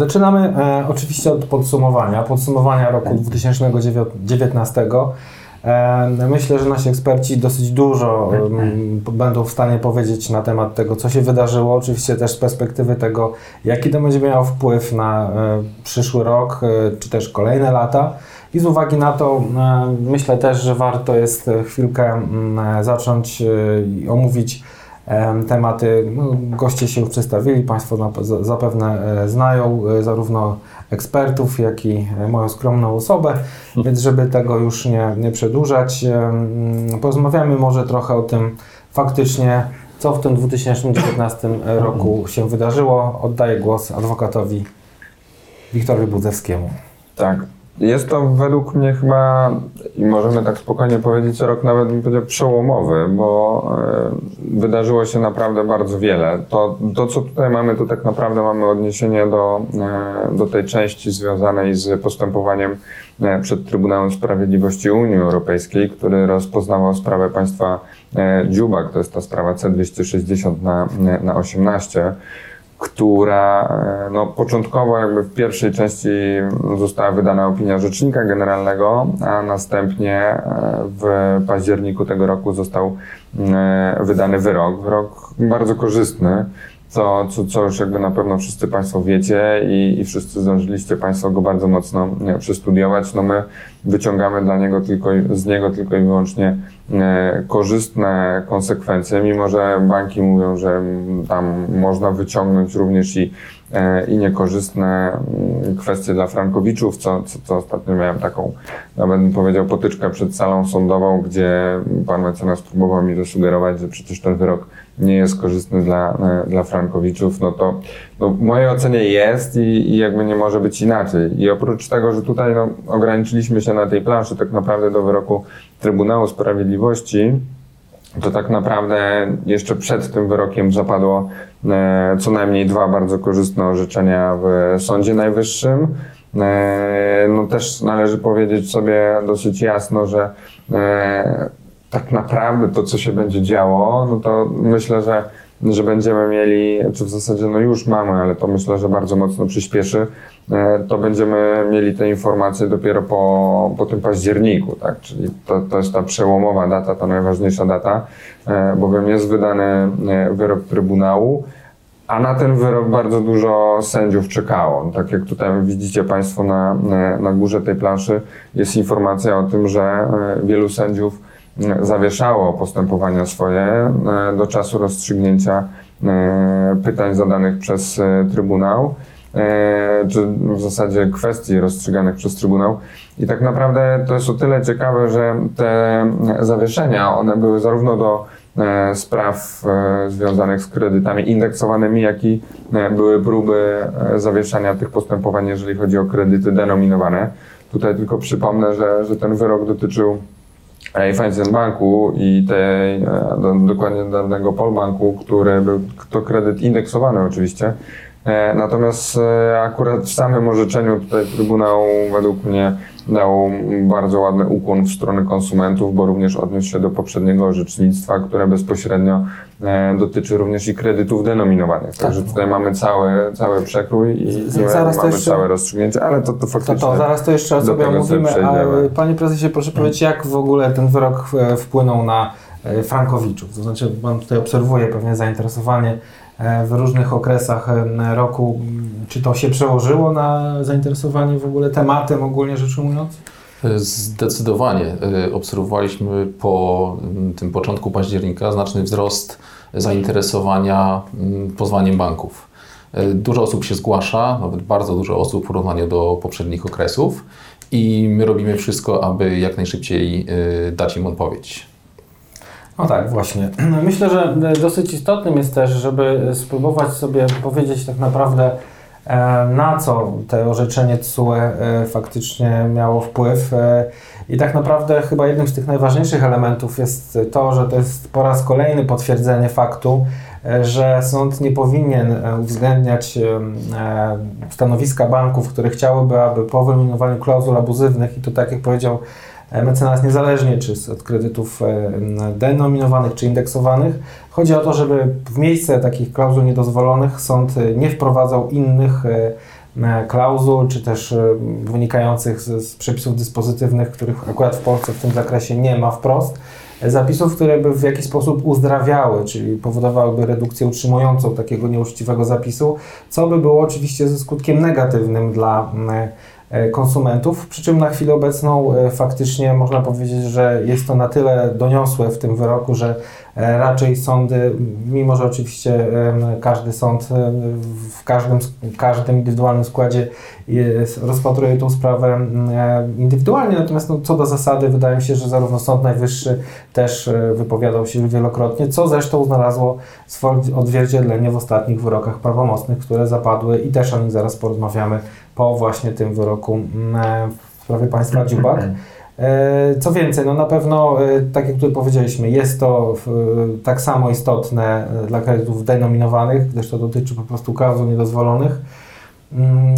Zaczynamy e, oczywiście od podsumowania, podsumowania roku 2019. E, myślę, że nasi eksperci dosyć dużo e, będą w stanie powiedzieć na temat tego, co się wydarzyło. Oczywiście też z perspektywy tego, jaki to będzie miało wpływ na e, przyszły rok, e, czy też kolejne lata. I z uwagi na to e, myślę też, że warto jest chwilkę mm, zacząć e, i omówić tematy. No, goście się już przedstawili, Państwo zapewne e, znają e, zarówno ekspertów, jak i e, moją skromną osobę, więc żeby tego już nie, nie przedłużać, porozmawiamy może trochę o tym faktycznie, co w tym 2019 roku się wydarzyło. Oddaję głos adwokatowi Wiktorowi Budzewskiemu. Tak. Jest to według mnie chyba, i możemy tak spokojnie powiedzieć, rok nawet powiedział przełomowy, bo e, wydarzyło się naprawdę bardzo wiele. To, to, co tutaj mamy, to tak naprawdę mamy odniesienie do, e, do tej części związanej z postępowaniem e, przed Trybunałem Sprawiedliwości Unii Europejskiej, który rozpoznawał sprawę państwa Dziubak, to jest ta sprawa C260 na, na 18 która e, no, początkowo jakby w pierwszej części została wydana opinia Rzecznika Generalnego, a następnie e, w październiku tego roku został e, wydany wyrok. Wyrok bardzo korzystny, co, co, co już jakby na pewno wszyscy Państwo wiecie i, i wszyscy zdążyliście Państwo go bardzo mocno e, przestudiować. No my wyciągamy dla niego tylko, z niego tylko i wyłącznie e, korzystne konsekwencje, mimo że banki mówią, że tam można wyciągnąć również i, e, i niekorzystne mm, kwestie dla frankowiczów, co, co, co ostatnio miałem taką, nawet bym powiedział, potyczkę przed salą sądową, gdzie pan mecenas próbował mi zasugerować, że przecież ten wyrok nie jest korzystny dla, e, dla frankowiczów, no to no, w mojej ocenie jest i, i jakby nie może być inaczej. I oprócz tego, że tutaj no, ograniczyliśmy się na tej planszy tak naprawdę do wyroku Trybunału Sprawiedliwości, to tak naprawdę jeszcze przed tym wyrokiem zapadło e, co najmniej dwa bardzo korzystne orzeczenia w Sądzie Najwyższym. E, no też należy powiedzieć sobie dosyć jasno, że tak naprawdę to, co się będzie działo, no to myślę, że, że będziemy mieli, czy w zasadzie no już mamy, ale to myślę, że bardzo mocno przyspieszy, e, to będziemy mieli te informacje dopiero po, po tym październiku, tak? Czyli to, to jest ta przełomowa data, ta najważniejsza data, e, bowiem jest wydany e, wyrok Trybunału, a na ten wyrok bardzo dużo sędziów czekało. Tak jak tutaj widzicie Państwo na, na górze tej planszy, jest informacja o tym, że wielu sędziów zawieszało postępowania swoje e, do czasu rozstrzygnięcia e, pytań zadanych przez e, Trybunał, czy w zasadzie kwestii rozstrzyganych przez Trybunał. I tak naprawdę to jest o tyle ciekawe, że te zawieszenia, one były zarówno do spraw związanych z kredytami indeksowanymi, jak i były próby zawieszania tych postępowań, jeżeli chodzi o kredyty denominowane. Tutaj tylko przypomnę, że, że ten wyrok dotyczył Raiffeisen Banku i tej, e, do, dokładnie danego Polbanku, który był to kredyt indeksowany oczywiście. E, Natomiast e, akurat w samym orzeczeniu tutaj Trybunał według mnie dał bardzo ładny ukłon w stronę konsumentów, bo również odniósł się do poprzedniego orzecznictwa, które bezpośrednio e, dotyczy również i kredytów denominowanych. Także tutaj mamy cały, cały przekrój i, zaraz to mamy jeszcze- całe rozstrzygnięcie, ale to, to To, faktycznie... to zaraz to jeszcze sobie omówimy, a Panie Prezesie proszę powiedzieć, jak w ogóle ten wyrok wpłynął na frankowiczów? To znaczy Pan tutaj obserwuje pewnie zainteresowanie w różnych okresach e, roku. Czy to się przełożyło na zainteresowanie w ogóle tematem ogólnie rzecz ujmując? Zdecydowanie. Y, Obserwowaliśmy po mm, tym początku października znaczny wzrost zainteresowania mm, pozwaniem banków. Dużo osób się zgłasza, nawet bardzo dużo osób w porównaniu do poprzednich okresów i my robimy wszystko, aby jak najszybciej dać im odpowiedź. No tak, właśnie. Myślę, że e, dosyć istotnym jest też, żeby spróbować sobie powiedzieć tak naprawdę, e, na co to orzeczenie TSUE e, faktycznie miało wpływ. E, I tak naprawdę chyba jednym z tych najważniejszych elementów jest to, że to jest po raz kolejny potwierdzenie faktu, e, że sąd nie powinien e, uwzględniać e, e, stanowiska banków, które chciałyby, aby po wyeliminowaniu klauzul abuzywnych, i to tak jak powiedział e, mecenas, niezależnie czy od kredytów e, denominowanych czy indeksowanych, chodzi o to, żeby w miejsce takich klauzul niedozwolonych sąd e, nie wprowadzał innych e, klauzul, czy też wynikających z, przepisów dyspozytywnych, których akurat w Polsce w tym zakresie nie ma wprost zapisów, które by w jakiś sposób uzdrawiały, czyli powodowałyby redukcję utrzymującą takiego nieuczciwego zapisu, co by było oczywiście ze skutkiem negatywnym dla E, konsumentów, przy czym na chwilę obecną e, faktycznie można powiedzieć, że jest to na tyle doniosłe w tym wyroku, że e, raczej sądy, mimo że oczywiście każdy sąd w każdym, każdym indywidualnym składzie jest, rozpatruje tą sprawę indywidualnie, natomiast no, co do zasady wydaje mi się, że zarówno Sąd Najwyższy też wypowiadał się wielokrotnie, co zresztą znalazło swoje odzwierciedlenie w ostatnich wyrokach prawomocnych, które zapadły i też o nich zaraz porozmawiamy po właśnie tym wyroku mm, e, w sprawie państwa Dziubak. E, co więcej, no na pewno, e, tak jak tu powiedzieliśmy, jest to tak samo istotne dla kredytów denominowanych, gdyż to dotyczy po prostu klauzul niedozwolonych. Mm,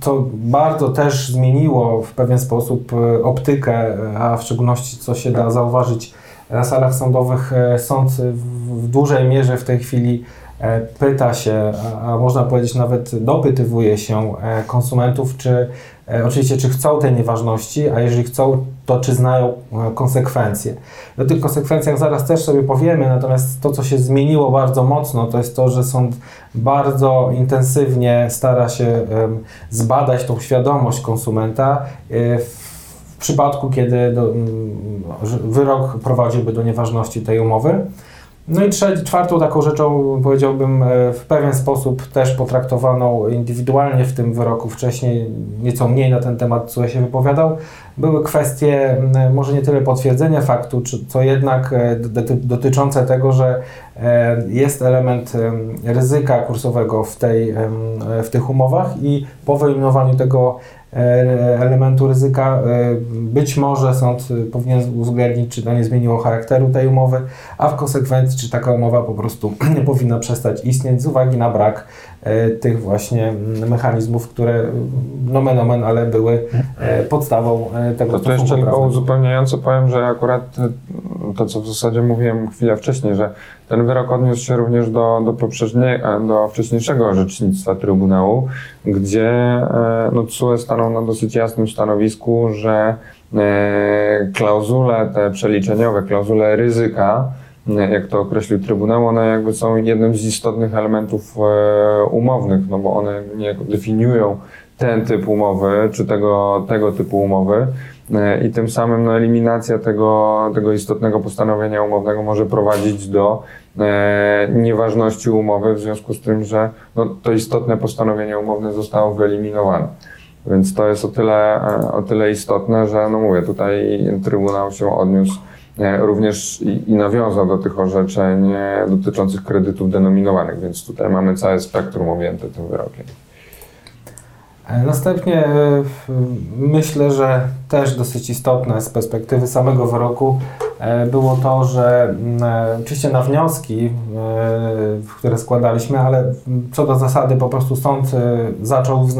to bardzo też zmieniło w pewien sposób optykę, a w szczególności co się da zauważyć na salach sądowych, sąd w dużej mierze w tej chwili pyta się, a można powiedzieć nawet dopytywuje się e, konsumentów, czy e, oczywiście czy chcą tej nieważności, a jeżeli chcą, to czy znają konsekwencje. O tych konsekwencjach zaraz też sobie powiemy, natomiast to, co się zmieniło bardzo mocno, to jest to, że sąd bardzo intensywnie stara się zbadać tą świadomość konsumenta w przypadku, kiedy do, wyrok prowadziłby do nieważności tej umowy. No i trzeci, czwartą taką rzeczą, powiedziałbym, e, w pewien sposób też potraktowaną indywidualnie w tym wyroku. Wcześniej, nieco mniej na ten temat, co się wypowiadał, były kwestie może nie tyle potwierdzenia faktu, czy, co jednak e, dotyczące tego, że e, jest element ryzyka kursowego w, tej, w tych umowach i po wyeliminowaniu tego E, elementu ryzyka. Być może sąd powinien uwzględnić, czy to nie zmieniło charakteru tej umowy, a w konsekwencji, czy taka umowa po prostu nie powinna przestać istnieć z uwagi na brak tych właśnie mechanizmów, które nomen omen, ale były podstawą tego To, to jeszcze tylko uzupełniająco powiem, że akurat to, co w zasadzie mówiłem chwilę wcześniej, że ten wyrok odniósł się również do, do, do wcześniejszego orzecznictwa Trybunału, gdzie e, no, TSUE stanął na dosyć jasnym stanowisku, że e, klauzule te przeliczeniowe, klauzule ryzyka, e, jak to określił Trybunał, one jakby są jednym z istotnych elementów umownych, no bo one niejako definiują ten typ umowy, czy tego, tego typu umowy i tym samym no, eliminacja tego, tego istotnego postanowienia umownego może prowadzić do e, nieważności umowy w związku z tym, że no, to istotne postanowienie umowne zostało wyeliminowane. Więc to jest o tyle, e, o tyle istotne, że no mówię, tutaj Trybunał się odniósł e, również i, nawiązał do tych orzeczeń e, dotyczących kredytów denominowanych, więc tutaj mamy całe spektrum objęte tym wyrokiem. E, następnie e, myślę, że też dosyć istotne z perspektywy samego wyroku e, było to, że oczywiście na wnioski, które składaliśmy, ale co do zasady po prostu sąd zaczął w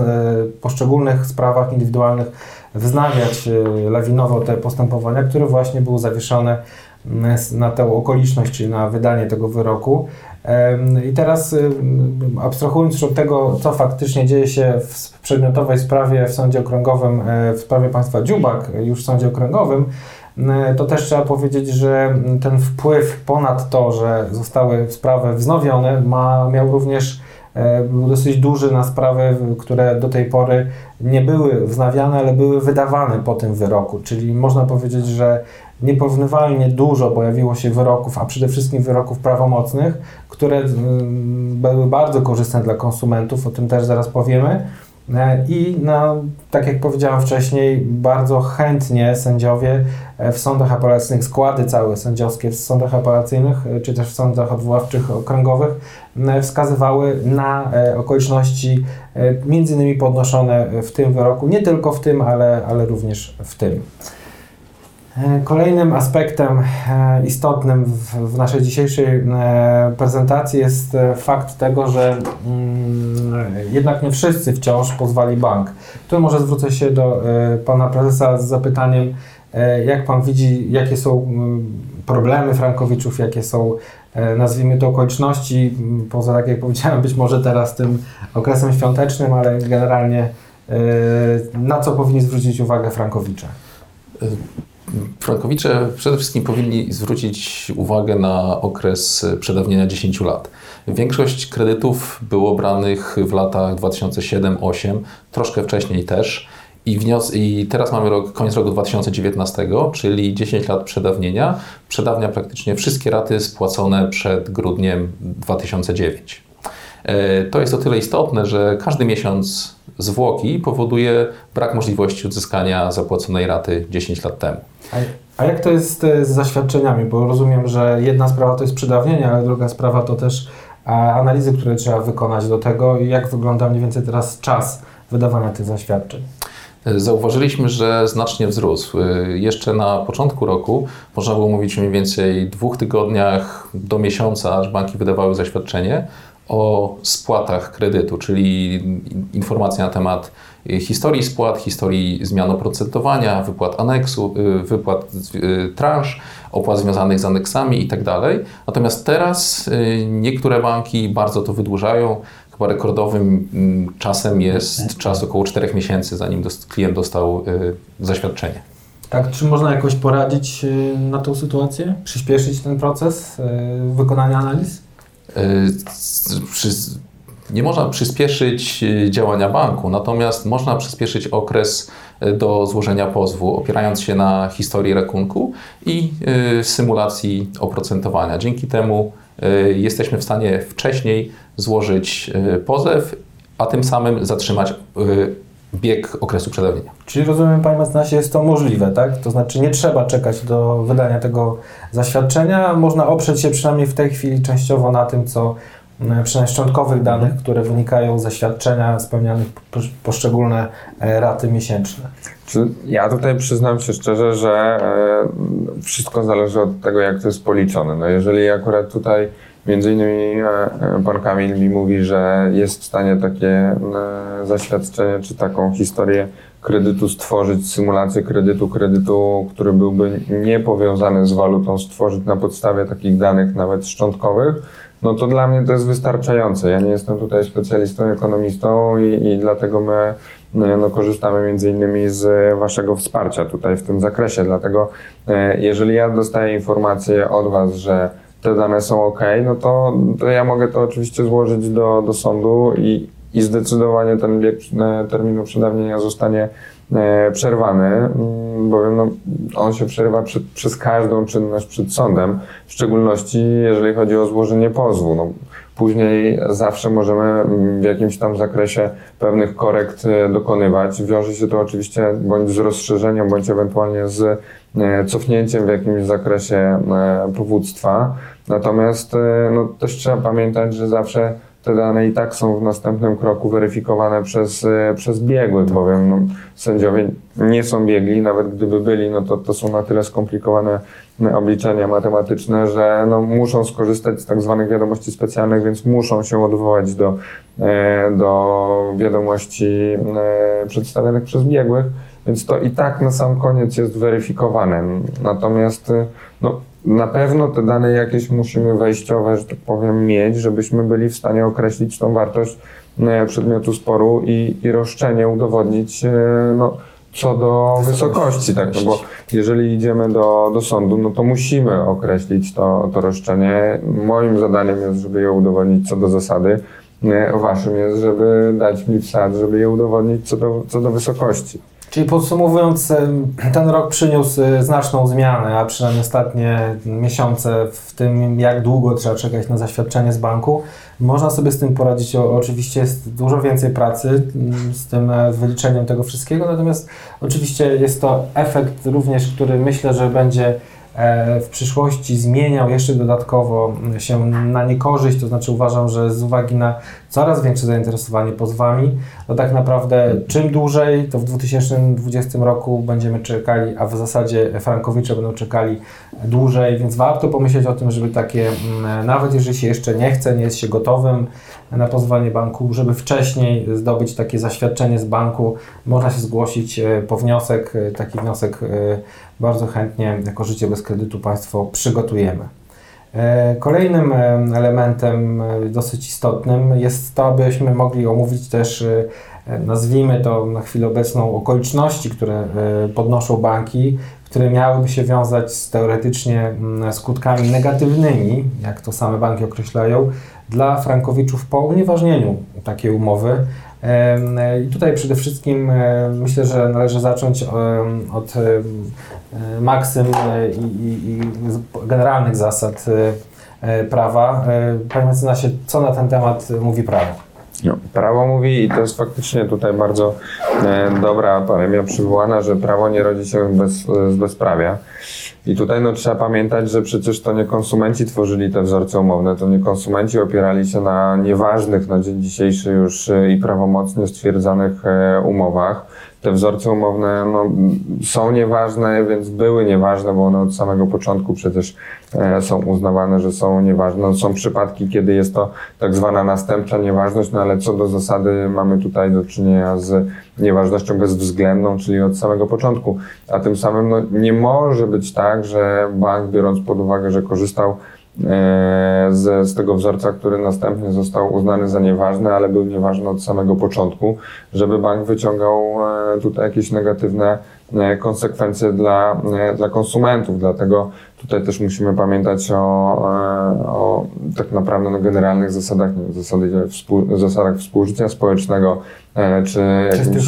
poszczególnych sprawach indywidualnych wznawiać lawinowo te postępowania, które właśnie były zawieszone na tę okoliczność, czyli na wydanie tego wyroku. I teraz abstrahując już od tego, co faktycznie dzieje się w przedmiotowej sprawie w sądzie okręgowym, e, w sprawie państwa Dziubak, już w sądzie okręgowym, to też trzeba powiedzieć, że ten wpływ ponad to, że zostały sprawy wznowione, ma, miał również był dosyć duży na sprawy, które do tej pory nie były wznawiane, ale były wydawane po tym wyroku. Czyli można powiedzieć, że nieporównywalnie dużo pojawiło się wyroków, a przede wszystkim wyroków prawomocnych, które mm, były bardzo korzystne dla konsumentów, o tym też zaraz powiemy. E, I tak jak powiedziałem wcześniej, bardzo chętnie sędziowie e, w sądach apelacyjnych, składy całe sędziowskie w sądach apelacyjnych, e, czy też w sądach odwoławczych okręgowych wskazywały na okoliczności między innymi podnoszone w tym wyroku, nie tylko w tym, ale, ale również w tym. E, kolejnym aspektem e, istotnym w, naszej dzisiejszej e, prezentacji jest fakt tego, że mm, jednak nie wszyscy wciąż pozwali bank. Tu może zwrócę się do pana prezesa z zapytaniem, jak pan widzi, jakie są problemy frankowiczów, jakie są, e, nazwijmy to, okoliczności, poza, tak jak powiedziałem, być może teraz tym okresem świątecznym, ale generalnie e, na co powinni zwrócić uwagę frankowicze? Frankowicze przede wszystkim powinni zwrócić uwagę na okres przedawnienia 10 lat. Większość kredytów było branych w latach 2007-2008, troszkę wcześniej też. I, wnios- I teraz mamy rok, koniec roku 2019, czyli 10 lat przedawnienia. Przedawnia praktycznie wszystkie raty spłacone przed grudniem 2009. E, To jest o tyle istotne, że każdy miesiąc zwłoki powoduje brak możliwości odzyskania zapłaconej raty 10 lat temu. A, jak to jest e, z zaświadczeniami? Bo rozumiem, że jedna sprawa to jest przedawnienie, ale druga sprawa to też analizy, które trzeba wykonać do tego i jak wygląda mniej więcej teraz czas wydawania tych zaświadczeń. Zauważyliśmy, że znacznie wzrósł. Jeszcze na początku roku można było mówić mniej więcej dwóch tygodniach do miesiąca, aż banki wydawały zaświadczenie o spłatach kredytu, czyli informacje na temat historii spłat, historii zmian oprocentowania, wypłat aneksu, wypłat y, transz, opłat związanych z aneksami itd. Natomiast teraz y, niektóre banki bardzo to wydłużają. Chyba rekordowym mm, czasem jest czas około 4 miesięcy, zanim klient dostał y, zaświadczenie. Tak, czy można jakoś poradzić y, na tą sytuację? Przyspieszyć ten proces y, wykonania analiz? Nie można przyspieszyć działania banku, natomiast można przyspieszyć okres do złożenia pozwu, opierając się na historii rachunku i symulacji oprocentowania. Dzięki temu jesteśmy w stanie wcześniej złożyć y, pozew, a tym samym zatrzymać y, bieg okresu przedawnienia. Czyli rozumiem, Panie Mecenasie, jest to możliwe, tak? To znaczy nie trzeba czekać do wydania tego zaświadczenia, można oprzeć się przynajmniej w tej chwili częściowo na tym, co przynajmniej szczątkowych danych, które wynikają ze świadczenia spełnianych posz- poszczególne e, raty miesięczne. Ja tutaj przyznam się szczerze, że e, wszystko zależy od tego, jak to jest policzone. No jeżeli akurat tutaj między innymi e, e, pan Kamil mi mówi, że jest w stanie takie e, zaświadczenie czy taką historię kredytu stworzyć, symulację kredytu, kredytu, który byłby niepowiązany z walutą, stworzyć na podstawie takich danych nawet szczątkowych, no to dla mnie to jest wystarczające. Ja nie jestem tutaj specjalistą, ekonomistą i, i dlatego my no, no, korzystamy między innymi z Waszego wsparcia tutaj w tym zakresie. Dlatego e, jeżeli ja dostaję informację od Was, że te dane są ok, no to, to ja mogę to oczywiście złożyć do, do sądu i, i zdecydowanie ten bieg e, terminu przedawnienia zostanie przerwany, mm, bowiem no, on się przerywa przez każdą czynność przed sądem, w szczególności jeżeli chodzi o złożenie pozwu. No, później zawsze możemy mm, w jakimś tam zakresie pewnych korekt e, dokonywać. Wiąże się to oczywiście bądź z rozszerzeniem, bądź ewentualnie z e, cofnięciem w jakimś zakresie e, powództwa. Natomiast e, no, też trzeba pamiętać, że zawsze te dane i tak są w następnym kroku weryfikowane przez, e, przez biegłych, bowiem no, sędziowie nie są biegli, nawet gdyby byli, no to, to są na tyle skomplikowane e, obliczenia matematyczne, że no, muszą skorzystać z tak zwanych wiadomości specjalnych, więc muszą się odwołać do, e, do wiadomości przedstawionych przez biegłych, więc to i tak na sam koniec jest weryfikowane. Natomiast no, na pewno te dane jakieś musimy wejściowe, że tak powiem, mieć, żebyśmy byli w stanie określić tą wartość e, przedmiotu sporu i, i roszczenie udowodnić e, no, co do wysokości, tak, no bo jeżeli idziemy do, do sądu, no to musimy określić to, to roszczenie. Moim zadaniem jest, żeby je udowodnić co do zasady, e, waszym jest, żeby dać mi wsad, żeby je udowodnić co do, co do wysokości. Czyli podsumowując, ten rok przyniósł e, znaczną zmianę, a przynajmniej ostatnie miesiące w tym, jak długo trzeba czekać na zaświadczenie z banku. Można sobie z tym poradzić. Oczywiście jest dużo więcej pracy mm, z tym e, wyliczeniem tego wszystkiego, natomiast oczywiście jest to efekt również, który myślę, że będzie w przyszłości zmieniał jeszcze dodatkowo się na niekorzyść, to znaczy uważam, że z uwagi na coraz większe zainteresowanie pozwami, to tak naprawdę czym dłużej, to w 2020 roku będziemy czekali, a w zasadzie frankowicze będą czekali dłużej, więc warto pomyśleć o tym, żeby takie, mm, nawet jeżeli się jeszcze nie chce, nie jest się gotowym na pozwanie banku, żeby wcześniej zdobyć takie zaświadczenie z banku, można się zgłosić e, po wniosek, e, taki wniosek e, bardzo chętnie jako życie bez kredytu Państwo przygotujemy. E, kolejnym e, elementem e, dosyć istotnym jest to, abyśmy mogli omówić też, nazwijmy to na chwilę obecną, okoliczności, które podnoszą banki, które miałyby się wiązać z teoretycznie mm, skutkami negatywnymi, jak to same banki określają, dla frankowiczów po unieważnieniu takiej umowy. I tutaj przede wszystkim myślę, że należy zacząć od maksym i, generalnych zasad prawa. Panie mecenasie, co na ten temat mówi prawo? No, prawo mówi i to jest faktycznie tutaj bardzo e, dobra paremia przywołana, że prawo nie rodzi się bez, z bezprawia. I tutaj no, trzeba pamiętać, że przecież to nie konsumenci tworzyli te wzorce umowne, to nie konsumenci opierali się na nieważnych na dzień dzisiejszy już e, i prawomocnie stwierdzanych e, umowach. Te wzorce umowne no, są nieważne, więc były nieważne, bo one od samego początku przecież e, są uznawane, że są nieważne. No, są przypadki, kiedy jest to tak zwana następcza nieważność, no ale co do zasady mamy tutaj do czynienia z nieważnością bezwzględną, czyli od samego początku. A tym samym no, nie może być tak, że bank, biorąc pod uwagę, że korzystał z, z tego wzorca, który następnie został uznany za nieważny, ale był nieważny od samego początku, żeby bank wyciągał e, tutaj jakieś negatywne e, konsekwencje dla, dla konsumentów. Dlatego tutaj też musimy pamiętać o, o tak naprawdę no, generalnych zasadach, zasady, współ, zasadach współżycia społecznego, czy jakimś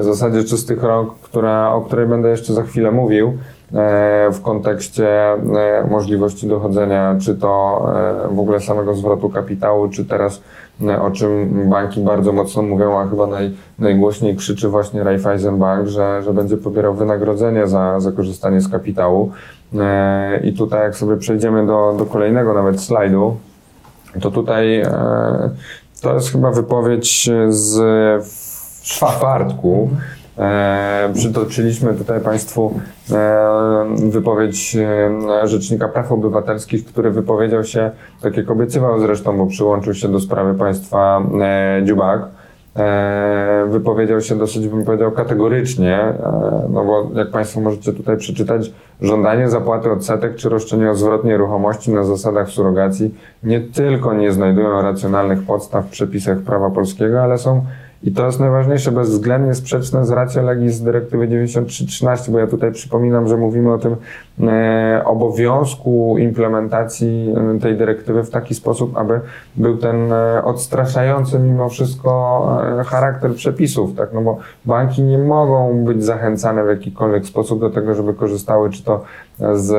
zasadzie czystych rąk, która, o której będę jeszcze za chwilę mówił. E, w kontekście e, możliwości dochodzenia, czy to e, w ogóle samego zwrotu kapitału, czy teraz o czym banki bardzo mocno mówią, a chyba naj, najgłośniej krzyczy właśnie Raiffeisen Bank, że, że będzie pobierał wynagrodzenie za, za korzystanie z kapitału. I tutaj jak sobie przejdziemy do, do kolejnego nawet slajdu, to tutaj to jest chyba wypowiedź z czwartku. E, przytoczyliśmy tutaj Państwu e, wypowiedź e, Rzecznika Praw Obywatelskich, który wypowiedział się, tak jak obiecywał zresztą, bo przyłączył się do sprawy państwa Dziubak. Wypowiedział się dosyć, bym powiedział, kategorycznie, no bo jak Państwo możecie tutaj przeczytać, żądanie zapłaty odsetek czy roszczenie o zwrot nieruchomości na zasadach surogacji nie tylko nie znajdują racjonalnych podstaw w przepisach prawa polskiego, ale są i to jest najważniejsze, bezwzględnie sprzeczne z racją legis dyrektywy 9313, bo ja tutaj przypominam, że mówimy o tym e, obowiązku implementacji e, tej dyrektywy w taki sposób, aby był ten e, odstraszający mimo wszystko e, charakter przepisów, tak? No bo banki nie mogą być zachęcane w jakikolwiek sposób do tego, żeby korzystały czy to z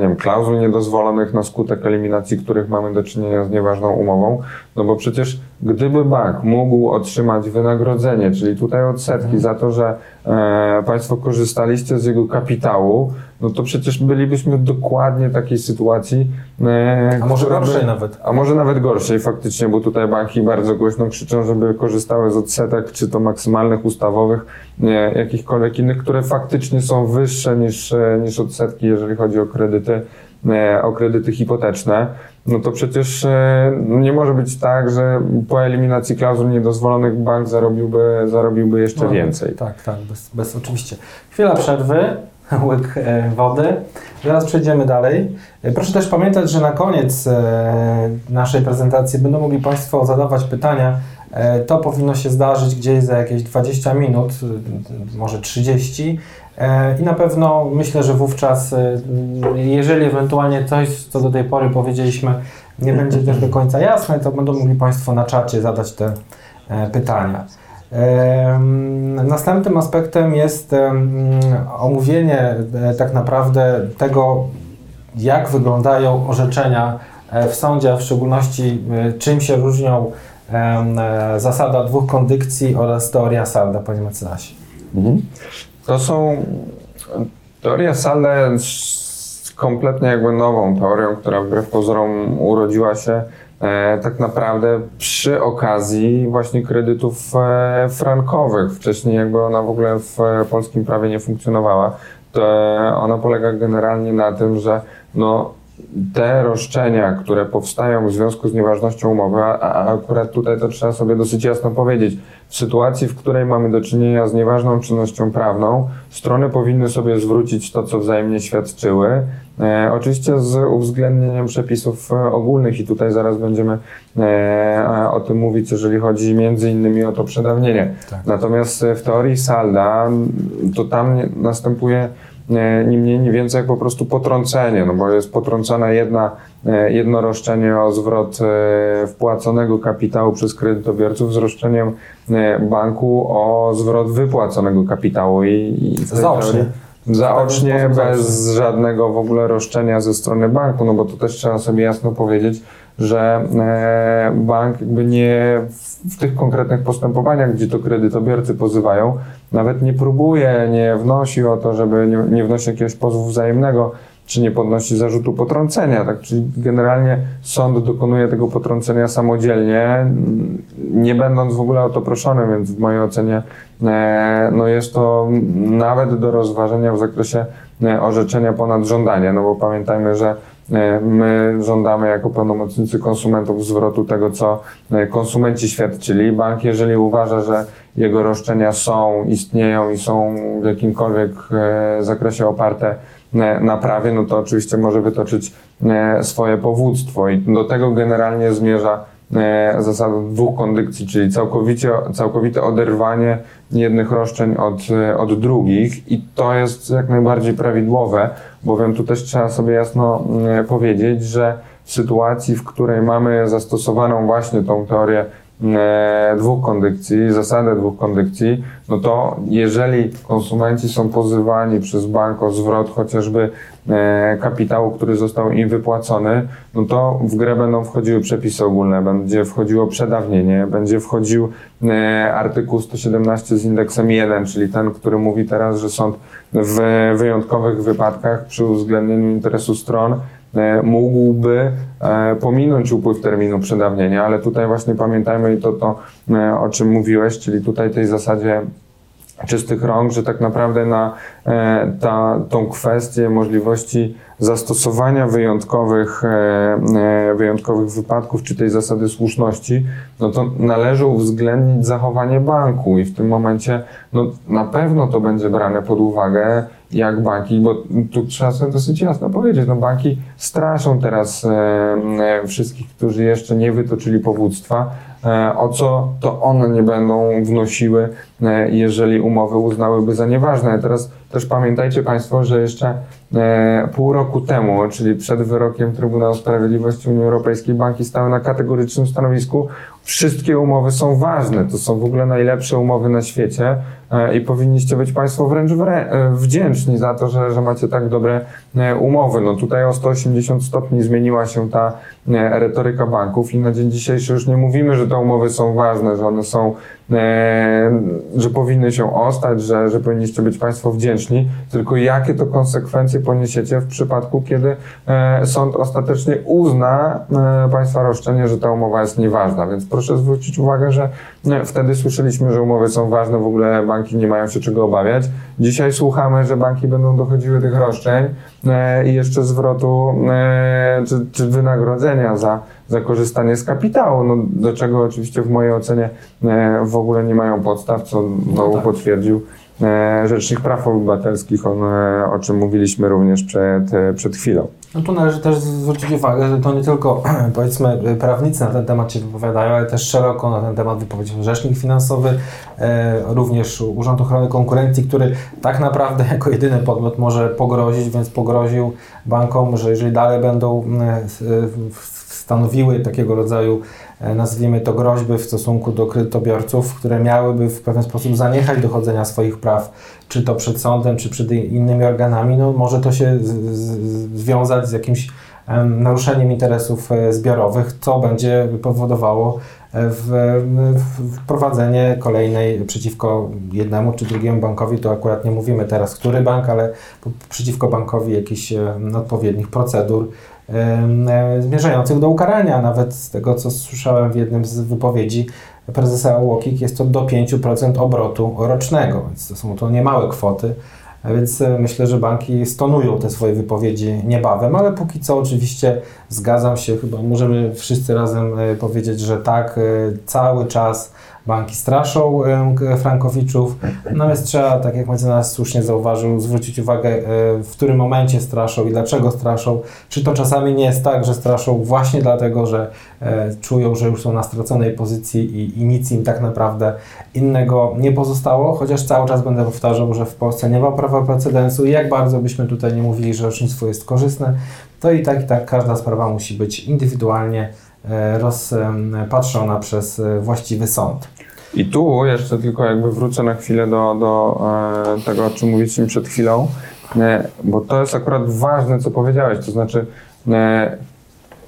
nie wiem, klauzul niedozwolonych na skutek eliminacji, których mamy do czynienia z nieważną umową, no bo przecież gdyby bank mógł otrzymać wynagrodzenie, czyli tutaj odsetki za to, że e, Państwo korzystaliście z jego kapitału, no to przecież bylibyśmy w dokładnie takiej sytuacji. E, a może gorszej by, nawet. A może nawet gorszej faktycznie, bo tutaj banki bardzo głośno krzyczą, żeby korzystały z odsetek, czy to maksymalnych, ustawowych, nie, jakichkolwiek innych, które faktycznie są wyższe niż, e, niż odsetki, jeżeli chodzi o kredyty, e, o kredyty hipoteczne no to przecież e, nie może być tak, że po eliminacji klauzul niedozwolonych bank zarobiłby, zarobiłby jeszcze no, więcej. Tak, tak, bez, bez oczywiście. Chwila przerwy, łyk e, wody. Zaraz przejdziemy dalej. E, proszę też pamiętać, że na koniec naszej prezentacji będą mogli Państwo zadawać pytania. To powinno się zdarzyć gdzieś za jakieś 20 minut, może 30. I na pewno myślę, że wówczas, e, jeżeli ewentualnie coś, co do tej pory powiedzieliśmy, nie będzie też do końca jasne, to będą mogli Państwo na czacie zadać te e, pytania. Następnym aspektem jest omówienie e, tak naprawdę tego, jak wyglądają orzeczenia w sądzie, a w szczególności czym się różnią zasada dwóch kondykcji oraz teoria salda, panie mecenasie. Mhm. To są teoria Sale kompletnie jakby nową teorią, która wbrew pozorom urodziła się e, tak naprawdę przy okazji właśnie kredytów e, frankowych. Wcześniej jakby ona w ogóle w e, polskim prawie nie funkcjonowała. To ona polega generalnie na tym, że no, te roszczenia, które powstają w związku z nieważnością umowy, a, a akurat tutaj to trzeba sobie dosyć jasno powiedzieć, w sytuacji, w której mamy do czynienia z nieważną czynnością prawną, strony powinny sobie zwrócić to, co wzajemnie świadczyły, e, oczywiście z uwzględnieniem przepisów e, ogólnych i tutaj zaraz będziemy e, o tym mówić, jeżeli chodzi między innymi o to przedawnienie. Tak. Natomiast w teorii salda to tam następuje E, ni mniej, ni więcej jak po prostu potrącenie, no bo jest potrącona jedna, e, jedno roszczenie o zwrot e, wpłaconego kapitału przez kredytobiorców z roszczeniem banku o zwrot wypłaconego kapitału i, i zaocznie. Zaocznie, bez żadnego w ogóle roszczenia ze strony banku, no bo to też trzeba sobie jasno powiedzieć, że bank jakby nie w tych konkretnych postępowaniach, gdzie to kredytobiorcy pozywają, nawet nie próbuje, nie wnosi o to, żeby nie, nie wnosi jakiegoś pozwu wzajemnego, czy nie podnosi zarzutu potrącenia. Tak? Czyli generalnie sąd dokonuje tego potrącenia samodzielnie, nie będąc w ogóle o to proszony, więc w mojej ocenie e, no jest to nawet do rozważenia w zakresie e, orzeczenia ponad żądanie, no bo pamiętajmy, że e, My żądamy jako pełnomocnicy konsumentów zwrotu tego, co konsumenci świadczyli. Bank, jeżeli uważa, że jego roszczenia są, istnieją i są w jakimkolwiek zakresie oparte e, na prawie, no to oczywiście może wytoczyć e, swoje powództwo. I do tego generalnie zmierza zasada dwóch kondykcji, czyli całkowicie, całkowite oderwanie jednych roszczeń od, od drugich. I to jest jak najbardziej prawidłowe, bowiem tu też trzeba sobie jasno powiedzieć, że w sytuacji, w której mamy zastosowaną właśnie tą teorię E, dwóch kondykcji, zasadę dwóch kondykcji, no to jeżeli konsumenci są pozywani przez bank o zwrot chociażby e, kapitału, który został im wypłacony, no to w grę będą wchodziły przepisy ogólne, będzie wchodziło przedawnienie, będzie wchodził e, artykuł 117 z indeksem 1, czyli ten, który mówi teraz, że sąd w wyjątkowych wypadkach przy uwzględnieniu interesu stron E, mógłby e, pominąć upływ terminu przedawnienia, ale tutaj właśnie pamiętajmy i to, to e, o czym mówiłeś, czyli tutaj tej zasadzie czystych rąk, że tak naprawdę na ta, tą kwestię możliwości zastosowania wyjątkowych, wyjątkowych wypadków, czy tej zasady słuszności, no to należy uwzględnić zachowanie banku i w tym momencie no, na pewno to będzie brane pod uwagę jak banki, bo tu trzeba sobie dosyć jasno powiedzieć, no banki straszą teraz e, e, wszystkich, którzy jeszcze nie wytoczyli powództwa, e, o co to one nie będą wnosiły, e, jeżeli umowy uznałyby za nieważne. Teraz też pamiętajcie Państwo, że jeszcze e, pół roku temu, czyli przed wyrokiem Trybunału Sprawiedliwości Unii Europejskiej, banki stały na kategorycznym stanowisku, wszystkie umowy są ważne, to są w ogóle najlepsze umowy na świecie e, i powinniście być Państwo wręcz e, wdzięczni za to, że, że macie tak dobre e, umowy. No tutaj o 180 stopni zmieniła się ta retoryka banków i na dzień dzisiejszy już nie mówimy, że te umowy są ważne, że one są że powinny się ostać, że, że powinniście być Państwo wdzięczni, tylko jakie to konsekwencje poniesiecie w przypadku, kiedy e, sąd ostatecznie uzna e, Państwa roszczenie, że ta umowa jest nieważna. Więc proszę zwrócić uwagę, że wtedy słyszeliśmy, że umowy są ważne, w ogóle banki nie mają się czego obawiać. Dzisiaj słuchamy, że banki będą dochodziły tych roszczeń i jeszcze zwrotu czy, czy wynagrodzenia za za korzystanie z kapitału, no, do czego oczywiście w mojej ocenie e, w ogóle nie mają podstaw, co znowu no tak. potwierdził e, Rzecznik Praw Obywatelskich, on, e, o czym mówiliśmy również przed, przed chwilą. No tu należy też zwrócić uwagę, że to nie tylko powiedzmy prawnicy na ten temat się wypowiadają, ale też szeroko na ten temat wypowiedział Rzecznik Finansowy, również Urząd Ochrony Konkurencji, który tak naprawdę jako jedyny podmiot może pogrozić, więc pogroził bankom, że jeżeli dalej będą stanowiły takiego rodzaju, e, nazwijmy to, groźby w stosunku do kredytobiorców, które miałyby w pewien sposób zaniechać dochodzenia swoich praw, czy to przed sądem, czy przed innymi organami, no może to się związać z jakimś naruszeniem interesów e, zbiorowych, co będzie powodowało e, wprowadzenie kolejnej przeciwko jednemu czy drugiemu bankowi, to akurat nie mówimy teraz, który bank, ale przeciwko bankowi jakichś odpowiednich procedur E, zmierzających do ukarania. Nawet z tego, co słyszałem w jednym z wypowiedzi prezesa UOKiK, jest to do 5% obrotu rocznego, więc to są to niemałe kwoty. Więc e, myślę, że banki stonują te swoje wypowiedzi niebawem, ale póki co oczywiście zgadzam się, chyba możemy wszyscy razem e, powiedzieć, że tak, e, cały czas banki straszą frankowiczów, natomiast trzeba, tak jak mecenas słusznie zauważył, zwrócić uwagę, e, w którym momencie straszą i dlaczego straszą. Czy to czasami nie jest tak, że straszą właśnie dlatego, że e, czują, że już są na straconej pozycji i, i nic im tak naprawdę innego nie pozostało, chociaż cały czas będę powtarzał, że w Polsce nie ma prawa precedensu i jak bardzo byśmy tutaj nie mówili, że orzecznictwo jest korzystne, to i tak i tak każda sprawa musi być indywidualnie rozpatrzona przez e, właściwy sąd. I tu jeszcze tylko jakby wrócę na chwilę do, do e, tego, o czym mówiliśmy przed chwilą, e, bo to jest akurat ważne, co powiedziałeś, to znaczy e,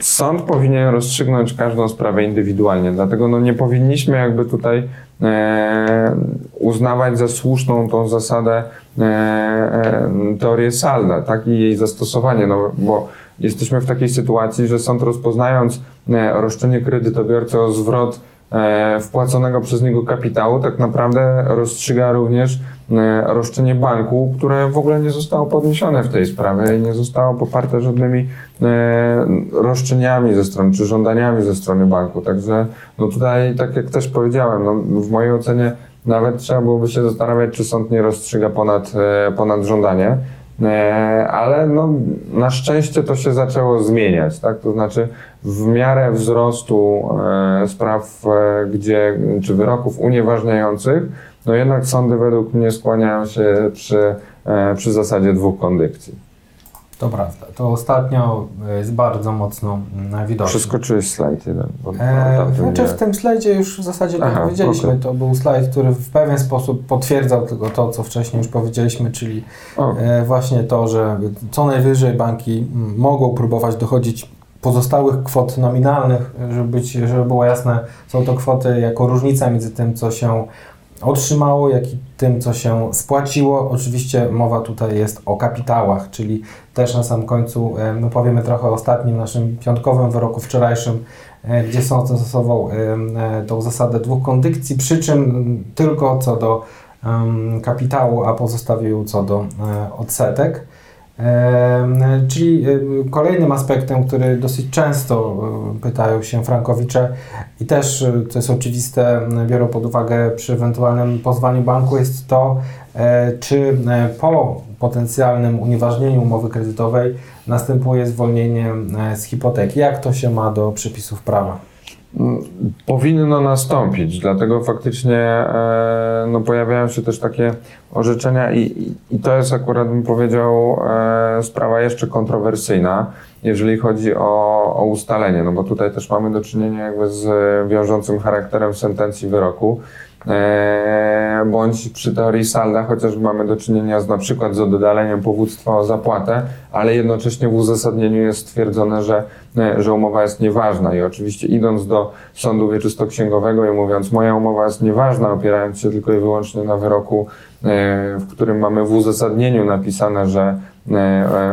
sąd powinien rozstrzygnąć każdą sprawę indywidualnie, dlatego no, nie powinniśmy jakby tutaj e, uznawać za słuszną tą zasadę e, e, teorię Salda, tak, i jej zastosowanie, no, bo jesteśmy w takiej sytuacji, że sąd rozpoznając e, roszczenie kredytobiorcy o zwrot e, wpłaconego przez niego kapitału, tak naprawdę rozstrzyga również e, roszczenie banku, które w ogóle nie zostało podniesione w tej sprawie i nie zostało poparte żadnymi roszczeniami ze strony, czy żądaniami ze strony banku. Także no tutaj, tak jak też powiedziałem, no w mojej ocenie nawet trzeba byłoby się zastanawiać, czy sąd nie rozstrzyga ponad, ponad żądanie. E, ale no, na szczęście to się zaczęło zmieniać, tak? To znaczy w miarę wzrostu e, spraw, e, gdzie, czy wyroków unieważniających, no jednak sądy według mnie skłaniają się przy, przy zasadzie dwóch kondycji. To prawda. To ostatnio e, jest bardzo mocno mm, widoczne. Przeskoczyłeś slajd jeden. Bo E, znaczy w tym slajdzie już w zasadzie tak Aha, powiedzieliśmy. okej. To był slajd, który w pewien sposób potwierdzał tylko to, co wcześniej już powiedzieliśmy, czyli e, właśnie to, że co najwyżej banki mm, mogą próbować dochodzić pozostałych kwot nominalnych, żeby, być, żeby było jasne, są to kwoty jako różnica między tym, co się otrzymało, jak i tym, co się spłaciło. Oczywiście mowa tutaj jest o kapitałach, czyli też na sam końcu e, my powiemy trochę o ostatnim naszym piątkowym wyroku wczorajszym, e, gdzie sąd zastosował e, tą zasadę dwóch kondykcji, przy czym tylko co do kapitału, a pozostawił co do odsetek. Czyli e, kolejnym aspektem, który dosyć często e, pytają się frankowicze i też, e, co jest oczywiste, biorą pod uwagę przy ewentualnym pozwaniu banku, jest to, e, czy e, po potencjalnym unieważnieniu umowy kredytowej następuje zwolnienie e, z hipoteki. Jak to się ma do przepisów prawa? Powinno nastąpić, dlatego faktycznie e, no, pojawiają się też takie orzeczenia i, i- to jest akurat bym powiedział e, sprawa jeszcze kontrowersyjna, jeżeli chodzi o, o ustalenie, no bo tutaj też mamy do czynienia jakby z wiążącym charakterem sentencji wyroku. E, bądź przy teorii salda, chociażby mamy do czynienia z na przykład z oddaleniem powództwa o zapłatę, ale jednocześnie w uzasadnieniu jest stwierdzone, że, e, że umowa jest nieważna. I oczywiście idąc do sądu wieczystoksięgowego i mówiąc moja umowa jest nieważna, opierając się tylko i wyłącznie na wyroku, e, w którym mamy w uzasadnieniu napisane, że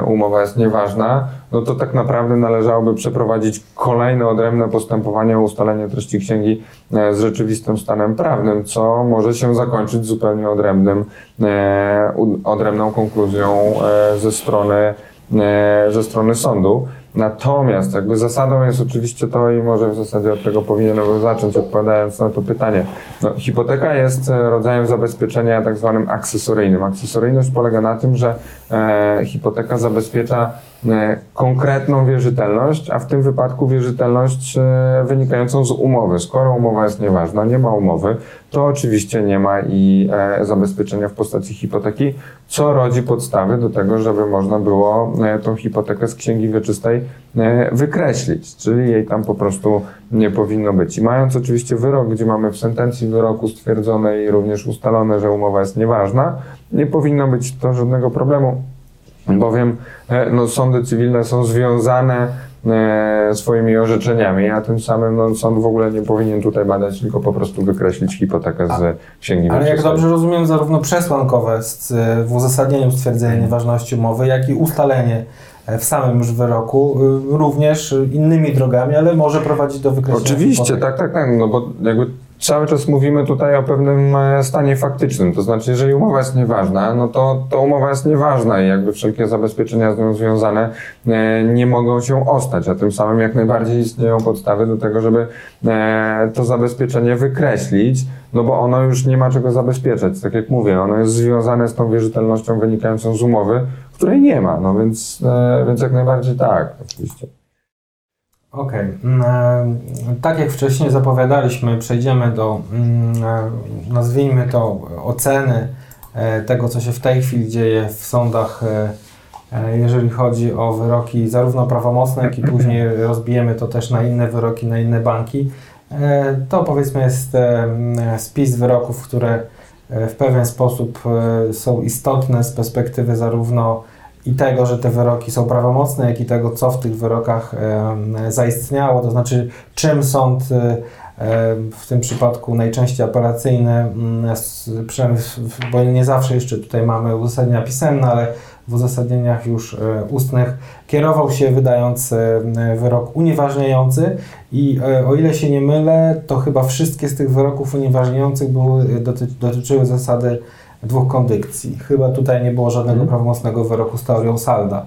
umowa jest nieważna, no to tak naprawdę należałoby przeprowadzić kolejne odrębne postępowanie o ustalenie treści księgi e, z rzeczywistym stanem prawnym, co może się zakończyć zupełnie odrębnym, e, odrębną konkluzją e, ze strony, e, ze strony sądu. Natomiast jakby zasadą jest oczywiście to i może w zasadzie od tego powinienem zacząć odpowiadając na to pytanie. No, hipoteka jest e, rodzajem zabezpieczenia tak zwanym akcesoryjnym. Akcesoryjność polega na tym, że e, hipoteka zabezpiecza konkretną wierzytelność, a w tym wypadku wierzytelność e, wynikającą z umowy. Skoro umowa jest nieważna, nie ma umowy, to oczywiście nie ma i e, zabezpieczenia w postaci hipoteki, co rodzi podstawy do tego, żeby można było e, tą hipotekę z księgi wieczystej e, wykreślić, czyli jej tam po prostu nie powinno być. I mając oczywiście wyrok, gdzie mamy w sentencji wyroku stwierdzone i również ustalone, że umowa jest nieważna, nie powinno być to żadnego problemu, bowiem e, no, sądy cywilne są związane e, swoimi orzeczeniami, a tym samym no, sąd w ogóle nie powinien tutaj badać, tylko po prostu wykreślić hipotekę z księgi Ale jak dobrze rozumiem, zarówno przesłankowe z, w uzasadnieniu stwierdzenie nieważności umowy, jak i ustalenie e, w samym już wyroku, y, również innymi drogami, ale może prowadzić do wykreślenia Oczywiście, tak, tak, tak, no bo jakby cały czas mówimy tutaj o pewnym e, stanie faktycznym. To znaczy, jeżeli umowa jest nieważna, no to, to umowa jest nieważna i jakby wszelkie zabezpieczenia z nią związane e, nie mogą się ostać, a tym samym jak najbardziej istnieją podstawy do tego, żeby e, to zabezpieczenie wykreślić, no bo ono już nie ma czego zabezpieczać. Tak jak mówię, ono jest związane z tą wierzytelnością wynikającą z umowy, której nie ma, no więc, więc jak najbardziej tak, oczywiście. Okej. Okay. Mm, tak jak wcześniej zapowiadaliśmy, przejdziemy do, mm, e, nazwijmy to, oceny e, tego, co się w tej chwili dzieje w sądach, e, jeżeli chodzi o wyroki zarówno prawomocne, jak i później rozbijemy to też na inne wyroki, na inne banki. To powiedzmy jest spis wyroków, które w pewien sposób są istotne z perspektywy zarówno i tego, że te wyroki są prawomocne, jak i tego, co w tych wyrokach zaistniało, to znaczy czym sąd e, w tym przypadku najczęściej apelacyjny, mm, bo nie zawsze jeszcze tutaj mamy uzasadnienia pisemne, ale w uzasadnieniach już e, ustnych kierował się wydając e, wyrok unieważniający. I o ile się nie mylę, to chyba wszystkie z tych wyroków unieważniających były, dotyczyły zasady dwóch kondykcji. Chyba tutaj nie było żadnego mm. prawomocnego wyroku z teorią salda.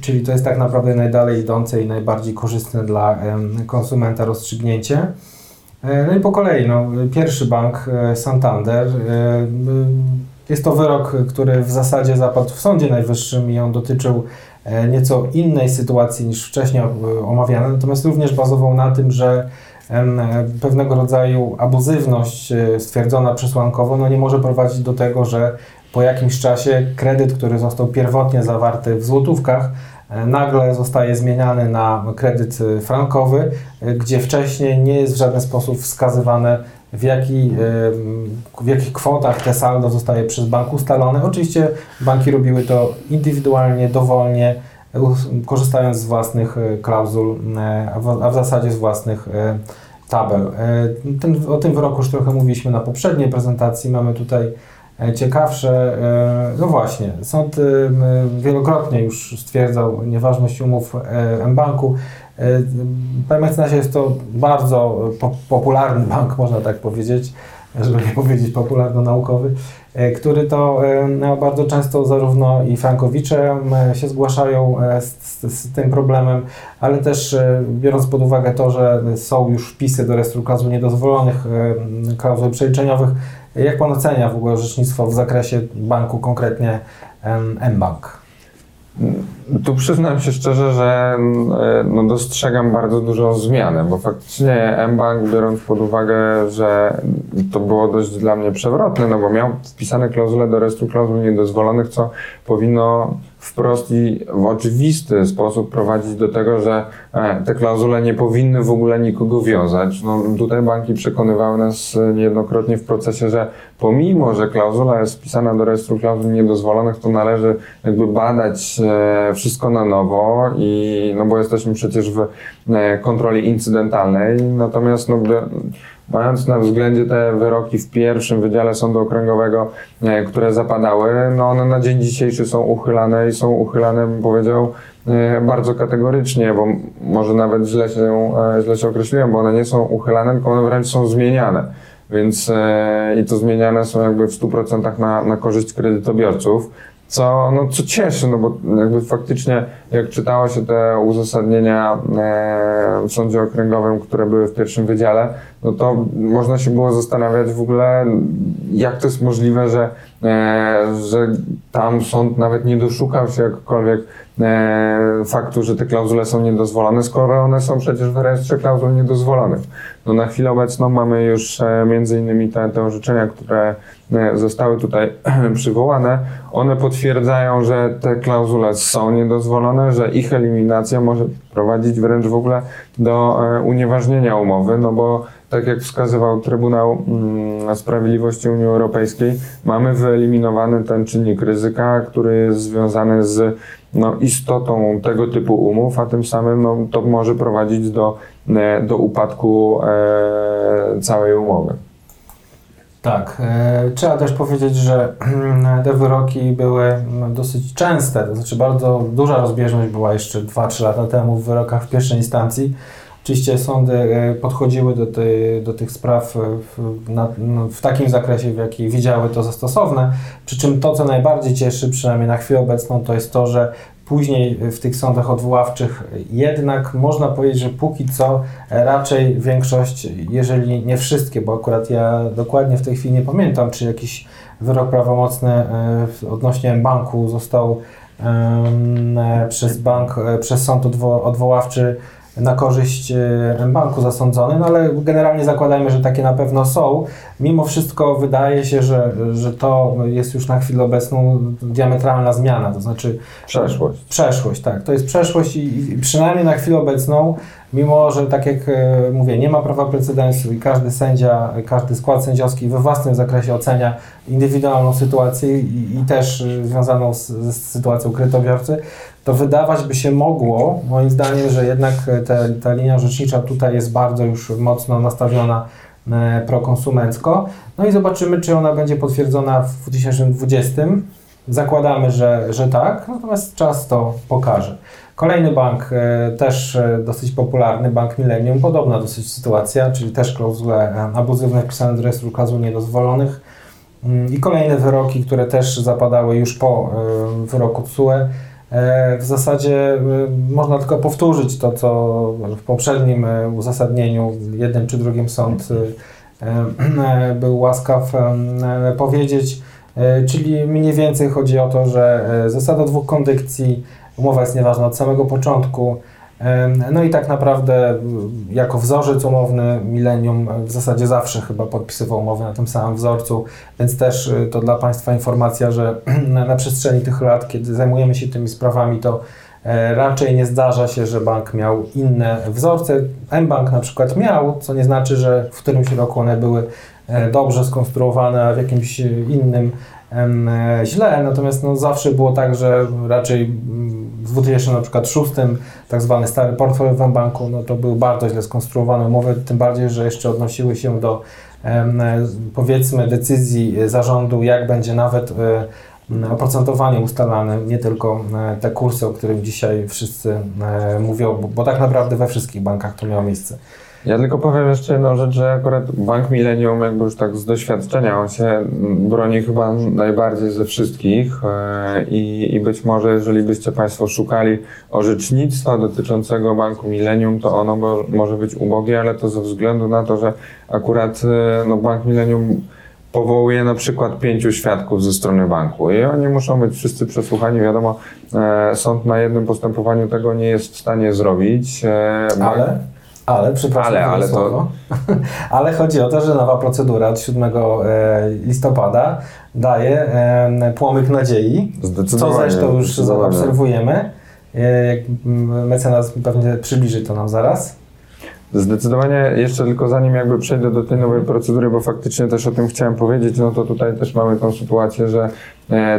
Czyli to jest tak naprawdę najdalej idące i najbardziej korzystne dla konsumenta rozstrzygnięcie. E, no i po kolei, no, pierwszy bank e, Santander. E, jest to wyrok, który w zasadzie zapadł w Sądzie Najwyższym i on dotyczył nieco innej sytuacji niż wcześniej omawiane, natomiast również bazował na tym, że pewnego rodzaju abuzywność e, stwierdzona przesłankowo no nie może prowadzić do tego, że po jakimś czasie kredyt, który został pierwotnie zawarty w złotówkach, e, nagle zostaje zmieniany na kredyt e, frankowy, gdzie wcześniej nie jest w żaden sposób wskazywane, w, jaki, w jakich kwotach te saldo zostaje przez bank ustalone. Oczywiście banki robiły to indywidualnie, dowolnie, korzystając z własnych klauzul, a w zasadzie z własnych tabel. E, ten, o tym wyroku już trochę mówiliśmy na poprzedniej prezentacji. Mamy tutaj e, ciekawsze. E, no właśnie, sąd wielokrotnie już stwierdzał nieważność umów mBanku. PMCNasie jest to bardzo popularny bank, można tak powiedzieć, żeby nie powiedzieć popularno-naukowy. E, który to e, no, bardzo często zarówno i frankowicze e, się zgłaszają z, z, tym problemem, ale też biorąc pod uwagę to, że są już wpisy do rejestru klauzul niedozwolonych, klauzul przeliczeniowych, jak Pan ocenia w ogóle orzecznictwo w zakresie banku, konkretnie mBank? Tu przyznam się szczerze, że e, no, dostrzegam bardzo dużą zmianę, bo faktycznie mBank, biorąc pod uwagę, że to było dość dla mnie przewrotne, no bo miał wpisane klauzule do rejestru klauzul niedozwolonych, co powinno wprost i w oczywisty sposób prowadzić do tego, że e, te klauzule nie powinny w ogóle nikogo wiązać. No, tutaj banki przekonywały nas niejednokrotnie w procesie, że pomimo, że klauzula jest wpisana do rejestru klauzul niedozwolonych, to należy jakby badać e, wszystko na nowo i no bo jesteśmy przecież w e, kontroli incydentalnej, natomiast no, mając na względzie te wyroki w pierwszym Wydziale Sądu Okręgowego, e, które zapadały, no one na dzień dzisiejszy są uchylane i są uchylane, bym powiedział, e, bardzo kategorycznie, bo może nawet źle się, źle się określiłem, bo one nie są uchylane, tylko one wręcz są zmieniane. Więc i to zmieniane są jakby w 100% na, na korzyść kredytobiorców co, no, co cieszy, no bo jakby faktycznie jak czytało się te uzasadnienia e, w sądzie okręgowym, które były w pierwszym wydziale, no to można się było zastanawiać w ogóle, jak to jest możliwe, że, e, że tam sąd nawet nie doszukał się jakkolwiek e, faktu, że te klauzule są niedozwolone, skoro one są przecież w rejestrze klauzul niedozwolonych. No na chwilę obecną mamy już między innymi te, te orzeczenia, które zostały tutaj przywołane. One potwierdzają, że te klauzule są niedozwolone, że ich eliminacja może prowadzić wręcz w ogóle do e, unieważnienia umowy, no bo tak jak wskazywał Trybunał mm, Sprawiedliwości Unii Europejskiej, mamy wyeliminowany ten czynnik ryzyka, który jest związany z no, istotą tego typu umów, a tym samym no, to może prowadzić do, e, do upadku e, całej umowy. Tak, e, trzeba też powiedzieć, że te wyroki były dosyć częste, to znaczy bardzo duża rozbieżność była jeszcze 2-3 lata temu w wyrokach w pierwszej instancji. Oczywiście sądy e, podchodziły do, tej, do tych spraw w, na, no, w takim zakresie, w jaki widziały to za stosowne. Przy czym to, co najbardziej cieszy, przynajmniej na chwilę obecną, to jest to, że później w tych sądach odwoławczych jednak można powiedzieć, że póki co raczej większość, jeżeli nie wszystkie, bo akurat ja dokładnie w tej chwili nie pamiętam, czy jakiś wyrok prawomocny e, odnośnie banku został przez bank, przez sąd odwoławczy na korzyść e, banku zasądzony, no ale generalnie zakładajmy, że takie na pewno są. Mimo wszystko wydaje się, że, że to jest już na chwilę obecną diametralna zmiana, to znaczy przeszłość. Przeszłość, tak. To jest przeszłość i, i przynajmniej na chwilę obecną, mimo że tak jak e, mówię, nie ma prawa precedensu i każdy sędzia, każdy skład sędziowski we własnym zakresie ocenia indywidualną sytuację i, i też e, związaną z, z sytuacją kredytobiorcy, to wydawać by się mogło, moim zdaniem, że jednak te, ta linia rzecznicza tutaj jest bardzo już mocno nastawiona e, prokonsumencko. No i zobaczymy, czy ona będzie potwierdzona w 2020. Zakładamy, że, że tak, natomiast czas to pokaże. Kolejny bank, e, też e, dosyć popularny, Bank Millennium, podobna dosyć sytuacja, czyli też klauzule abuzywne wpisane do rejestru klauzul niedozwolonych. Mm, I kolejne wyroki, które też zapadały już po wyroku TSUE E, w zasadzie e, można tylko powtórzyć to, co w poprzednim e, uzasadnieniu jednym czy drugim sąd był łaskaw powiedzieć. Czyli mniej więcej chodzi o to, że zasada dwóch kondykcji, umowa jest nieważna od samego początku, no i tak naprawdę jako wzorzec umowny Millennium w zasadzie zawsze chyba podpisywał umowy na tym samym wzorcu, więc też y, to dla Państwa informacja, że na przestrzeni tych lat, kiedy zajmujemy się tymi sprawami, to e, raczej nie zdarza się, że bank miał inne wzorce. mBank na przykład miał, co nie znaczy, że w którymś roku one były e, dobrze skonstruowane, a w jakimś innym e, źle, natomiast no, zawsze było tak, że raczej mm, w 2006 tak zwany stary portfel w banku, no to były bardzo źle skonstruowane umowy, tym bardziej, że jeszcze odnosiły się do powiedzmy decyzji zarządu, jak będzie nawet e, oprocentowanie ustalane, nie tylko e, te kursy, o których dzisiaj wszyscy e, mówią, bo tak naprawdę we wszystkich bankach to miało miejsce. Ja tylko powiem jeszcze jedną rzecz, że akurat Bank Millennium jakby już tak z doświadczenia, on się broni chyba najbardziej ze wszystkich e, i, i być może jeżeli byście Państwo szukali orzecznictwa dotyczącego Banku Millennium, to ono może być ubogie, ale to ze względu na to, że akurat e, no, Bank Millennium powołuje na przykład pięciu świadków ze strony banku i oni muszą być wszyscy przesłuchani. Wiadomo, e, sąd na jednym postępowaniu tego nie jest w stanie zrobić. Ale? Ale, przepraszam, ale, ale, to... ale chodzi o to, że nowa procedura od 7 e, listopada daje płomyk nadziei, co zresztą już zaobserwujemy. E, mecenas pewnie przybliży to nam zaraz. Zdecydowanie jeszcze tylko zanim jakby przejdę do tej nowej procedury, bo faktycznie też o tym chciałem powiedzieć, no to tutaj też mamy tą sytuację, że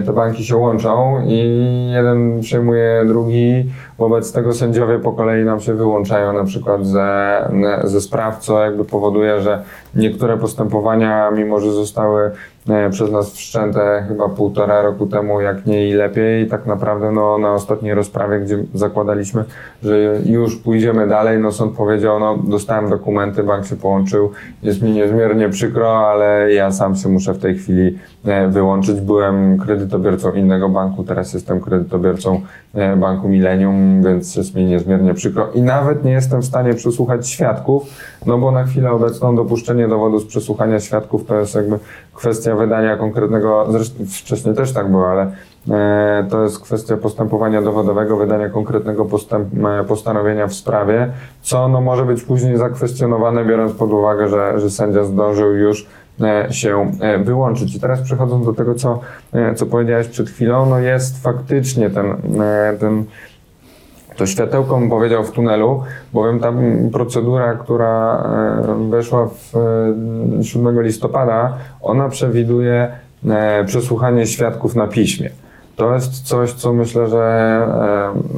te banki się łączą i jeden przejmuje drugi, wobec tego sędziowie po kolei nam się wyłączają na przykład ze, ze spraw, co jakby powoduje, że niektóre postępowania, mimo że zostały e, przez nas wszczęte chyba półtora roku temu, jak nie i lepiej. Tak naprawdę no, na ostatniej rozprawie, gdzie zakładaliśmy, że już pójdziemy dalej, no sąd powiedział, no dostałem dokumenty, bank się połączył, jest mi niezmiernie przykro, ale ja sam się muszę w tej chwili e, wyłączyć. Byłem kredytobiorcą innego banku, teraz jestem kredytobiorcą e, banku Millennium, więc jest mi niezmiernie przykro. I nawet nie jestem w stanie przesłuchać świadków, no bo na chwilę obecną dopuszczenie dowodu z przesłuchania świadków to jest jakby kwestia wydania konkretnego, zresztą wcześniej też tak było, ale e, to jest kwestia postępowania dowodowego, wydania konkretnego postęp, e, postanowienia w sprawie, co no może być później zakwestionowane, biorąc pod uwagę, że, że sędzia zdążył już się wyłączyć. I teraz przechodząc do tego, co, co powiedziałeś przed chwilą, no jest faktycznie ten, ten to światełko bym powiedział w tunelu, bowiem ta procedura, która e, weszła w 7 e, listopada, ona przewiduje e, przesłuchanie świadków na piśmie. To jest coś, co myślę, że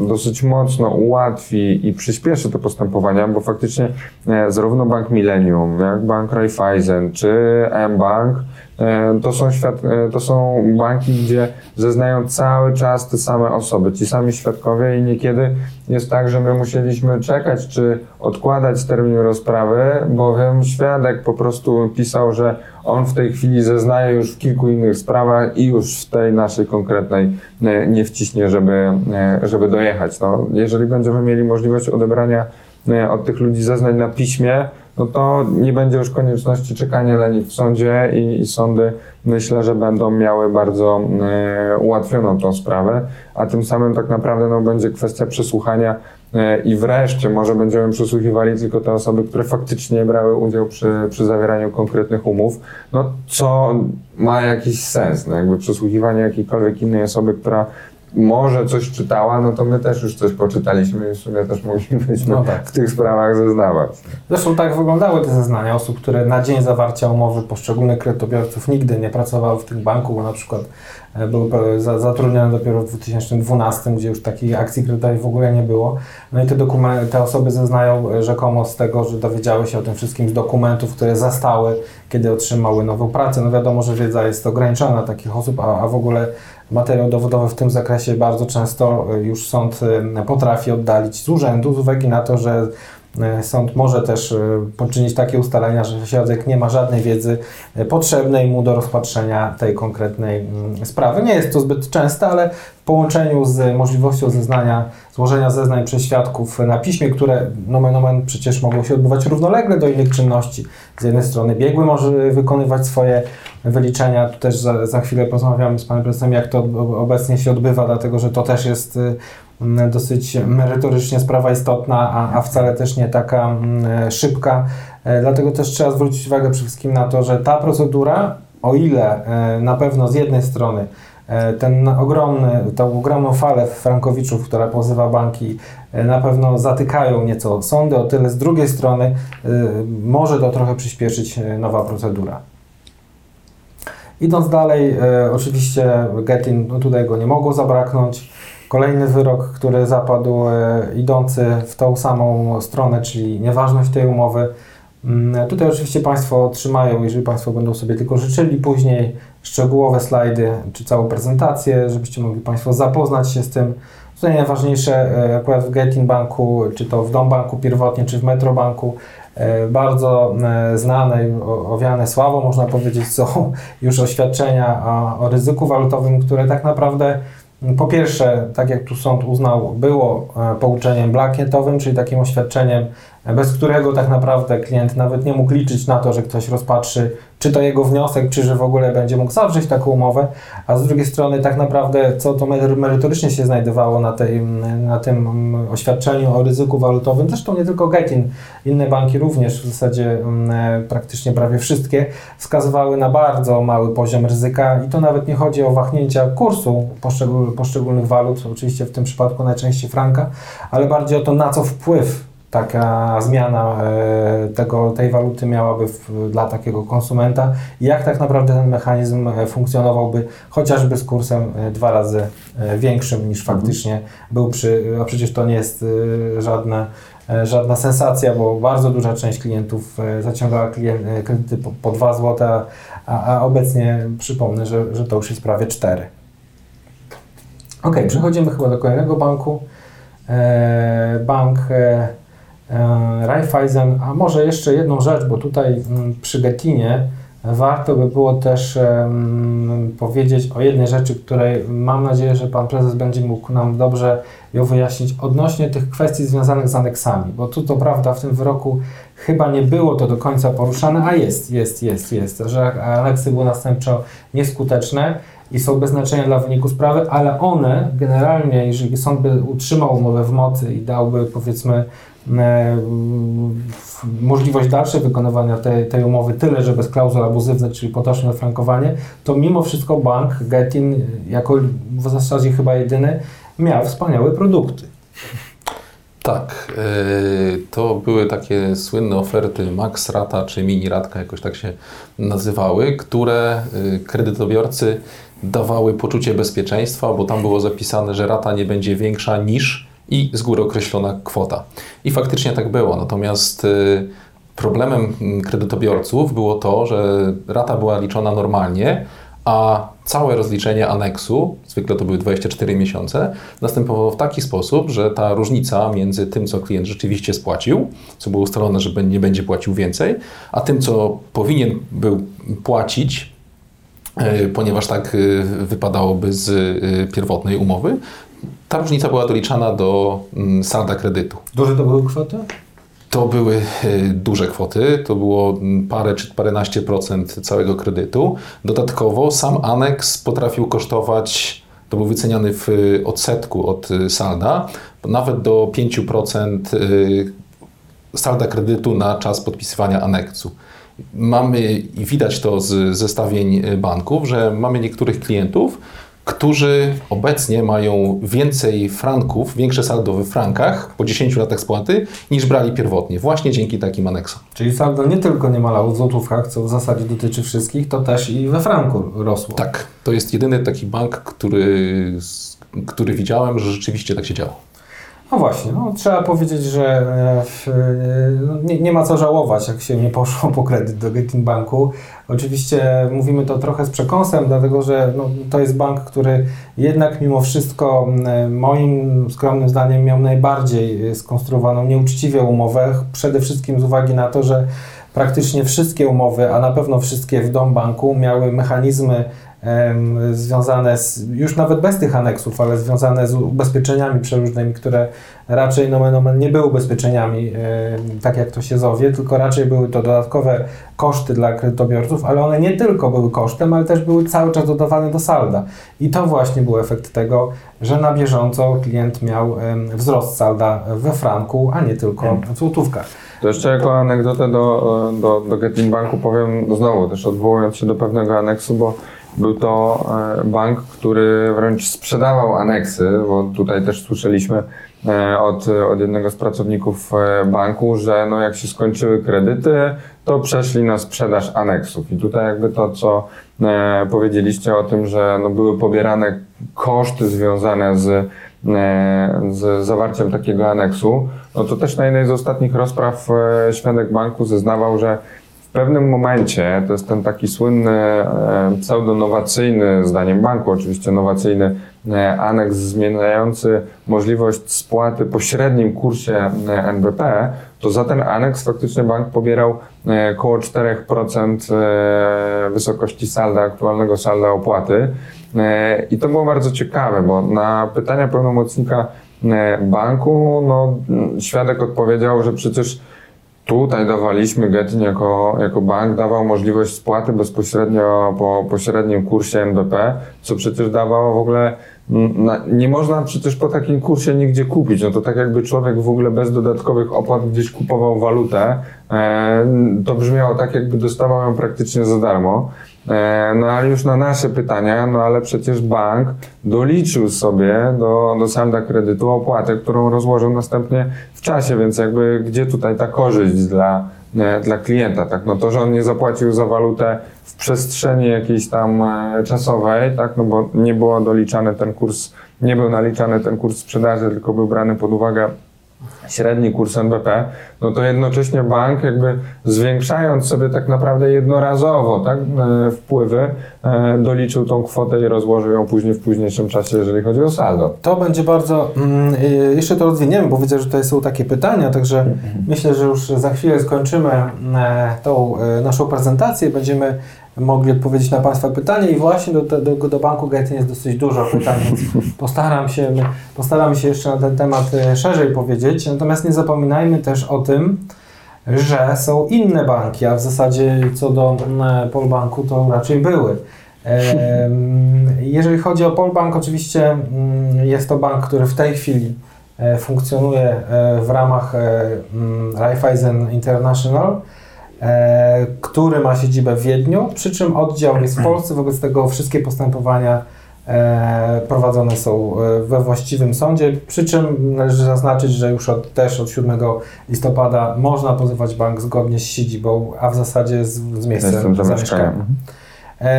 dosyć mocno ułatwi i przyspieszy te postępowania, bo faktycznie zarówno Bank Millennium, jak Bank Raiffeisen czy mBank e, to są, świad, e, to są banki, gdzie zeznają cały czas te same osoby, ci sami świadkowie i niekiedy jest tak, że my musieliśmy czekać, czy odkładać termin rozprawy, bowiem świadek po prostu pisał, że on w tej chwili zeznaje już w kilku innych sprawach i już w tej naszej konkretnej e, nie wciśnie, żeby, żeby dojechać. No, jeżeli będziemy mieli możliwość odebrania od tych ludzi zeznań na piśmie, no to nie będzie już konieczności czekania na nich w sądzie i, i sądy myślę, że będą miały bardzo e, ułatwioną tą sprawę, a tym samym tak naprawdę no, będzie kwestia przesłuchania e, i wreszcie może będziemy przesłuchiwali tylko te osoby, które faktycznie brały udział przy, przy zawieraniu konkretnych umów, no co ma jakiś sens, no, jakby przesłuchiwanie jakiejkolwiek innej osoby, która może coś czytała, no to my też już coś poczytaliśmy i w sumie też moglibyśmy no tak. w tych sprawach zeznawać. Zresztą tak wyglądały te zeznania osób, które na dzień zawarcia umowy poszczególnych kredytobiorców nigdy nie pracowały w tym banku, bo na przykład e, były zatrudnione dopiero w 2012, gdzie już takiej akcji kredytowej w ogóle nie było. No i te, dokumenty, te osoby zeznają e, rzekomo z tego, że dowiedziały się o tym wszystkim z dokumentów, które zastały, kiedy otrzymały nową pracę. No wiadomo, że wiedza jest ograniczona takich osób, a, a w ogóle materiał dowodowy w tym zakresie bardzo często e, już sąd potrafi oddalić z urzędu z uwagi na to, że Sąd może też poczynić takie ustalenia, że świadek nie ma żadnej wiedzy potrzebnej mu do rozpatrzenia tej konkretnej mm, sprawy. Nie jest to zbyt częste, ale w połączeniu z możliwością zeznania, złożenia zeznań przez świadków na piśmie, które nomen omen przecież mogą się odbywać równolegle do innych czynności. Z jednej strony biegły może wykonywać swoje wyliczenia. Tu też za, za chwilę porozmawiamy z panem prezesem, jak to obecnie się odbywa, dlatego że to też jest y, dosyć merytorycznie sprawa istotna, a, a wcale też nie taka szybka. E, dlatego też trzeba zwrócić uwagę przede wszystkim na to, że ta procedura, o ile e, na pewno z jednej strony e, ten ogromny, tą ogromną falę frankowiczów, która pozywa banki, na pewno zatykają nieco sądy, o tyle z drugiej strony może to trochę przyspieszyć nowa procedura. Idąc dalej, oczywiście Getin, no tutaj go nie mogło zabraknąć. Kolejny wyrok, który zapadł, e, idący w tą samą stronę, czyli nieważność tej umowy. Mm, tutaj oczywiście Państwo otrzymają, jeżeli Państwo będą sobie tylko życzyli później, szczegółowe slajdy czy całą prezentację, żebyście mogli Państwo zapoznać się z tym. Tutaj najważniejsze e, akurat w Getin Banku, czy to w Dom Banku pierwotnie, czy w Metrobanku, E, bardzo znane i owiane sławą, można powiedzieć, są już oświadczenia o ryzyku walutowym, które tak naprawdę po pierwsze, tak jak tu sąd uznał, było e, pouczeniem blankietowym, czyli takim oświadczeniem, bez którego tak naprawdę klient nawet nie mógł liczyć na to, że ktoś rozpatrzy czy to jego wniosek, czy że w ogóle będzie mógł zawrzeć taką umowę, a z drugiej strony tak naprawdę co to merytorycznie się znajdowało na, tej, na tym oświadczeniu o ryzyku walutowym, zresztą nie tylko Getin, inne banki również w zasadzie mm, praktycznie prawie wszystkie wskazywały na bardzo mały poziom ryzyka. I to nawet nie chodzi o wahnięcia kursu poszczególnych walut, oczywiście w tym przypadku najczęściej franka, ale bardziej o to na co wpływ taka zmiana e, tego, tej waluty miałaby w, dla takiego konsumenta i jak tak naprawdę ten mechanizm e, funkcjonowałby chociażby z kursem e, dwa razy większym niż mhm. faktycznie był przy, a przecież to nie jest żadne, żadna sensacja, bo bardzo duża część klientów zaciągała kredyty po, po 2 zł, a, a obecnie przypomnę, że, że to już jest prawie 4. Ok, przechodzimy chyba do kolejnego banku. Bank Raiffeisen, a może jeszcze jedną rzecz, bo tutaj mm, przy Getinie warto by było też powiedzieć o jednej rzeczy, której mam nadzieję, że Pan Prezes będzie mógł nam dobrze ją wyjaśnić odnośnie tych kwestii związanych z aneksami, bo tu to prawda w tym wyroku chyba nie było to do końca poruszane, a jest, jest, jest, jest, że aneksy były następczo nieskuteczne i są bez znaczenia dla wyniku sprawy, ale one generalnie, jeżeli sąd by utrzymał umowę w mocy i dałby powiedzmy E, możliwość dalszej wykonywania tej, tej umowy tyle, że bez klauzul abuzywnych, czyli potoczne frankowanie, to mimo wszystko bank Getin, jako w zasadzie chyba jedyny, miał wspaniałe produkty. Tak, e, to były takie słynne oferty Max Rata czy Mini Ratka, jakoś tak się nazywały, które e, kredytobiorcy dawały poczucie bezpieczeństwa, bo tam było zapisane, że rata nie będzie większa niż i z góry określona kwota. I faktycznie tak było. Natomiast y, Problemem mm, kredytobiorców było to, że rata była liczona normalnie, a całe rozliczenie aneksu, zwykle to były 24 miesiące, następowało w taki sposób, że ta różnica między tym, co klient rzeczywiście spłacił, co było ustalone, że nie będzie płacił więcej, a tym, co powinien był płacić, e, ponieważ tak e, wypadałoby z e, pierwotnej umowy, ta różnica była doliczana do mm, salda kredytu. Duże to były kwoty? To były duże kwoty, to było mm, parę czy paręnaście procent całego kredytu. Dodatkowo sam aneks potrafił kosztować, to był wyceniany w odsetku od salda, nawet do 5% salda kredytu na czas podpisywania aneksu. Mamy i widać to z zestawień banków, że mamy niektórych klientów, którzy obecnie mają więcej franków, większe saldo we frankach po 10 latach spłaty, niż brali pierwotnie, właśnie dzięki takim aneksom. Czyli saldo nie tylko nie malało w złotówkach, co w zasadzie dotyczy wszystkich, to też i we franku rosło. Tak, to jest jedyny taki bank, który, który widziałem, że rzeczywiście tak się działo. No właśnie, no, trzeba powiedzieć, że e, w, e, no, nie, nie, ma co żałować, jak się nie poszło po kredyt do Getin Banku. Oczywiście mówimy to trochę z przekąsem, dlatego że no, to jest bank, który jednak mimo wszystko moim skromnym zdaniem miał najbardziej skonstruowaną nieuczciwie umowę, przede wszystkim z uwagi na to, że praktycznie wszystkie umowy, a na pewno wszystkie w Dom Banku miały mechanizmy związane z, już nawet bez tych aneksów, ale związane z ubezpieczeniami przeróżnymi, które raczej nomen omen nie były ubezpieczeniami, tak jak to się zowie, tylko raczej były to dodatkowe koszty dla kredytobiorców, ale one nie tylko były kosztem, ale też były cały czas dodawane do salda. I to właśnie był efekt tego, że na bieżąco klient miał wzrost salda we franku, a nie tylko w złotówkach. To jeszcze jako anegdotę do, do, do Getin Banku powiem znowu, też odwołując się do pewnego aneksu, bo był to e, bank, który wręcz sprzedawał aneksy, bo tutaj też słyszeliśmy e, od, od jednego z pracowników e, banku, że no jak się skończyły kredyty, to przeszli na sprzedaż aneksów. I tutaj jakby to, co powiedzieliście o tym, że no były pobierane koszty związane z, z zawarciem takiego aneksu, no to też na jednej z ostatnich rozpraw świadek banku zeznawał, że pewnym momencie, to jest ten taki słynny, e, pseudonowacyjny, zdaniem banku oczywiście nowacyjny, e, aneks zmieniający możliwość spłaty po średnim kursie e, NBP, to za ten aneks faktycznie bank pobierał około 4% wysokości salda, aktualnego salda opłaty. I to było bardzo ciekawe, bo na pytania pełnomocnika banku, no, świadek odpowiedział, że przecież Tutaj dawaliśmy Getin jako, jako bank, dawał możliwość spłaty bezpośrednio po pośrednim kursie NBP, co przecież dawało w ogóle, na, nie można przecież po takim kursie nigdzie kupić. No to tak jakby człowiek w ogóle bez dodatkowych opłat gdzieś kupował walutę, e, to brzmiało tak jakby dostawał ją praktycznie za darmo. E, no ale już na nasze pytania, no ale przecież bank doliczył sobie do, do salda kredytu opłatę, którą rozłożył następnie w czasie, więc jakby gdzie tutaj ta korzyść dla, e, dla klienta, tak? No to, że on nie zapłacił za walutę w przestrzeni jakiejś tam e, czasowej, tak? No bo nie było doliczany ten kurs, nie był naliczany ten kurs sprzedaży, tylko był brany pod uwagę średni kurs NBP, no to jednocześnie bank jakby zwiększając sobie tak naprawdę jednorazowo tak, e, wpływy, e, doliczył tą kwotę i rozłożył ją później w późniejszym czasie, jeżeli chodzi o saldo. To będzie bardzo, mm, jeszcze to rozwiniemy, bo widzę, że tutaj są takie pytania, także mhm. myślę, że już za chwilę skończymy e, tą naszą prezentację, będziemy mogli odpowiedzieć na Państwa pytanie i właśnie do, do, do banku Getin jest dosyć dużo pytań, więc postaram się, postaramy się jeszcze na ten temat e, szerzej powiedzieć. Natomiast nie zapominajmy też o tym, że są inne banki, a w zasadzie co do e, Polbanku to raczej były. Jeżeli chodzi o Polbank, oczywiście mm, jest to bank, który w tej chwili e, funkcjonuje w ramach mm, Raiffeisen International. E, który ma siedzibę w Wiedniu, przy czym oddział jest w Polsce, wobec tego wszystkie postępowania e, prowadzone są e, we właściwym sądzie, przy czym należy zaznaczyć, że już od, też od 7 listopada można pozywać bank zgodnie z siedzibą, a w zasadzie z, z miejscem zamieszkania. Mhm.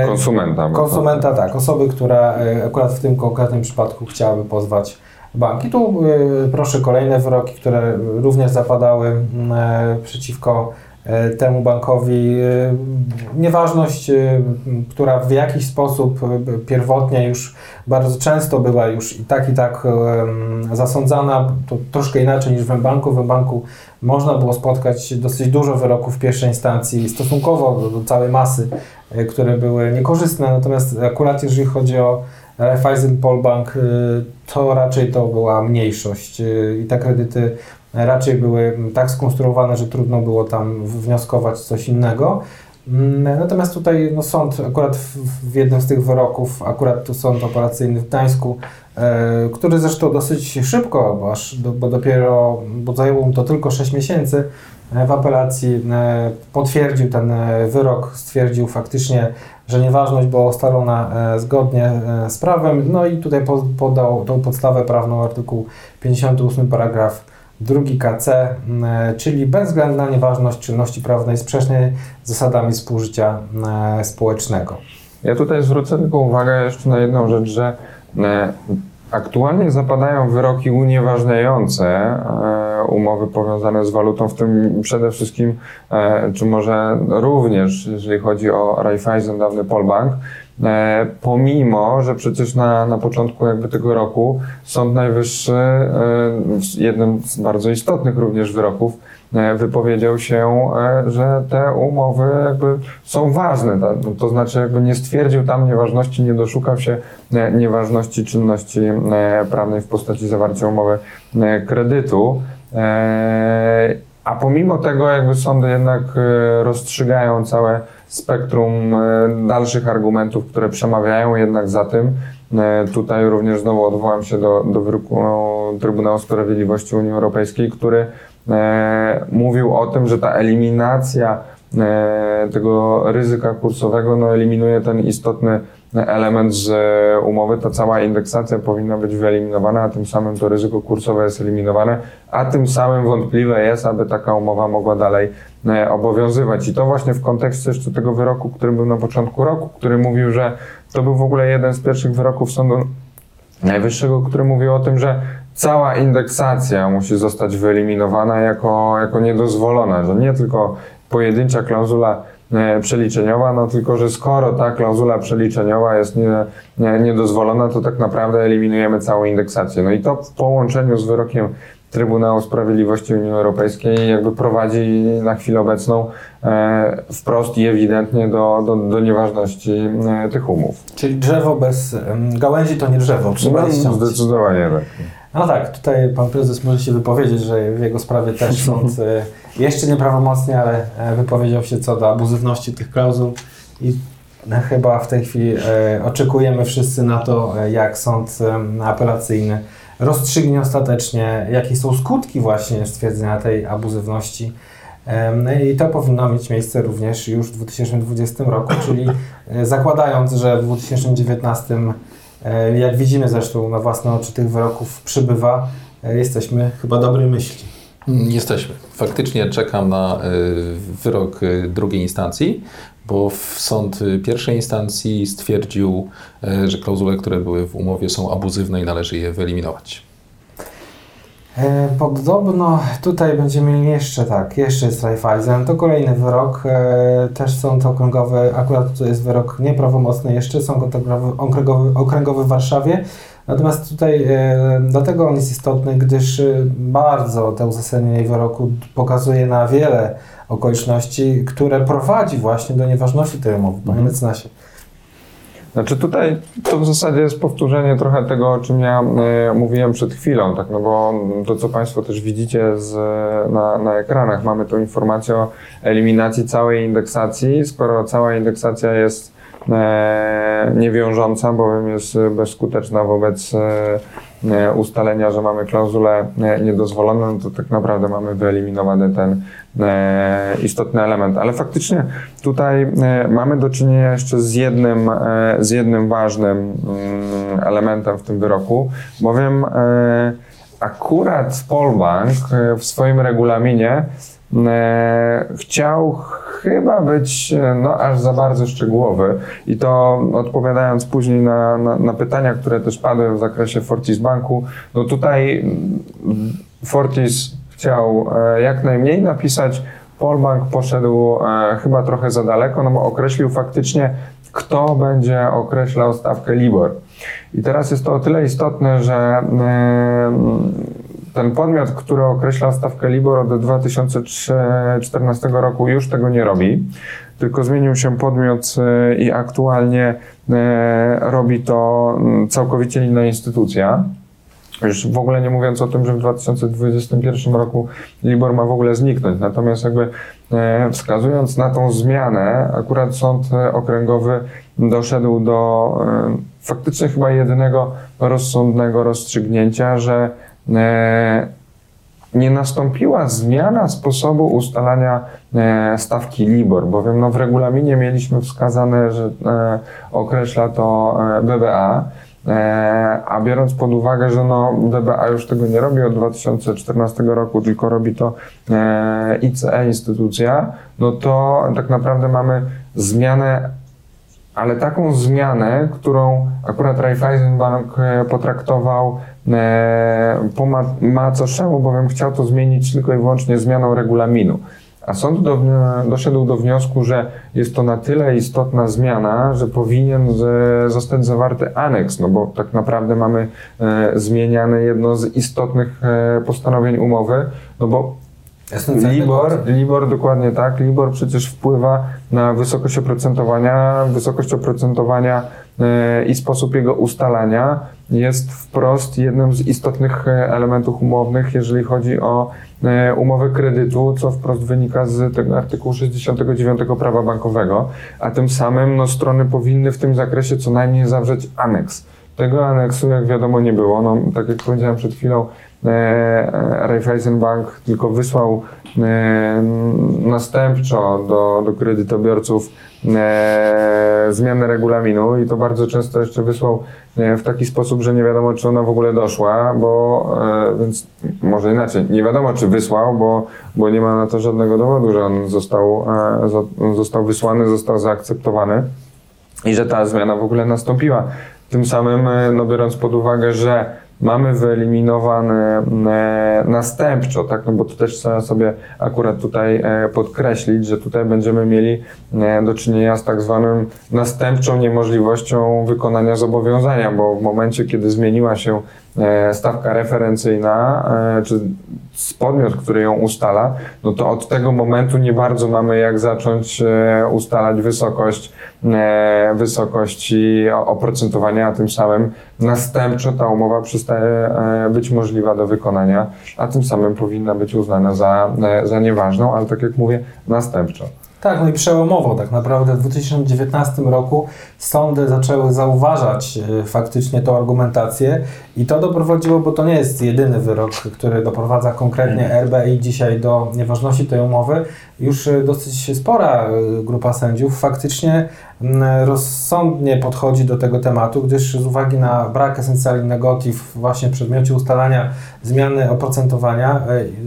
Konsumenta. Konsumenta, tak. Osoby, która akurat w tym konkretnym przypadku chciałaby pozwać bank. I tu proszę kolejne wyroki, które również zapadały przeciwko e, temu bankowi e, nieważność, e, która w jakiś sposób e, pierwotnie już bardzo często była już i tak i tak zasądzana, to troszkę inaczej niż w banku. W banku można było spotkać dosyć dużo wyroków pierwszej instancji stosunkowo do, całej masy, e, które były niekorzystne, natomiast akurat jeżeli chodzi o Raiffeisen Polbank, to raczej to była mniejszość i te kredyty raczej były tak skonstruowane, że trudno było tam wnioskować coś innego. Mm, Natomiast tutaj no, sąd, akurat w, w jednym z tych wyroków, akurat tu sąd operacyjny w Gdańsku, e, który zresztą dosyć szybko, bo, aż do, bo dopiero, bo zajęło mu to tylko 6 miesięcy, e, w apelacji e, potwierdził ten e, wyrok, stwierdził faktycznie, że nieważność była ustalona e, zgodnie e, z prawem, no i tutaj po- podał tą podstawę prawną artykuł 58 paragraf 2 KC, e, czyli bezwzględna nieważność czynności prawnej sprzecznej z zasadami współżycia e, społecznego. Ja tutaj zwrócę tylko uwagę jeszcze na jedną rzecz, że e, aktualnie zapadają wyroki unieważniające umowy powiązane z walutą, w tym przede wszystkim, czy może również, jeżeli chodzi o Raiffeisen, dawny Polbank, pomimo, że przecież na, na początku jakby tego roku Sąd Najwyższy e, jednym z bardzo istotnych również wyroków e, wypowiedział się, e, że te umowy jakby są ważne, no to znaczy jakby nie stwierdził tam nieważności, nie doszukał się e, nieważności czynności e, prawnej w postaci zawarcia umowy e, kredytu. E, A pomimo tego jakby sądy jednak e, rozstrzygają całe spektrum e, dalszych argumentów, które przemawiają jednak za tym. E, Tutaj również znowu odwołam się do, do wyroku Trybunału Sprawiedliwości Unii Europejskiej, który e, mówił o tym, że ta eliminacja e, tego ryzyka kursowego no, eliminuje ten istotny element z e, umowy. Ta cała indeksacja powinna być wyeliminowana, a tym samym to ryzyko kursowe jest eliminowane, a tym samym wątpliwe jest, aby taka umowa mogła dalej e, obowiązywać. I to właśnie w kontekście jeszcze tego wyroku, który był na początku roku, który mówił, że to był w ogóle jeden z pierwszych wyroków Sądu Najwyższego, który mówił o tym, że cała indeksacja musi zostać wyeliminowana jako, jako niedozwolona, że nie tylko pojedyncza klauzula e, przeliczeniowa, no tylko, że skoro ta klauzula przeliczeniowa jest nie, nie, niedozwolona, to tak naprawdę eliminujemy całą indeksację. No i to w połączeniu z wyrokiem Trybunału Sprawiedliwości Unii Europejskiej jakby prowadzi na chwilę obecną e, wprost i ewidentnie do, do, do nieważności e, tych umów. Czyli drzewo bez gałęzi to nie drzewo, trzeba je No, zdecydowanie tak. No tak, tutaj pan prezes może się wypowiedzieć, że w jego sprawie też sąd e, jeszcze nieprawomocnie, ale wypowiedział się co do abuzywności tych klauzul i chyba w tej chwili oczekujemy wszyscy na to, jak sąd apelacyjny rozstrzygnie ostatecznie, jakie są skutki właśnie stwierdzenia tej abuzywności. Em, I to powinno mieć miejsce również już w 2020 roku, czyli e, zakładając, że w 2019 E, Jak widzimy zresztą na własne oczy tych wyroków przybywa, e, jesteśmy chyba dobrej myśli. Jesteśmy. Faktycznie czekam na wyrok drugiej instancji, bo sąd y, pierwszej instancji stwierdził, y, że klauzule, które były w umowie są abuzywne i należy je wyeliminować. E, Podobno tutaj będziemy mieli jeszcze tak, jeszcze jest Raiffeisen, to kolejny wyrok, e, też sąd okręgowy, akurat to jest wyrok nieprawomocny jeszcze, sąd okręgowy, okręgowy, w Warszawie, natomiast tutaj e, dlatego on jest istotny, gdyż e, bardzo to uzasadnienie wyroku pokazuje na wiele okoliczności, które prowadzi właśnie do nieważności tej umowy, panie Mhm. mecenasie. Znaczy tutaj to w zasadzie jest powtórzenie trochę tego, o czym ja e, mówiłem przed chwilą, tak, no bo to, co Państwo też widzicie z, na, na ekranach, mamy tu informację o eliminacji całej indeksacji. Skoro cała indeksacja jest e, niewiążąca, bowiem jest bezskuteczna wobec e, e, ustalenia, że mamy klauzulę e, niedozwoloną, to tak naprawdę mamy wyeliminowany ten e, istotny element. Ale faktycznie tutaj e, mamy do czynienia jeszcze z jednym, e, z jednym ważnym mm, elementem w tym wyroku, bowiem e, akurat Polbank e, w swoim regulaminie e, chciał chyba być e, no, aż za bardzo szczegółowy i to odpowiadając później na, na, na pytania, które też padły w zakresie Fortis Banku, no tutaj mm, Fortis chciał e, jak najmniej napisać Polbank poszedł e, chyba trochę za daleko, no bo określił faktycznie, kto będzie określał stawkę LIBOR. I teraz jest to o tyle istotne, że e, ten podmiot, który określał stawkę LIBOR od 2014 roku już tego nie robi, tylko zmienił się podmiot e, i aktualnie e, robi to mm, całkowicie inna instytucja. Już w ogóle nie mówiąc o tym, że w 2021 roku LIBOR ma w ogóle zniknąć. Natomiast jakby e, wskazując na tą zmianę, akurat sąd okręgowy doszedł do faktycznie chyba jedynego rozsądnego rozstrzygnięcia, że nie nastąpiła zmiana sposobu ustalania e, stawki LIBOR, bowiem no, w regulaminie mieliśmy wskazane, że e, określa to e, BBA, e, a biorąc pod uwagę, że no, BBA już tego nie robi od 2014 roku, tylko robi to e, ICE instytucja, no to tak naprawdę mamy zmianę ale taką zmianę, którą akurat Raiffeisenbank e, potraktował e, macoszemu, bowiem chciał to zmienić tylko i wyłącznie zmianą regulaminu. A sąd do, doszedł do wniosku, że jest to na tyle istotna zmiana, że powinien zostać zawarty aneks, no bo tak naprawdę mamy e, zmieniane jedno z istotnych e, postanowień umowy, no bo Libor. Libor dokładnie tak. Libor przecież wpływa na wysokość oprocentowania. Wysokość oprocentowania e, i sposób jego ustalania jest wprost jednym z istotnych e, elementów umownych, jeżeli chodzi o e, umowę kredytu, co wprost wynika z tego artykułu 69 prawa bankowego, a tym samym no, strony powinny w tym zakresie co najmniej zawrzeć aneks. Tego aneksu, jak wiadomo, nie było. No, tak jak powiedziałem przed chwilą, Raiffeisenbank tylko wysłał e, następczo do, do kredytobiorców e, zmianę regulaminu i to bardzo często jeszcze wysłał e, w taki sposób, że nie wiadomo, czy ona w ogóle doszła, bo e, więc może inaczej, nie wiadomo, czy wysłał, bo, bo nie ma na to żadnego dowodu, że on został, e, zo- został wysłany, został zaakceptowany i że ta zmiana w ogóle nastąpiła. Tym samym, e, no biorąc pod uwagę, że mamy wyeliminowane e, następczo, tak, no bo to też trzeba sobie akurat tutaj e, podkreślić, że tutaj będziemy mieli e, do czynienia z tak zwanym następczą niemożliwością wykonania zobowiązania, bo w momencie, kiedy zmieniła się stawka referencyjna, e, czy podmiot, który ją ustala, no to od tego momentu nie bardzo mamy jak zacząć e, ustalać wysokość, e, wysokości oprocentowania, a tym samym następczo ta umowa przestaje e, być możliwa do wykonania, a tym samym powinna być uznana za, e, za nieważną, ale tak jak mówię, następczo. Tak, no i przełomowo tak naprawdę w 2019 roku sądy zaczęły zauważać e, faktycznie tą argumentację i to doprowadziło, bo to nie jest jedyny wyrok, który doprowadza konkretnie RBI dzisiaj do nieważności tej umowy. Już e, dosyć spora e, grupa sędziów faktycznie rozsądnie podchodzi do tego tematu, gdyż z uwagi na brak esencjali negotiv właśnie w przedmiocie ustalania zmiany oprocentowania,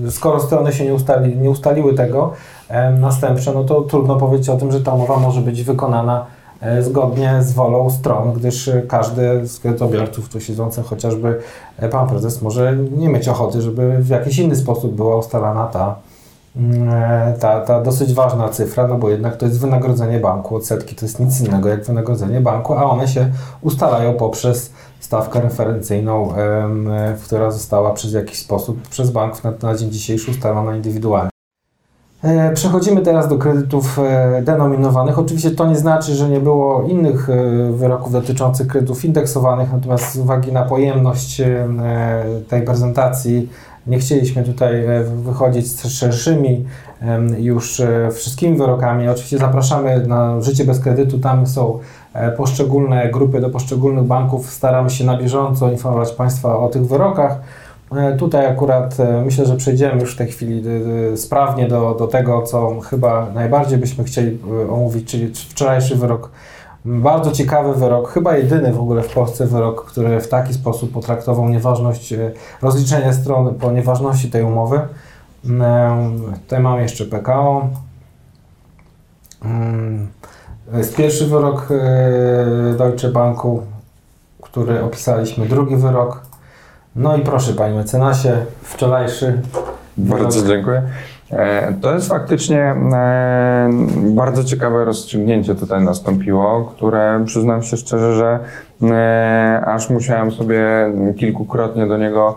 skoro strony się nie, ustali, nie ustaliły tego, następcze, no to trudno powiedzieć o tym, że ta umowa może być wykonana e, zgodnie z wolą stron, gdyż e, każdy z kredytobiorców tu siedzący, chociażby e, pan prezes, może nie mieć ochoty, żeby w jakiś inny sposób była ustalana ta, mm, ta, ta dosyć ważna cyfra, no bo jednak to jest wynagrodzenie banku, odsetki to jest nic innego jak wynagrodzenie banku, a one się ustalają poprzez stawkę referencyjną, która została przez jakiś sposób przez bank na, na dzień dzisiejszy ustalona indywidualnie. E, Przechodzimy teraz do kredytów e, denominowanych. Oczywiście to nie znaczy, że nie było innych e, wyroków dotyczących kredytów indeksowanych, natomiast z uwagi na pojemność tej prezentacji nie chcieliśmy tutaj wychodzić z szerszymi już wszystkimi wyrokami. Oczywiście zapraszamy na Życie bez kredytu, tam są poszczególne grupy do poszczególnych banków. Staramy się na bieżąco informować Państwa o tych wyrokach. E, Tutaj akurat e, myślę, że przejdziemy już w tej chwili e, sprawnie do, do tego, co chyba najbardziej byśmy chcieli omówić, czyli wczorajszy wyrok. Bardzo ciekawy wyrok, chyba jedyny w ogóle w Polsce wyrok, który w taki sposób potraktował nieważność e, rozliczenia stron po nieważności tej umowy. E, Tutaj mam jeszcze PKO. Mm, Jest pierwszy wyrok Deutsche Banku, który opisaliśmy, drugi wyrok. No i proszę Panie Mecenasie, wczorajszy Bardzo wyrok. dziękuję. E, to jest faktycznie e, bardzo ciekawe rozstrzygnięcie tutaj nastąpiło, które przyznam się szczerze, że e, aż musiałem sobie kilkukrotnie do niego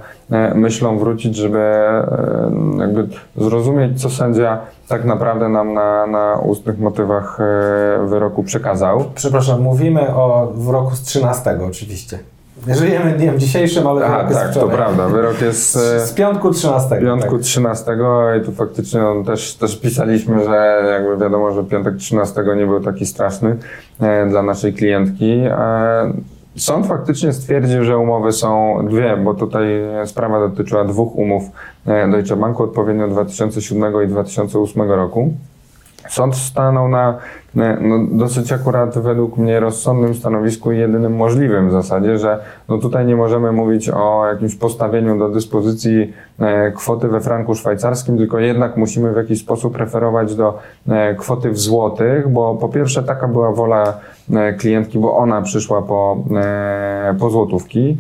myślą wrócić, żeby jakby zrozumieć, co sędzia tak naprawdę nam na, na ustnych motywach wyroku przekazał. Przepraszam, mówimy o wyroku z 13 oczywiście. Żyjemy dniem dzisiejszym, ale A, tak, to prawda. Wyrok jest z, z piątku 13. Piątku tak. 13 i tu faktycznie no, też, też pisaliśmy, że jakby wiadomo, że piątek 13 nie był taki straszny e, dla naszej klientki. E, sąd faktycznie stwierdził, że umowy są dwie, bo tutaj sprawa dotyczyła dwóch umów e, Deutsche Banku, odpowiednio 2007 i 2008 roku. Sąd stanął na no, dosyć akurat według mnie rozsądnym stanowisku i jedynym możliwym w zasadzie, że no tutaj nie możemy mówić o jakimś postawieniu do dyspozycji e, kwoty we franku szwajcarskim, tylko jednak musimy w jakiś sposób referować do e, kwoty w złotych, bo po pierwsze taka była wola e, klientki, bo ona przyszła po, po złotówki,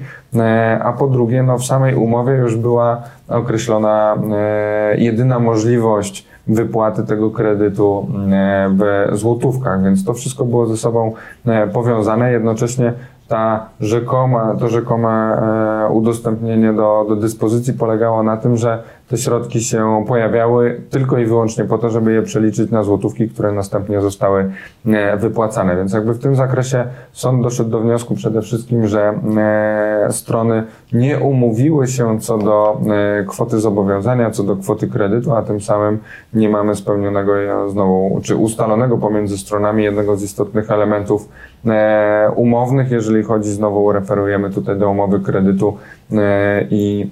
a po drugie no w samej umowie już była określona jedyna możliwość wypłaty tego kredytu e, w złotówkach, więc to wszystko było ze sobą e, powiązane. Jednocześnie ta rzekoma, to rzekome e, udostępnienie do, do dyspozycji polegało na tym, że te środki się pojawiały tylko i wyłącznie po to, żeby je przeliczyć na złotówki, które następnie zostały e, wypłacane. Więc jakby w tym zakresie sąd doszedł do wniosku przede wszystkim, że e, strony nie umówiły się co do kwoty zobowiązania, co do kwoty kredytu, a tym samym nie mamy spełnionego znowu, czy ustalonego pomiędzy stronami jednego z istotnych elementów umownych, jeżeli chodzi, znowu referujemy tutaj do umowy kredytu i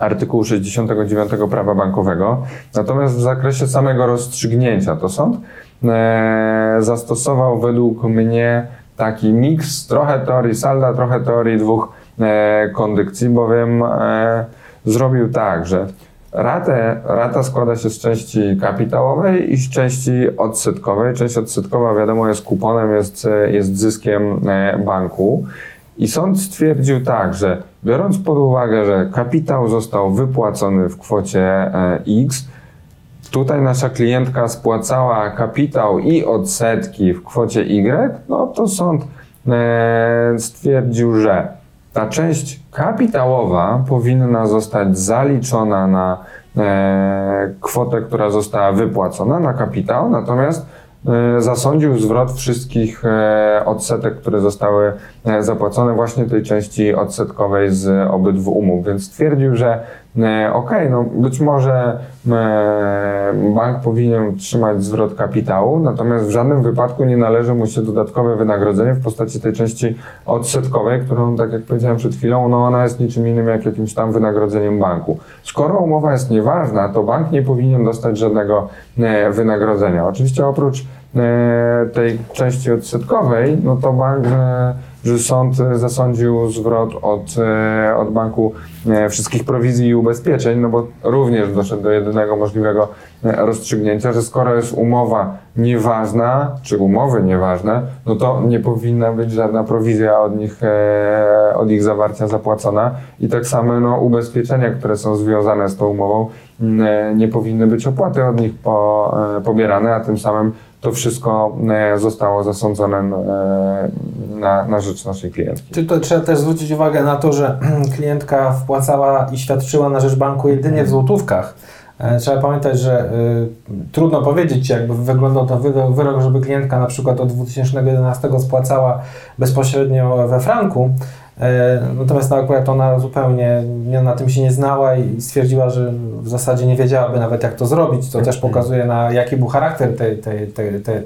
artykułu 69 prawa bankowego. Natomiast w zakresie samego rozstrzygnięcia to sąd e, zastosował według mnie taki miks, trochę teorii salda, trochę teorii dwóch e, kondykcji, bowiem e, zrobił tak, że Ratę, rata składa się z części kapitałowej i z części odsetkowej. Część odsetkowa, wiadomo, jest kuponem, jest, jest zyskiem e, banku. I sąd stwierdził tak, że biorąc pod uwagę, że kapitał został wypłacony w kwocie e, X, tutaj nasza klientka spłacała kapitał i odsetki w kwocie Y, no to sąd e, stwierdził, że ta część kapitałowa powinna zostać zaliczona na e, kwotę, która została wypłacona na kapitał, natomiast zasądził zwrot wszystkich e, odsetek, które zostały e, zapłacone właśnie tej części odsetkowej z obydwu umów, więc stwierdził, że okej, okay, no być może bank powinien trzymać zwrot kapitału, natomiast w żadnym wypadku nie należy mu się dodatkowe wynagrodzenie w postaci tej części odsetkowej, którą, tak jak powiedziałem przed chwilą, no ona jest niczym innym jak jakimś tam wynagrodzeniem banku. Skoro umowa jest nieważna, to bank nie powinien dostać żadnego wynagrodzenia. Oczywiście oprócz tej części odsetkowej, no to bank że sąd zasądził zwrot od, e, od banku e, wszystkich prowizji i ubezpieczeń, no bo również doszedł do jedynego możliwego e, rozstrzygnięcia, że skoro jest umowa nieważna, czy umowy nieważne, no to nie powinna być żadna prowizja od nich, od ich zawarcia zapłacona. I tak samo no, ubezpieczenia, które są związane z tą umową, nie powinny być opłaty od nich po, pobierane, a tym samym to wszystko e, zostało zasądzone e, na, na rzecz naszej klientki. Czy to trzeba też zwrócić uwagę na to, że klientka wpłacała i świadczyła na rzecz banku jedynie w złotówkach. E, trzeba pamiętać, że y, trudno powiedzieć, jakby wyglądał to wyrok, żeby klientka na przykład od 2011 spłacała bezpośrednio we franku, natomiast no, akurat ona zupełnie nie, na tym się nie znała i stwierdziła, że w zasadzie nie wiedziałaby nawet jak to zrobić, co też pokazuje na jaki był charakter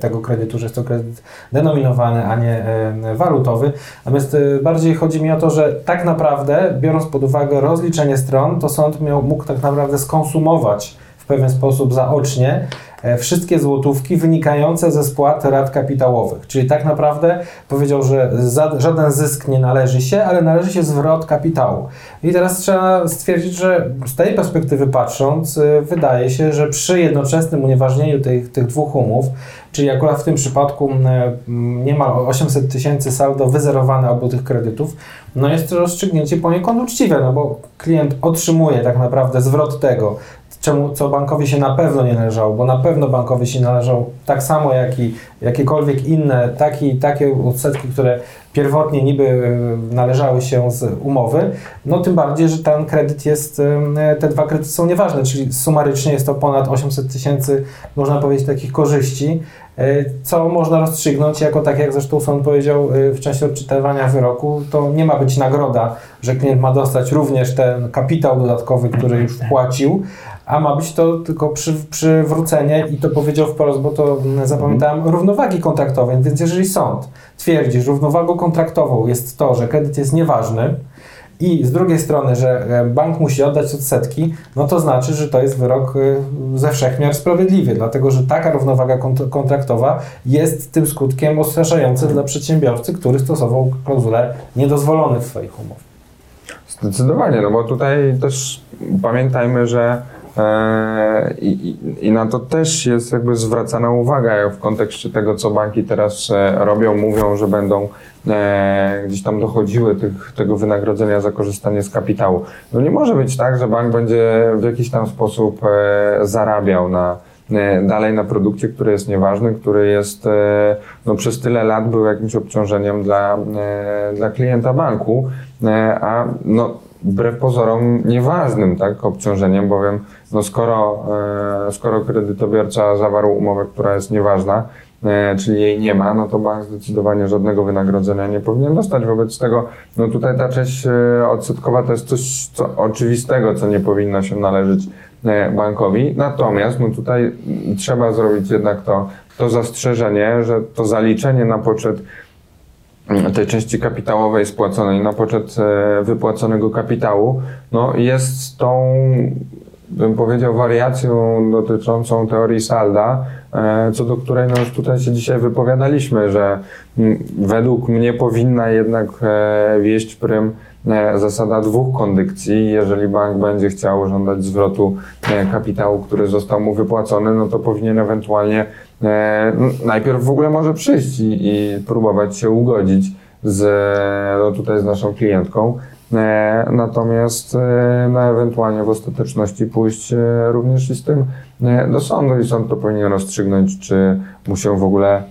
tego kredytu, że jest to kredyt denominowany, a nie e, walutowy. Natomiast e, bardziej chodzi mi o to, że tak naprawdę, biorąc pod uwagę rozliczenie stron, to sąd miał, mógł tak naprawdę skonsumować w pewien sposób zaocznie e, wszystkie złotówki wynikające ze spłat rat kapitałowych. Czyli tak naprawdę powiedział, że żaden zysk nie należy się, ale należy się zwrot kapitału. I teraz trzeba stwierdzić, że z tej perspektywy patrząc, y, wydaje się, że przy jednoczesnym unieważnieniu tych, tych dwóch umów, czyli akurat w tym przypadku mm, niemal 800 tysięcy saldo wyzerowane obu tych kredytów, no jest to rozstrzygnięcie poniekąd uczciwe, no bo klient otrzymuje tak naprawdę zwrot tego, czemu, co bankowi się na pewno nie należało, bo na pewno bankowi się należał tak samo jak i jakiekolwiek inne, taki, takie odsetki, które pierwotnie niby y, należały się z umowy, no tym bardziej, że ten kredyt jest, y, te dwa kredyty są nieważne, czyli sumarycznie jest to ponad 800 tysięcy, można powiedzieć, takich korzyści, co można rozstrzygnąć jako, tak jak zresztą sąd powiedział w czasie odczytywania wyroku, to nie ma być nagroda, że klient ma dostać również ten kapitał dodatkowy, który już wpłacił, a ma być to tylko przy, przywrócenie i to powiedział wprost, bo to zapamiętałem, równowagi kontraktowej. Więc jeżeli sąd twierdzi, że równowagą kontraktową jest to, że kredyt jest nieważny i z drugiej strony, że e, bank musi oddać odsetki, no to znaczy, że to jest wyrok e, ze wszechmiar sprawiedliwy, dlatego że taka równowaga kontraktowa jest tym skutkiem odstraszającym dla przedsiębiorcy, który stosował klauzulę niedozwolony w swoich umowach. Zdecydowanie, no bo tutaj też pamiętajmy, że I, I, na to też jest jakby zwracana uwaga w kontekście tego, co banki teraz e, robią, mówią, że będą e, gdzieś tam dochodziły tych, tego wynagrodzenia za korzystanie z kapitału. No nie może być tak, że bank będzie w jakiś tam sposób zarabiał na, dalej na produkcie, który jest nieważny, który jest no, przez tyle lat był jakimś obciążeniem dla, dla klienta banku, a no, wbrew pozorom nieważnym tak, obciążeniem, bowiem no skoro, e, skoro kredytobiorca zawarł umowę, która jest nieważna, e, czyli jej nie ma, no to bank zdecydowanie żadnego wynagrodzenia nie powinien dostać. Wobec tego, no tutaj ta część e, odsetkowa to jest coś co, oczywistego, co nie powinno się należeć bankowi. Natomiast no tutaj trzeba zrobić jednak to, to zastrzeżenie, że to zaliczenie na poczet tej części kapitałowej spłaconej na poczet wypłaconego kapitału, no jest tą bym powiedział, wariacją dotyczącą teorii Salda, e, co do której no już tutaj się dzisiaj wypowiadaliśmy, że według mnie powinna jednak e, wieść prym e, zasada dwóch kondykcji. Jeżeli bank będzie chciał żądać zwrotu kapitału, który został mu wypłacony, no to powinien ewentualnie najpierw w ogóle może przyjść i, i próbować się ugodzić z, no tutaj z naszą klientką. E, natomiast e, no, ewentualnie w ostateczności pójść e, również i z tym do sądu i sąd to powinien rozstrzygnąć, czy mu się w ogóle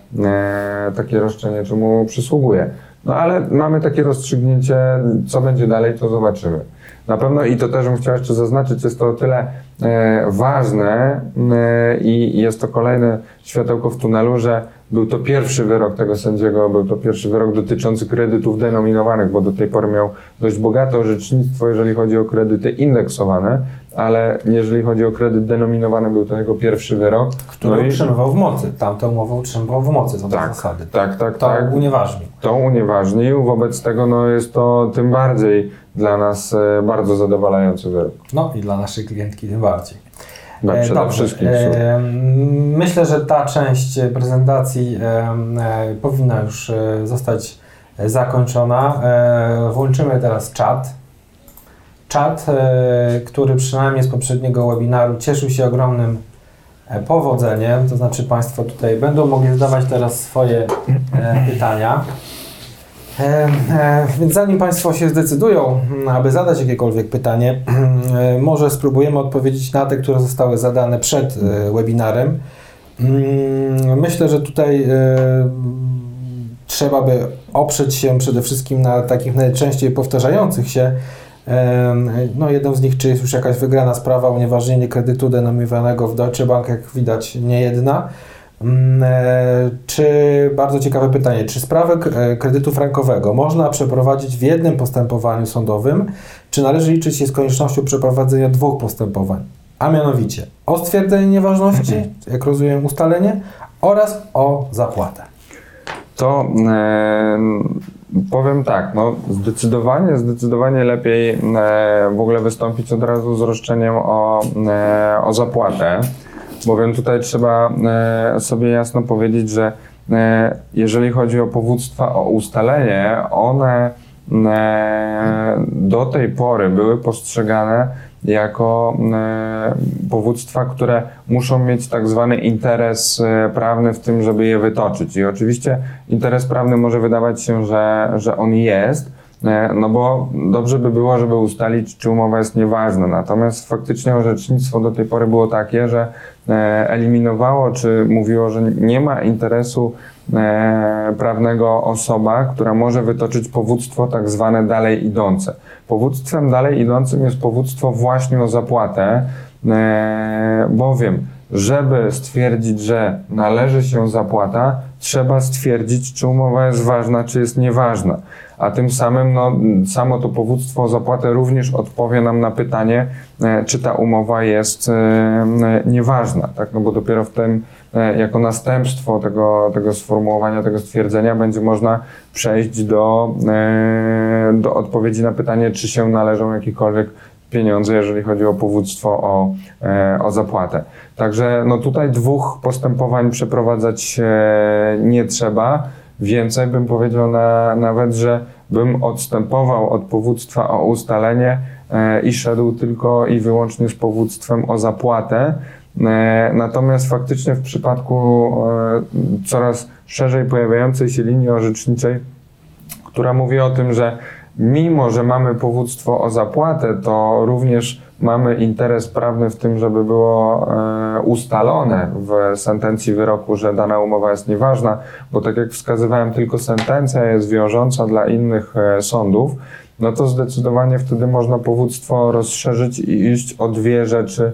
takie roszczenie, czy mu przysługuje. No ale mamy takie rozstrzygnięcie, co będzie dalej, to zobaczymy. Na pewno i to też bym chciał jeszcze zaznaczyć, jest to o tyle ważne i jest to kolejne światełko w tunelu, że był to pierwszy wyrok tego sędziego, był to pierwszy wyrok dotyczący kredytów denominowanych, bo do tej pory miał dość bogate orzecznictwo, jeżeli chodzi o kredyty indeksowane, ale jeżeli chodzi o kredyt denominowany, był to jego pierwszy wyrok. Który no utrzymywał w mocy. Tamtą umowę utrzymywał w mocy, co tak, zasady. Tak, tak, to tak. unieważnił. To unieważnił, wobec tego no, jest to tym bardziej dla nas e, bardzo zadowalający wyrok. No i dla naszej klientki tym bardziej. No, przede Dobrze. wszystkim. E, myślę, że ta część prezentacji e, powinna już zostać zakończona. Włączymy teraz czat. Czat, który przynajmniej z poprzedniego webinaru cieszył się ogromnym powodzeniem, to znaczy Państwo tutaj będą mogli zadawać teraz swoje pytania. E, e, więc zanim Państwo się zdecydują, aby zadać jakiekolwiek pytanie, e, może spróbujemy odpowiedzieć na te, które zostały zadane przed webinarem. Mm, myślę, że tutaj trzeba by oprzeć się przede wszystkim na takich najczęściej powtarzających się. No, jedną z nich, czy jest już jakaś wygrana sprawa, unieważnienie kredytu denominowanego w Deutsche Bank, jak widać, nie jedna. Mm, e, czy bardzo ciekawe pytanie, czy sprawę e, kredytu frankowego można przeprowadzić w jednym postępowaniu sądowym, czy należy liczyć się z koniecznością przeprowadzenia dwóch postępowań? A mianowicie o stwierdzenie nieważności, jak rozumiem ustalenie, oraz o zapłatę. To powiem tak, no zdecydowanie, zdecydowanie lepiej e, w ogóle wystąpić od razu z roszczeniem o, e, o zapłatę. bowiem tutaj trzeba e, sobie jasno powiedzieć, że jeżeli chodzi o powództwa o ustalenie, one do tej pory były postrzegane jako e, powództwa, które muszą mieć tak zwany interes e, prawny w tym, żeby je wytoczyć. I oczywiście interes prawny może wydawać się, że, że on jest, e, no bo dobrze by było, żeby ustalić, czy umowa jest nieważna. Natomiast faktycznie orzecznictwo do tej pory było takie, że eliminowało, czy mówiło, że nie ma interesu prawnego osoba, która może wytoczyć powództwo tak zwane dalej idące. Powództwem dalej idącym jest powództwo właśnie o zapłatę, e, bowiem żeby stwierdzić, że należy się zapłata, trzeba stwierdzić, czy umowa jest ważna, czy jest nieważna. A tym samym no, samo to powództwo o zapłatę również odpowie nam na pytanie, e, czy ta umowa jest e, e, nieważna. Tak? No bo dopiero w tym, e, jako następstwo tego, tego sformułowania, tego stwierdzenia, będzie można przejść do, e, do odpowiedzi na pytanie, czy się należą jakiekolwiek pieniądze, jeżeli chodzi o powództwo o, e, o zapłatę. Także no tutaj dwóch postępowań przeprowadzać e, nie trzeba. Więcej bym powiedział na, nawet, że bym odstępował od powództwa o ustalenie e, i szedł tylko i wyłącznie z powództwem o zapłatę. E, Natomiast faktycznie w przypadku e, coraz szerzej pojawiającej się linii orzeczniczej, która mówi o tym, że mimo, że mamy powództwo o zapłatę, to również mamy interes prawny w tym, żeby było e, ustalone w sentencji wyroku, że dana umowa jest nieważna, bo tak jak wskazywałem, tylko sentencja jest wiążąca dla innych sądów, no to zdecydowanie wtedy można powództwo rozszerzyć i iść o dwie rzeczy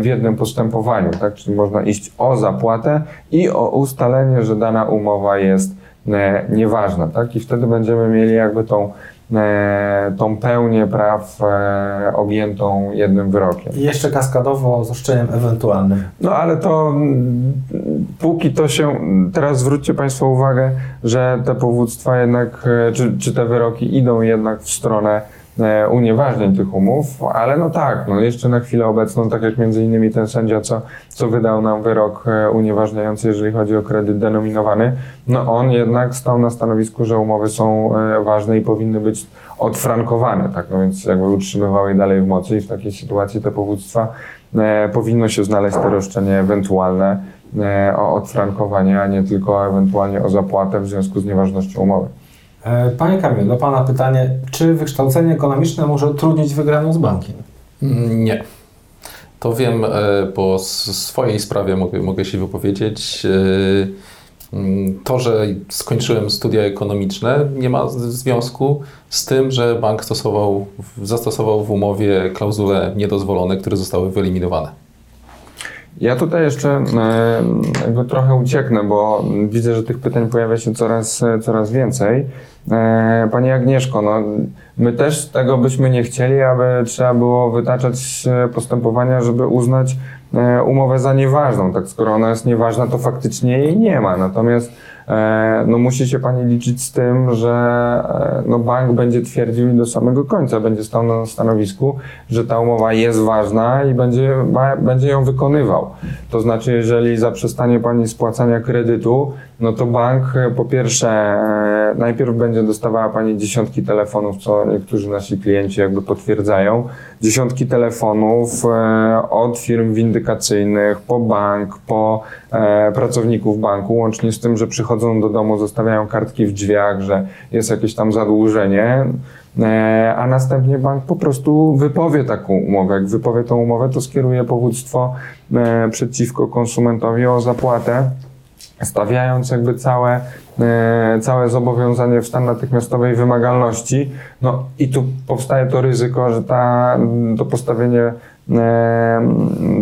w jednym postępowaniu, tak? Czyli można iść o zapłatę i o ustalenie, że dana umowa jest e, nieważna, tak? I wtedy będziemy mieli jakby tą, e, tą pełnię praw e, objętą jednym wyrokiem. I jeszcze kaskadowo z roszczeniem ewentualnym. No ale to póki to się, teraz zwróćcie Państwo uwagę, że te powództwa jednak, e, czy, czy te wyroki idą jednak w stronę e, unieważnień tych umów, ale no tak, no jeszcze na chwilę obecną, tak jak między innymi ten sędzia, co, co wydał nam wyrok e, unieważniający, jeżeli chodzi o kredyt denominowany, no on jednak stał na stanowisku, że umowy są e, ważne i powinny być odfrankowane, tak, no więc jakby utrzymywały je dalej w mocy i w takiej sytuacji te powództwa e, powinno się znaleźć te roszczenie ewentualne e, o odfrankowanie, a nie tylko ewentualnie o zapłatę w związku z nieważnością umowy. E, Panie Kamilu, do Pana pytanie, czy wykształcenie ekonomiczne może utrudnić wygraną z bankiem? Mm, Nie. To wiem, e, po s- swojej sprawie mogę, mogę się wypowiedzieć. E, mm, To, że skończyłem studia ekonomiczne, nie ma związku z tym, że bank stosował, zastosował w umowie klauzule niedozwolone, które zostały wyeliminowane. Ja tutaj jeszcze e, jakby trochę ucieknę, bo widzę, że tych pytań pojawia się coraz, e, coraz więcej. E, Pani Agnieszko, no, my też tego byśmy nie chcieli, aby trzeba było wytaczać postępowania, żeby uznać umowę za nieważną. Tak, skoro ona jest nieważna, to faktycznie jej nie ma. Natomiast no, musi się Pani liczyć z tym, że e, no, bank będzie twierdził do samego końca będzie stał na stanowisku, że ta umowa jest ważna i będzie, będzie ją wykonywał. To znaczy, jeżeli zaprzestanie Pani spłacania kredytu, no to bank e, po pierwsze e, najpierw będzie dostawała Pani dziesiątki telefonów, co niektórzy nasi klienci jakby potwierdzają, dziesiątki telefonów e, od firm windykacyjnych, po bank, po e, pracowników banku, łącznie z tym, że przychodzą do domu, zostawiają kartki w drzwiach, że jest jakieś tam zadłużenie, e, a następnie bank po prostu wypowie taką umowę. Jak wypowie tą umowę, to skieruje powództwo e, przeciwko konsumentowi o zapłatę stawiając jakby całe, e, całe zobowiązanie w stan natychmiastowej wymagalności. No i tu powstaje to ryzyko, że ta, to postawienie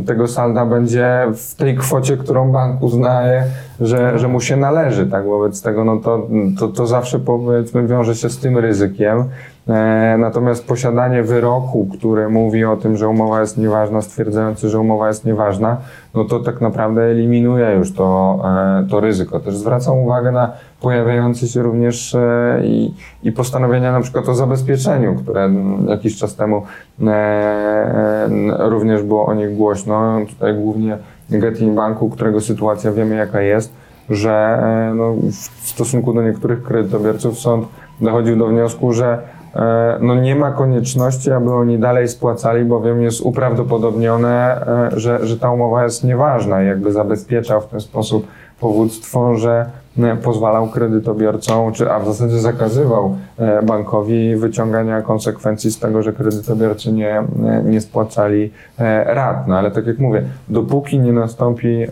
tego salda będzie w tej kwocie, którą bank uznaje, że, że mu się należy. Tak? Wobec tego no to, to, to zawsze powiedzmy wiąże się z tym ryzykiem. E, Natomiast posiadanie wyroku, który mówi o tym, że umowa jest nieważna, stwierdzający, że umowa jest nieważna, no to tak naprawdę eliminuje już to, e, to ryzyko. Też zwracam uwagę na pojawiające się również e, i, i postanowienia na przykład o zabezpieczeniu, które jakiś czas temu e, e, również było o nich głośno. Tutaj głównie Getin Banku, którego sytuacja wiemy jaka jest, że e, no, w stosunku do niektórych kredytobiorców sąd dochodził do wniosku, że e, no nie ma konieczności, aby oni dalej spłacali, bowiem jest uprawdopodobnione, e, że, że ta umowa jest nieważna i jakby zabezpieczał w ten sposób powództwo, że pozwalał kredytobiorcom, czy, a w zasadzie zakazywał e, bankowi wyciągania konsekwencji z tego, że kredytobiorcy nie, e, nie spłacali e, rat. No ale tak jak mówię, dopóki nie nastąpi e,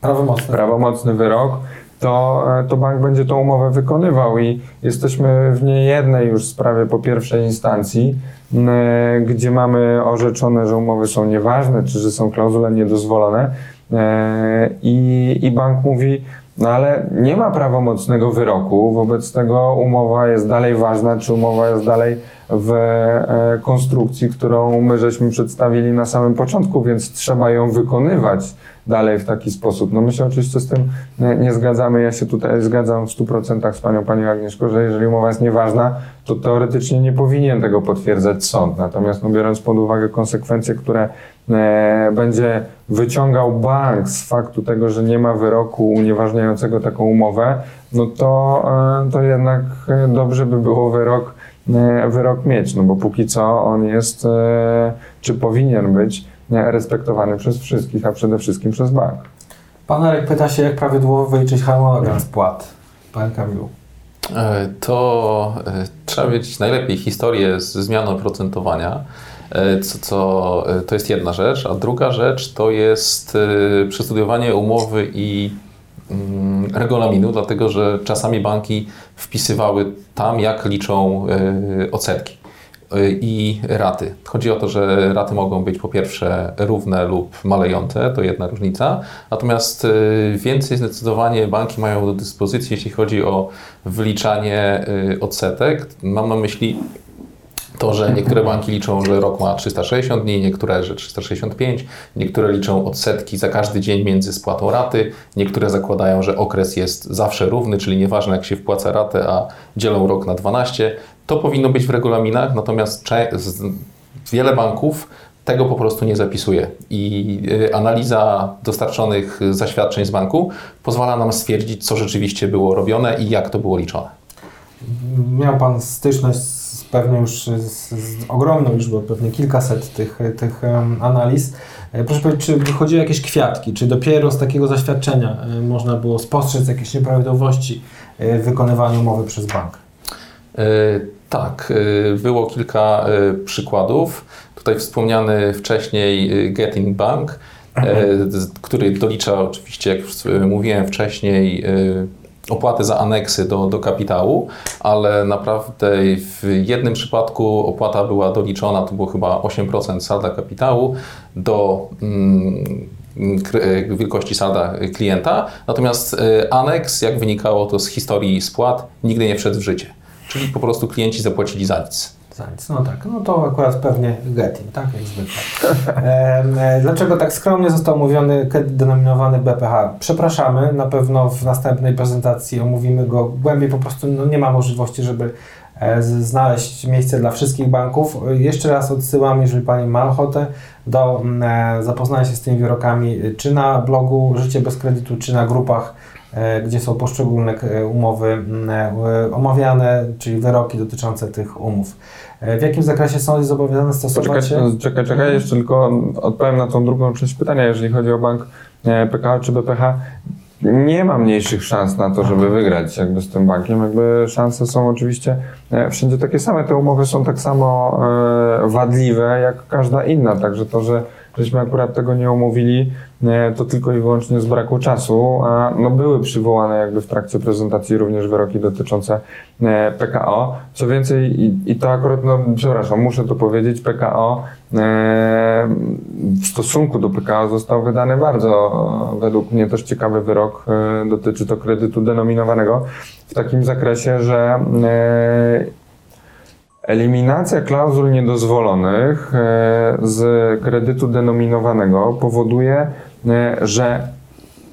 Prawomocne. prawomocny wyrok, to, e, to bank będzie tą umowę wykonywał i jesteśmy w niejednej już sprawie po pierwszej instancji, e, gdzie mamy orzeczone, że umowy są nieważne, czy że są klauzule niedozwolone e, i, i bank mówi, no ale nie ma prawomocnego wyroku, wobec tego umowa jest dalej ważna, czy umowa jest dalej w e, konstrukcji, którą my żeśmy przedstawili na samym początku, więc trzeba ją wykonywać dalej w taki sposób. No my się oczywiście z tym nie, nie zgadzamy. Ja się tutaj zgadzam w 100% z panią, panią Agnieszką, że jeżeli umowa jest nieważna, to teoretycznie nie powinien tego potwierdzać sąd. Natomiast no, biorąc pod uwagę konsekwencje, które e, będzie wyciągał bank z faktu tego, że nie ma wyroku unieważniającego taką umowę, no to, e, to jednak e, dobrze by było wyrok, e, wyrok mieć, no bo póki co on jest, czy powinien być respektowany przez wszystkich, a przede wszystkim przez bank. Pan Arek pyta się, jak prawidłowo wyliczyć harmonogram spłat. Panie Kamilu. To trzeba wiedzieć najlepiej historię z zmianą oprocentowania. E, Co, co, e, to jest jedna rzecz, a druga rzecz to jest e, przestudiowanie umowy i mm, regulaminu, dlatego że czasami banki wpisywały tam, jak liczą odsetki i raty. Chodzi o to, że raty mogą być po pierwsze równe lub malejące, to jedna różnica, natomiast więcej zdecydowanie banki mają do dyspozycji, jeśli chodzi o wyliczanie odsetek. Mam na myśli to, że niektóre banki liczą, że rok ma 360 dni, niektóre, że 365, niektóre liczą odsetki za każdy dzień między spłatą raty, niektóre zakładają, że okres jest zawsze równy, czyli nieważne jak się wpłaca ratę, a dzielą rok na 12. To powinno być w regulaminach, natomiast wiele banków tego po prostu nie zapisuje. I y, analiza dostarczonych zaświadczeń z banku pozwala nam stwierdzić, co rzeczywiście było robione i jak to było liczone. Miał Pan styczność z pewnie już z, z ogromną liczbą, pewnie kilkaset tych, tych analiz. E, Proszę powiedzieć, czy wychodziły jakieś kwiatki, czy dopiero z takiego zaświadczenia e, można było spostrzec jakieś nieprawidłowości e, w wykonywaniu umowy przez bank? Tak, było kilka przykładów. Tutaj wspomniany wcześniej Getting Bank, z- który dolicza oczywiście, jak już mówiłem wcześniej, opłaty za aneksy do, do kapitału, ale naprawdę w jednym przypadku opłata była doliczona, to było chyba 8% salda kapitału do mm, e, wielkości salda klienta, natomiast e, aneks, jak wynikało to z historii spłat, nigdy nie wszedł w życie. Czyli po prostu klienci zapłacili za nic. Za nic. No tak, no to akurat pewnie Getin, tak jak zwykle. E, Dlaczego tak skromnie został mówiony kredyt denominowany BPH? Przepraszamy, na pewno w następnej prezentacji omówimy go głębiej, po prostu no, nie ma możliwości, żeby e, znaleźć miejsce dla wszystkich banków. Jeszcze raz odsyłam, jeżeli Pani ma ochotę, do mm, e, zapoznania się z tymi wyrokami, czy na blogu Życie bez kredytu, czy na grupach, gdzie są poszczególne e, umowy e, omawiane, czyli wyroki dotyczące tych umów. E, W jakim zakresie sąd jest zobowiązany stosować Poczekaj, się? czekaj, czekaj, jeszcze tylko odpowiem na tą drugą część pytania, jeżeli chodzi o bank e, PKO czy BPH. Nie ma mniejszych szans na to, żeby wygrać jakby z tym bankiem. Jakby szanse są oczywiście e, wszędzie takie same. Te umowy są tak samo e, wadliwe jak każda inna, także to, że żeśmy akurat tego nie omówili, e, to tylko i wyłącznie z braku czasu, a no były przywołane jakby w trakcie prezentacji również wyroki dotyczące e, PKO. Co więcej, i, i to akurat, no przepraszam, muszę to powiedzieć, PKO e, w stosunku do PKO został wydany bardzo, według mnie też ciekawy wyrok, dotyczy to kredytu denominowanego w takim zakresie, że Eliminacja klauzul niedozwolonych e, z kredytu denominowanego powoduje, e, że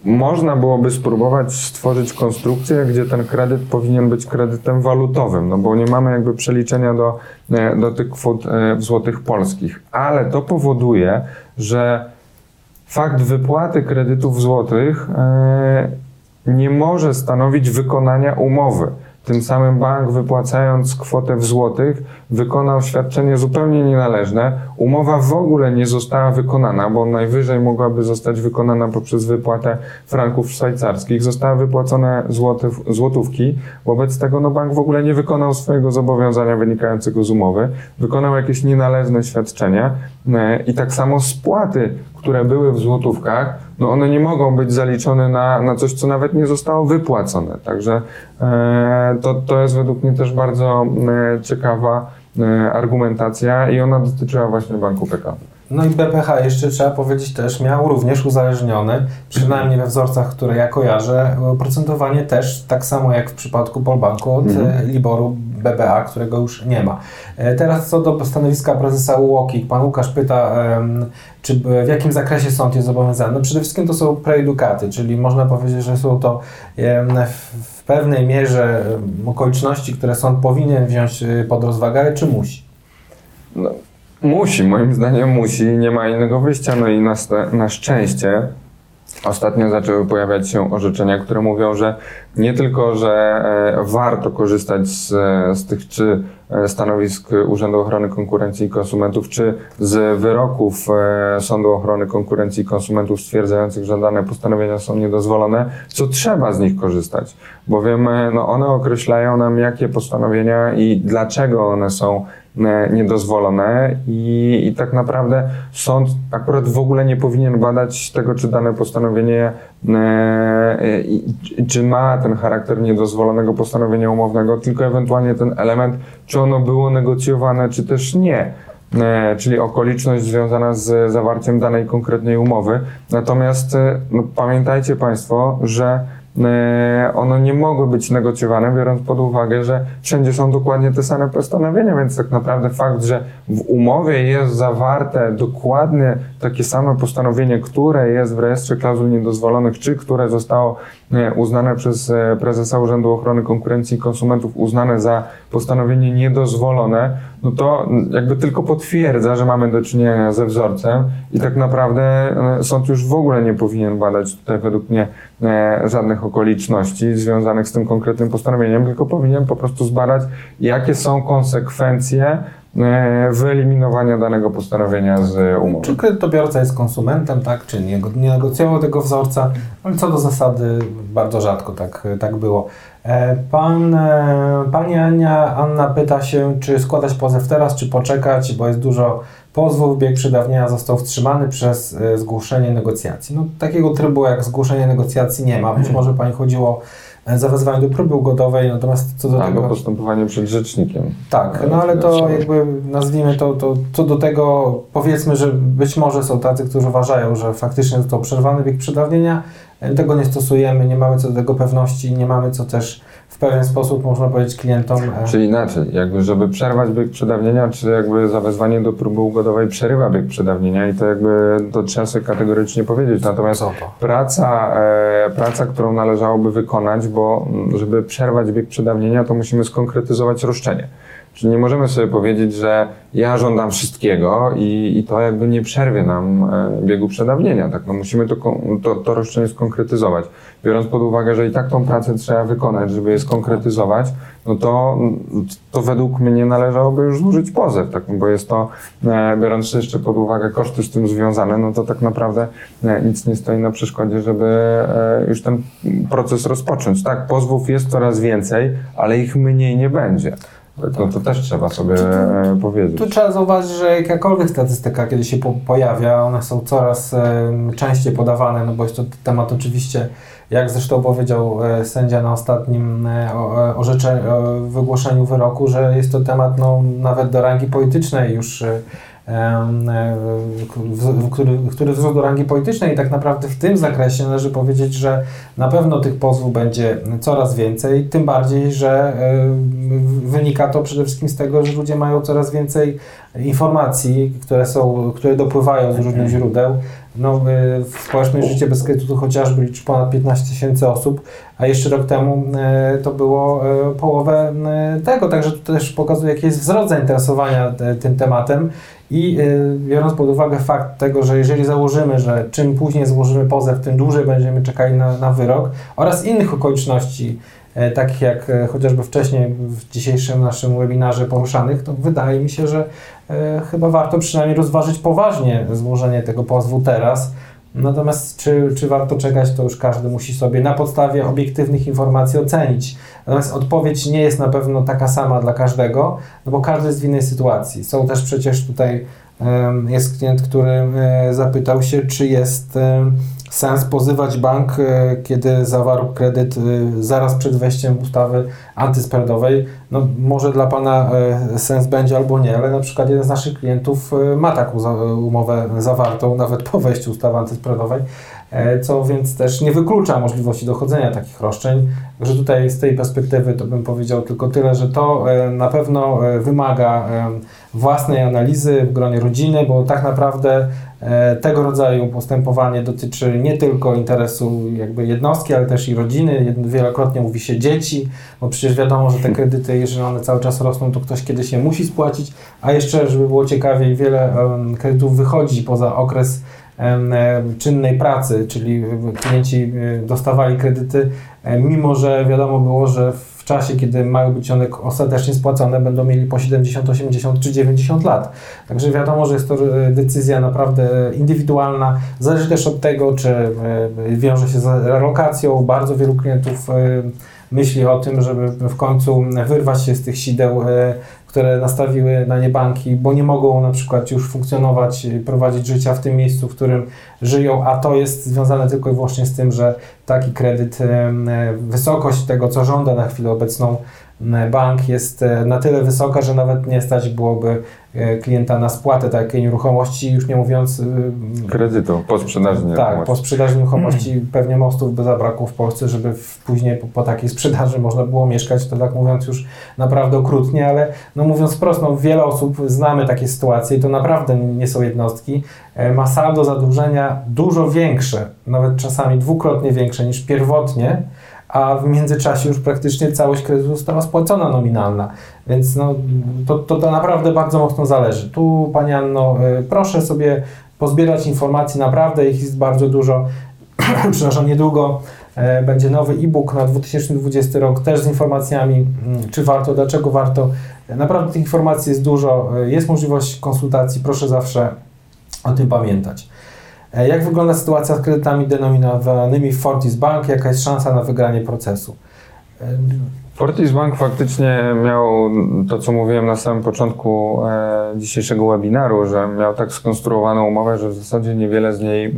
można byłoby spróbować stworzyć konstrukcję, gdzie ten kredyt powinien być kredytem walutowym, no bo nie mamy jakby przeliczenia do, e, do tych kwot w złotych polskich. Ale to powoduje, że fakt wypłaty kredytów złotych nie może stanowić wykonania umowy. Tym samym bank wypłacając kwotę w złotych wykonał świadczenie zupełnie nienależne. Umowa w ogóle nie została wykonana, bo najwyżej mogłaby zostać wykonana poprzez wypłatę franków szwajcarskich. Zostały wypłacone złotów, złotówki. Wobec tego no, bank w ogóle nie wykonał swojego zobowiązania wynikającego z umowy. Wykonał jakieś nienależne świadczenia e, i tak samo spłaty, które były w złotówkach, no one nie mogą być zaliczone na, na coś, co nawet nie zostało wypłacone. Także e, to, to jest według mnie też bardzo e, ciekawa e, argumentacja i ona dotyczyła właśnie Banku PKO. No i BPH jeszcze trzeba powiedzieć też miał również uzależniony, przynajmniej we wzorcach, które ja kojarzę, oprocentowanie też tak samo jak w przypadku Polbanku od Mhm. Liboru BBA, którego już nie ma. E, Teraz co do stanowiska prezesa UOKiK, pan Łukasz pyta, czy b- w jakim zakresie sąd jest zobowiązany. No przede wszystkim to są preedukaty, czyli można powiedzieć, że są to w, pewnej mierze okoliczności, które sąd powinien wziąć pod rozwagę, ale czy musi? No, musi, moim zdaniem musi, nie ma innego wyjścia. No i na, na szczęście ostatnio zaczęły pojawiać się orzeczenia, które mówią, że nie tylko, że e, warto korzystać z, z tych czy e, stanowisk Urzędu Ochrony Konkurencji i Konsumentów, czy z wyroków e, Sądu Ochrony Konkurencji i Konsumentów stwierdzających, że dane postanowienia są niedozwolone, co trzeba z nich korzystać, bowiem e, no, one określają nam, jakie postanowienia i dlaczego one są e, niedozwolone i, i tak naprawdę sąd akurat w ogóle nie powinien badać tego, czy dane postanowienie e, czy ma ten charakter niedozwolonego postanowienia umownego, tylko ewentualnie ten element, czy ono było negocjowane, czy też nie. E, czyli okoliczność związana z zawarciem danej konkretnej umowy. Natomiast e, no, pamiętajcie Państwo, że e, one nie mogły być negocjowane, biorąc pod uwagę, że wszędzie są dokładnie te same postanowienia, więc tak naprawdę fakt, że w umowie jest zawarte dokładnie takie same postanowienie, które jest w rejestrze klauzul niedozwolonych, czy które zostało e, uznane przez e, prezesa Urzędu Ochrony Konkurencji i Konsumentów, uznane za postanowienie niedozwolone, no to jakby tylko potwierdza, że mamy do czynienia ze wzorcem i tak naprawdę e, sąd już w ogóle nie powinien badać tutaj według mnie e, żadnych okoliczności związanych z tym konkretnym postanowieniem, tylko powinien po prostu zbadać, jakie są konsekwencje e, wyeliminowania danego postanowienia z umowy. Czy kredytobiorca jest konsumentem, tak, czy nie, nie negocjował tego wzorca, ale co do zasady bardzo rzadko tak, tak było. E, Pan, e, pani Ania, Anna pyta się, czy składać pozew teraz, czy poczekać, bo jest dużo pozwów, bieg przedawnienia został wstrzymany przez e, zgłoszenie negocjacji. No, takiego trybu jak zgłoszenie negocjacji nie ma. Być może Pani chodziło o e, zawezwanie do próby ugodowej, natomiast co do Albo tego... postępowanie przed rzecznikiem. Tak, no ale to jakby nazwijmy to, to co do tego, powiedzmy, że być może są tacy, którzy uważają, że faktycznie został przerwany wiek przedawnienia, e, tego nie stosujemy, nie mamy co do tego pewności, nie mamy co też w pewien sposób, można powiedzieć, klientom... e, Czy inaczej, jakby żeby przerwać bieg przedawnienia, czy jakby zawezwanie do próby ugodowej przerywa bieg przedawnienia i to jakby to trzeba sobie kategorycznie powiedzieć. Natomiast praca, e, praca, którą należałoby wykonać, bo mm, żeby przerwać bieg przedawnienia, to musimy skonkretyzować roszczenie. Czyli nie możemy sobie powiedzieć, że ja żądam wszystkiego i, i to jakby nie przerwie nam e, biegu przedawnienia. Tak? No musimy to, to, to roszczenie skonkretyzować. Biorąc pod uwagę, że i tak tą pracę trzeba wykonać, żeby je skonkretyzować, no to, to według mnie należałoby już złożyć pozew, tak? bo jest to, e, biorąc jeszcze pod uwagę koszty z tym związane, no to tak naprawdę e, nic nie stoi na przeszkodzie, żeby już ten proces rozpocząć. Tak, pozwów jest coraz więcej, ale ich mniej nie będzie. No to też trzeba sobie e, powiedzieć. Tu trzeba zauważyć, że jakakolwiek statystyka, kiedy się po, pojawia, one są coraz em, częściej podawane, no bo jest to temat oczywiście, jak zresztą powiedział e, sędzia na ostatnim e, o- e, e, wygłoszeniu wyroku, że jest to temat no, nawet do rangi politycznej już, e, e, w- w- który, który wzrósł do rangi politycznej i tak naprawdę w tym zakresie należy powiedzieć, że na pewno tych pozwów będzie coraz więcej, tym bardziej, że e, wynika to przede wszystkim z tego, że ludzie mają coraz więcej informacji, które są, które dopływają z różnych źródeł, no, y, w społeczne życie bez kredytu chociażby liczy ponad 15 tysięcy osób, a jeszcze rok temu to było połowę tego, także to też pokazuje, jaki jest wzrost zainteresowania te- tym tematem i y, biorąc pod uwagę fakt tego, że jeżeli założymy, że czym później złożymy pozew, tym dłużej będziemy czekali na, na wyrok oraz innych okoliczności, e, takich jak e, chociażby wcześniej w dzisiejszym naszym webinarze poruszanych, to wydaje mi się, że e, chyba warto przynajmniej rozważyć poważnie złożenie tego pozwu teraz. Natomiast czy, czy warto czekać, to już każdy musi sobie na podstawie obiektywnych informacji ocenić. Natomiast odpowiedź nie jest na pewno taka sama dla każdego, no bo każdy jest w innej sytuacji. Są też przecież tutaj, jest klient, który e, zapytał się, czy jest sens pozywać bank, e, kiedy zawarł kredyt e, zaraz przed wejściem ustawy antyspreadowej. No może dla Pana e, sens będzie albo nie, ale na przykład jeden z naszych klientów ma taką umowę zawartą nawet po wejściu ustawy antyspreadowej, co więc też nie wyklucza możliwości dochodzenia takich roszczeń. Także tutaj z tej perspektywy to bym powiedział tylko tyle, że to na pewno wymaga własnej analizy w gronie rodziny, bo tak naprawdę tego rodzaju postępowanie dotyczy nie tylko interesu jakby jednostki, ale też i rodziny. Wielokrotnie mówi się dzieci, bo przecież wiadomo, że te kredyty, jeżeli one cały czas rosną, to ktoś kiedyś je musi spłacić, a jeszcze, żeby było ciekawiej, wiele kredytów wychodzi poza okres e, czynnej pracy, czyli e, klienci e, dostawali kredyty, e, mimo że wiadomo było, że w czasie, kiedy mają być one ostatecznie spłacone, będą mieli po 70, 80 czy 90 lat. Także wiadomo, że jest to e, decyzja naprawdę indywidualna. Zależy też od tego, czy e, wiąże się z relokacją. Bardzo wielu klientów e, myśli o tym, żeby w końcu wyrwać się z tych sideł, które nastawiły na nie banki, bo nie mogą na przykład już funkcjonować, prowadzić życia w tym miejscu, w którym żyją, a to jest związane tylko i wyłącznie z tym, że taki kredyt, e, wysokość tego, co żąda na chwilę obecną bank jest e, na tyle wysoka, że nawet nie stać byłoby e, klienta na spłatę takiej nieruchomości, już nie mówiąc e, Kredytu, po sprzedaży tak, po sprzedaży nieruchomości pewnie mostów by zabrakło w Polsce, żeby w, później po, po takiej sprzedaży można było mieszkać, to tak mówiąc już naprawdę okrutnie, ale no mówiąc wprost, no wiele osób znamy takie sytuacje i to naprawdę nie są jednostki, e, ma saldo zadłużenia dużo większe, nawet czasami dwukrotnie większe niż pierwotnie, a w międzyczasie już praktycznie całość kredytu została spłacona nominalna. Więc no, to, to, to naprawdę bardzo mocno zależy. Tu, Pani Anno, y, proszę sobie pozbierać informacji, naprawdę ich jest bardzo dużo. Przepraszam, niedługo e, będzie nowy e-book na 2020 rok, też z informacjami, mm, czy warto, dlaczego warto. E, Naprawdę tych informacji jest dużo, e, jest możliwość konsultacji, proszę zawsze o tym pamiętać. E, Jak wygląda sytuacja z kredytami denominowanymi w Fortis Bank? Jaka jest szansa na wygranie procesu? E, Fortis Bank faktycznie miał to, co mówiłem na samym początku e, dzisiejszego webinaru, że miał tak skonstruowaną umowę, że w zasadzie niewiele z niej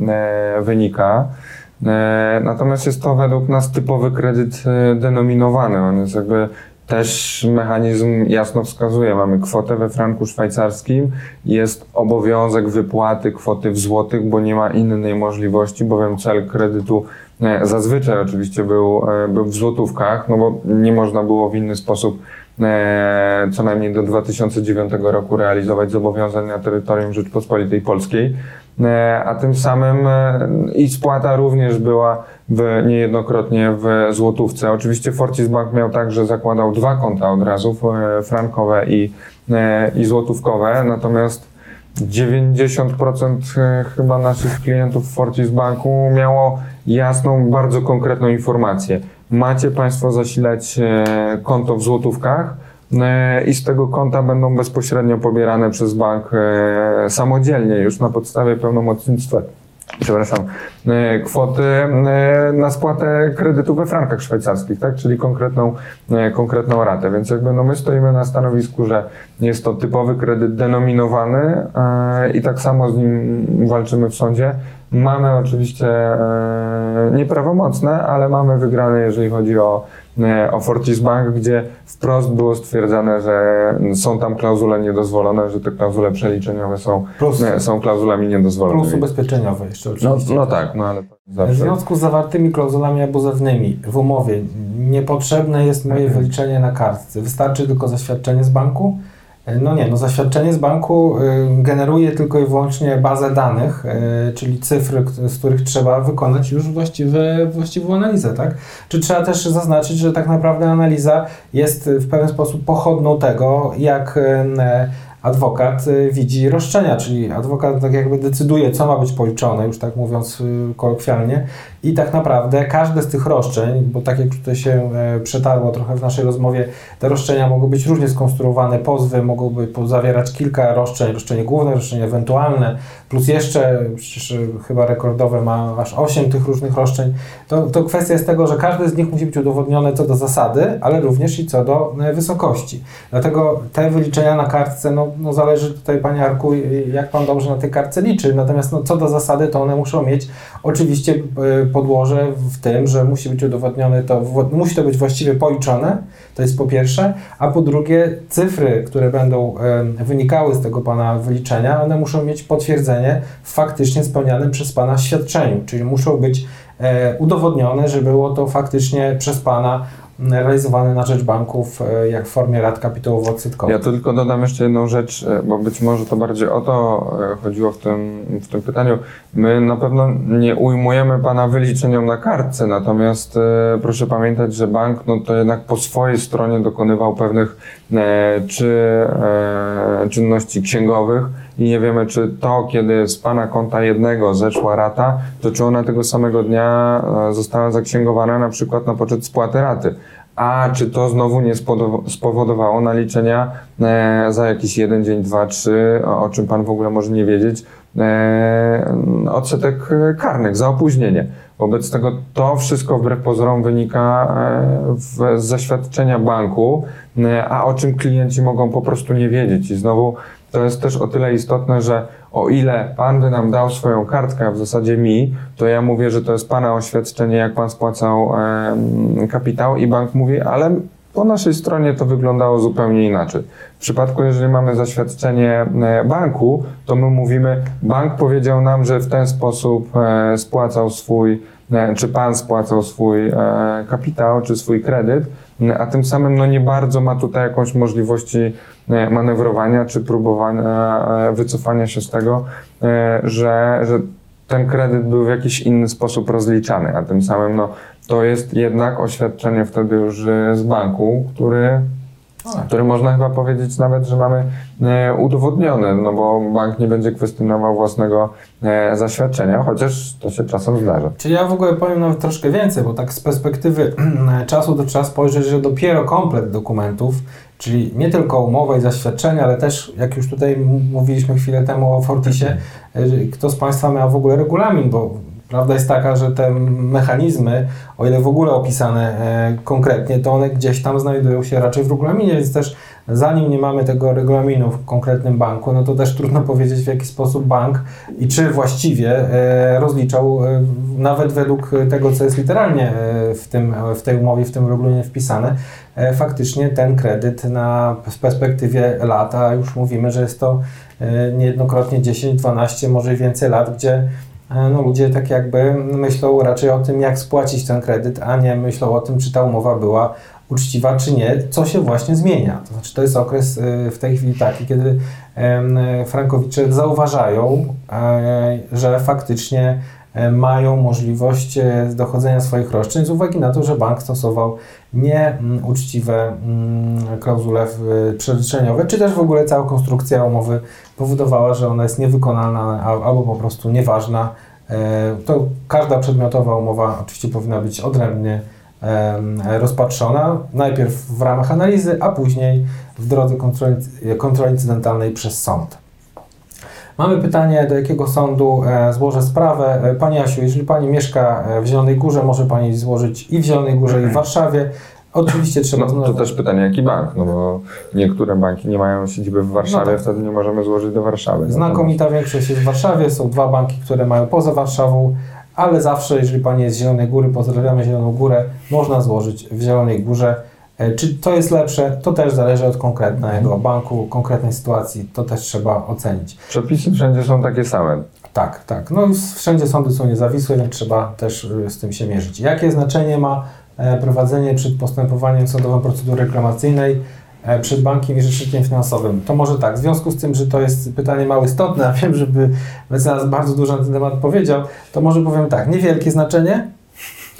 wynika. Natomiast jest to według nas typowy kredyt denominowany. On jest jakby też mechanizm jasno wskazuje. Mamy kwotę we franku szwajcarskim, jest obowiązek wypłaty kwoty w złotych, bo nie ma innej możliwości, bowiem cel kredytu e, zazwyczaj oczywiście był, e, był w złotówkach, no bo nie można było w inny sposób e, co najmniej do 2009 roku realizować zobowiązań na terytorium Rzeczpospolitej Polskiej. A tym samym i spłata również była w, niejednokrotnie w złotówce. Oczywiście Fortis Bank miał tak, że zakładał dwa konta od razu, e, frankowe i, e, i złotówkowe, natomiast 90% e, chyba naszych klientów Fortis Banku miało jasną, bardzo konkretną informację. Macie Państwo zasilać konto w złotówkach, i z tego konta będą bezpośrednio pobierane przez bank samodzielnie już na podstawie pełnomocnictwa przepraszam, e, kwoty e, na spłatę kredytu we frankach szwajcarskich, tak? czyli konkretną, e, konkretną ratę. Więc jakby no my stoimy na stanowisku, że jest to typowy kredyt denominowany i tak samo z nim walczymy w sądzie. Mamy oczywiście nieprawomocne, ale mamy wygrane, jeżeli chodzi o, o Fortis Bank, gdzie wprost było stwierdzane, że są tam klauzule niedozwolone, że te klauzule przeliczeniowe są, Plus, nie, są klauzulami niedozwolonymi. plus ubezpieczeniowe jeszcze No, oczywiście. no tak, no ale W zawsze. związku z zawartymi klauzulami abuzywnymi w umowie niepotrzebne jest moje wyliczenie na kartce. Wystarczy tylko zaświadczenie z banku No nie, no zaświadczenie z banku y, generuje tylko i wyłącznie bazę danych, y, czyli cyfry, z których trzeba wykonać już właściwe, właściwą analizę, tak? Czy trzeba też zaznaczyć, że tak naprawdę analiza jest w pewien sposób pochodną tego, jak y, adwokat y, widzi roszczenia, czyli adwokat tak jakby decyduje, co ma być policzone, już tak mówiąc y, kolokwialnie, i tak naprawdę każde z tych roszczeń, bo tak jak tutaj się e, przetarło trochę w naszej rozmowie, te roszczenia mogą być różnie skonstruowane, pozwy mogą zawierać kilka roszczeń, roszczenie główne, roszczenie ewentualne, plus jeszcze, przecież e, chyba rekordowe ma aż 8 tych różnych roszczeń, to, to kwestia jest tego, że każde z nich musi być udowodnione co do zasady, ale również i co do e, wysokości. Dlatego te wyliczenia na kartce, no, no zależy tutaj Panie Arku, jak Pan dobrze na tej kartce liczy, natomiast no, co do zasady, to one muszą mieć oczywiście e, podłoże w tym, że musi być udowodnione to, musi to być właściwie policzone, to jest po pierwsze, a po drugie cyfry, które będą wynikały z tego Pana wyliczenia, one muszą mieć potwierdzenie w faktycznie spełnianym przez Pana świadczeniu, czyli muszą być e, udowodnione, że było to faktycznie przez Pana realizowane na rzecz banków e, jak w formie rat kapitałowo-odsetkowych. Ja tylko dodam jeszcze jedną rzecz, e, bo być może to bardziej o to e, chodziło w tym, w tym pytaniu. My na pewno nie ujmujemy Pana wyliczeniom na kartce, natomiast proszę pamiętać, że bank no, to jednak po swojej stronie dokonywał pewnych czy e, czynności księgowych i nie wiemy, czy to, kiedy z Pana konta jednego zeszła rata, to czy ona tego samego dnia e, została zaksięgowana na przykład na poczet spłaty raty. A czy to znowu nie spowodowało naliczenia e, za jakiś jeden dzień, dwa, trzy, o, czym Pan w ogóle może nie wiedzieć, e, odsetek e, karnych za opóźnienie. Wobec tego to wszystko wbrew pozorom wynika e, z zaświadczenia banku, e, a o czym klienci mogą po prostu nie wiedzieć. I znowu to jest też o tyle istotne, że o ile Pan by nam dał swoją kartkę, a w zasadzie mi, to ja mówię, że to jest Pana oświadczenie, jak Pan spłacał kapitał i bank mówi, ale po naszej stronie to wyglądało zupełnie inaczej. W przypadku, jeżeli mamy zaświadczenie e, banku, to my mówimy, bank powiedział nam, że w ten sposób e, spłacał swój, e, czy Pan spłacał swój kapitał, czy swój kredyt, a tym samym no nie bardzo ma tutaj jakąś możliwości manewrowania, czy próbowania wycofania się z tego, że, że ten kredyt był w jakiś inny sposób rozliczany, a tym samym no, to jest jednak oświadczenie wtedy już z banku, który, który można chyba powiedzieć nawet, że mamy e, udowodnione, no bo bank nie będzie kwestionował własnego e, zaświadczenia, chociaż to się czasem zdarza. Czyli ja w ogóle powiem nawet troszkę więcej, bo tak z perspektywy czasu to trzeba spojrzeć, że dopiero komplet dokumentów, czyli nie tylko umowa i zaświadczenie, ale też, jak już tutaj mówiliśmy chwilę temu o Fortisie, kto z Państwa miał w ogóle regulamin, bo prawda jest taka, że te mechanizmy, o ile w ogóle opisane e, konkretnie, to one gdzieś tam znajdują się raczej w regulaminie, więc też zanim nie mamy tego regulaminu w konkretnym banku, no to też trudno powiedzieć w jaki sposób bank i czy właściwie e, rozliczał e, nawet według tego, co jest literalnie w, tym, w tej umowie, w tym regulaminie wpisane, faktycznie ten kredyt na, w perspektywie lat, a już mówimy, że jest to niejednokrotnie 10, 12, może więcej lat, gdzie no, ludzie tak jakby myślą raczej o tym, jak spłacić ten kredyt, a nie myślą o tym, czy ta umowa była uczciwa, czy nie, co się właśnie zmienia. To znaczy, to jest okres e, w tej chwili taki, kiedy frankowicze zauważają, e, że faktycznie e, mają możliwość e, dochodzenia swoich roszczeń z uwagi na to, że bank stosował nieuczciwe klauzule w- przeliczeniowe, czy też w ogóle cała konstrukcja umowy powodowała, że ona jest niewykonalna albo po prostu nieważna. E, To każda przedmiotowa umowa oczywiście powinna być odrębnie rozpatrzona, najpierw w ramach analizy, a później w drodze kontroli, kontroli incydentalnej przez sąd. Mamy pytanie, do jakiego sądu e, złożę sprawę. E, Pani Asiu, jeżeli Pani mieszka e, w Zielonej Górze, może Pani złożyć i w Zielonej Górze, i w Warszawie. Oczywiście trzeba No, to też pytanie, jaki bank? No bo niektóre banki nie mają siedziby w Warszawie, No tak. wtedy nie możemy złożyć do Warszawy. Znakomita większość jest w Warszawie, są dwa banki, które mają poza Warszawą, ale zawsze, jeżeli Pani jest z Zielonej Góry, pozdrawiamy Zieloną Górę, można złożyć w Zielonej Górze. E, Czy to jest lepsze? To też zależy od konkretnego banku, konkretnej sytuacji, to też trzeba ocenić. Przepisy wszędzie są takie same. Tak, tak. No wszędzie sądy są niezawisłe, więc trzeba też y, z tym się mierzyć. Jakie znaczenie ma e, prowadzenie przed postępowaniem sądowym procedury reklamacyjnej? e, przed bankiem i rzecznikiem finansowym. To może tak, w związku z tym, że to jest pytanie mało istotne, a wiem, żeby mecenas bardzo dużo na ten temat powiedział, to może powiem tak, niewielkie znaczenie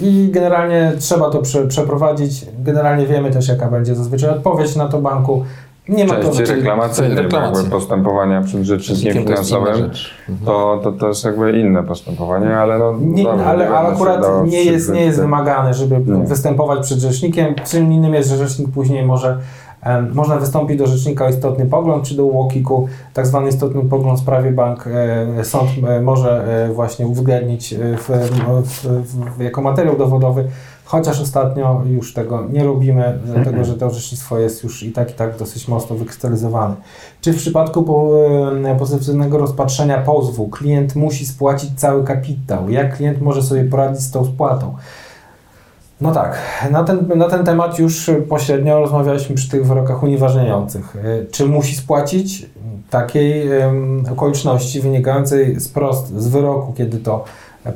i generalnie trzeba to prze, przeprowadzić. Generalnie wiemy też, jaka będzie zazwyczaj odpowiedź na to banku. Nie ma to Części reklamacyjnej, jakby postępowania przed rzecznikiem to finansowym, rzecz. Mhm. to, to, to jest jakby inne postępowanie, ale no... Nie, dobrze, ale, ale akurat nie jest, nie jest wymagane, żeby Nie. występować przed rzecznikiem. Czym innym jest, że rzecznik później może można wystąpić do rzecznika o istotny pogląd, czy do UOKiK-u, tak zwany istotny pogląd w sprawie bank e, sąd e, może e, właśnie uwzględnić w, w, w, jako materiał dowodowy, chociaż ostatnio już tego nie robimy, dlatego że to orzecznictwo jest już i tak i tak dosyć mocno wykrystalizowane. Czy w przypadku po, pozytywnego rozpatrzenia pozwu klient musi spłacić cały kapitał? Jak klient może sobie poradzić z tą spłatą? No tak, na ten, na ten temat już pośrednio rozmawialiśmy przy tych wyrokach unieważniających. E, Czy musi spłacić takiej okoliczności wynikającej z prost z wyroku, kiedy to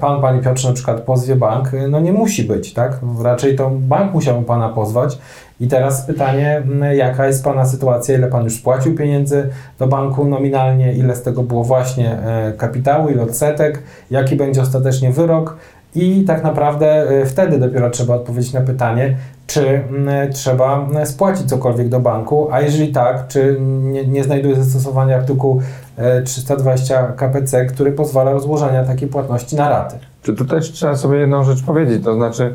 pan, pani Piotrze na przykład pozwie bank, e, no nie musi być, tak? Raczej to bank musiał pana pozwać. I teraz pytanie, jaka jest pana sytuacja, ile pan już spłacił pieniędzy do banku nominalnie, ile z tego było właśnie e, kapitału, ile odsetek, jaki będzie ostatecznie wyrok. I tak naprawdę e, wtedy dopiero trzeba odpowiedzieć na pytanie, czy mm, trzeba mm, spłacić cokolwiek do banku, a jeżeli tak, czy nie, nie znajduje zastosowania artykułu e, 320 KPC, który pozwala rozłożenia takiej płatności na raty. Czy tu też trzeba sobie jedną rzecz powiedzieć, to znaczy,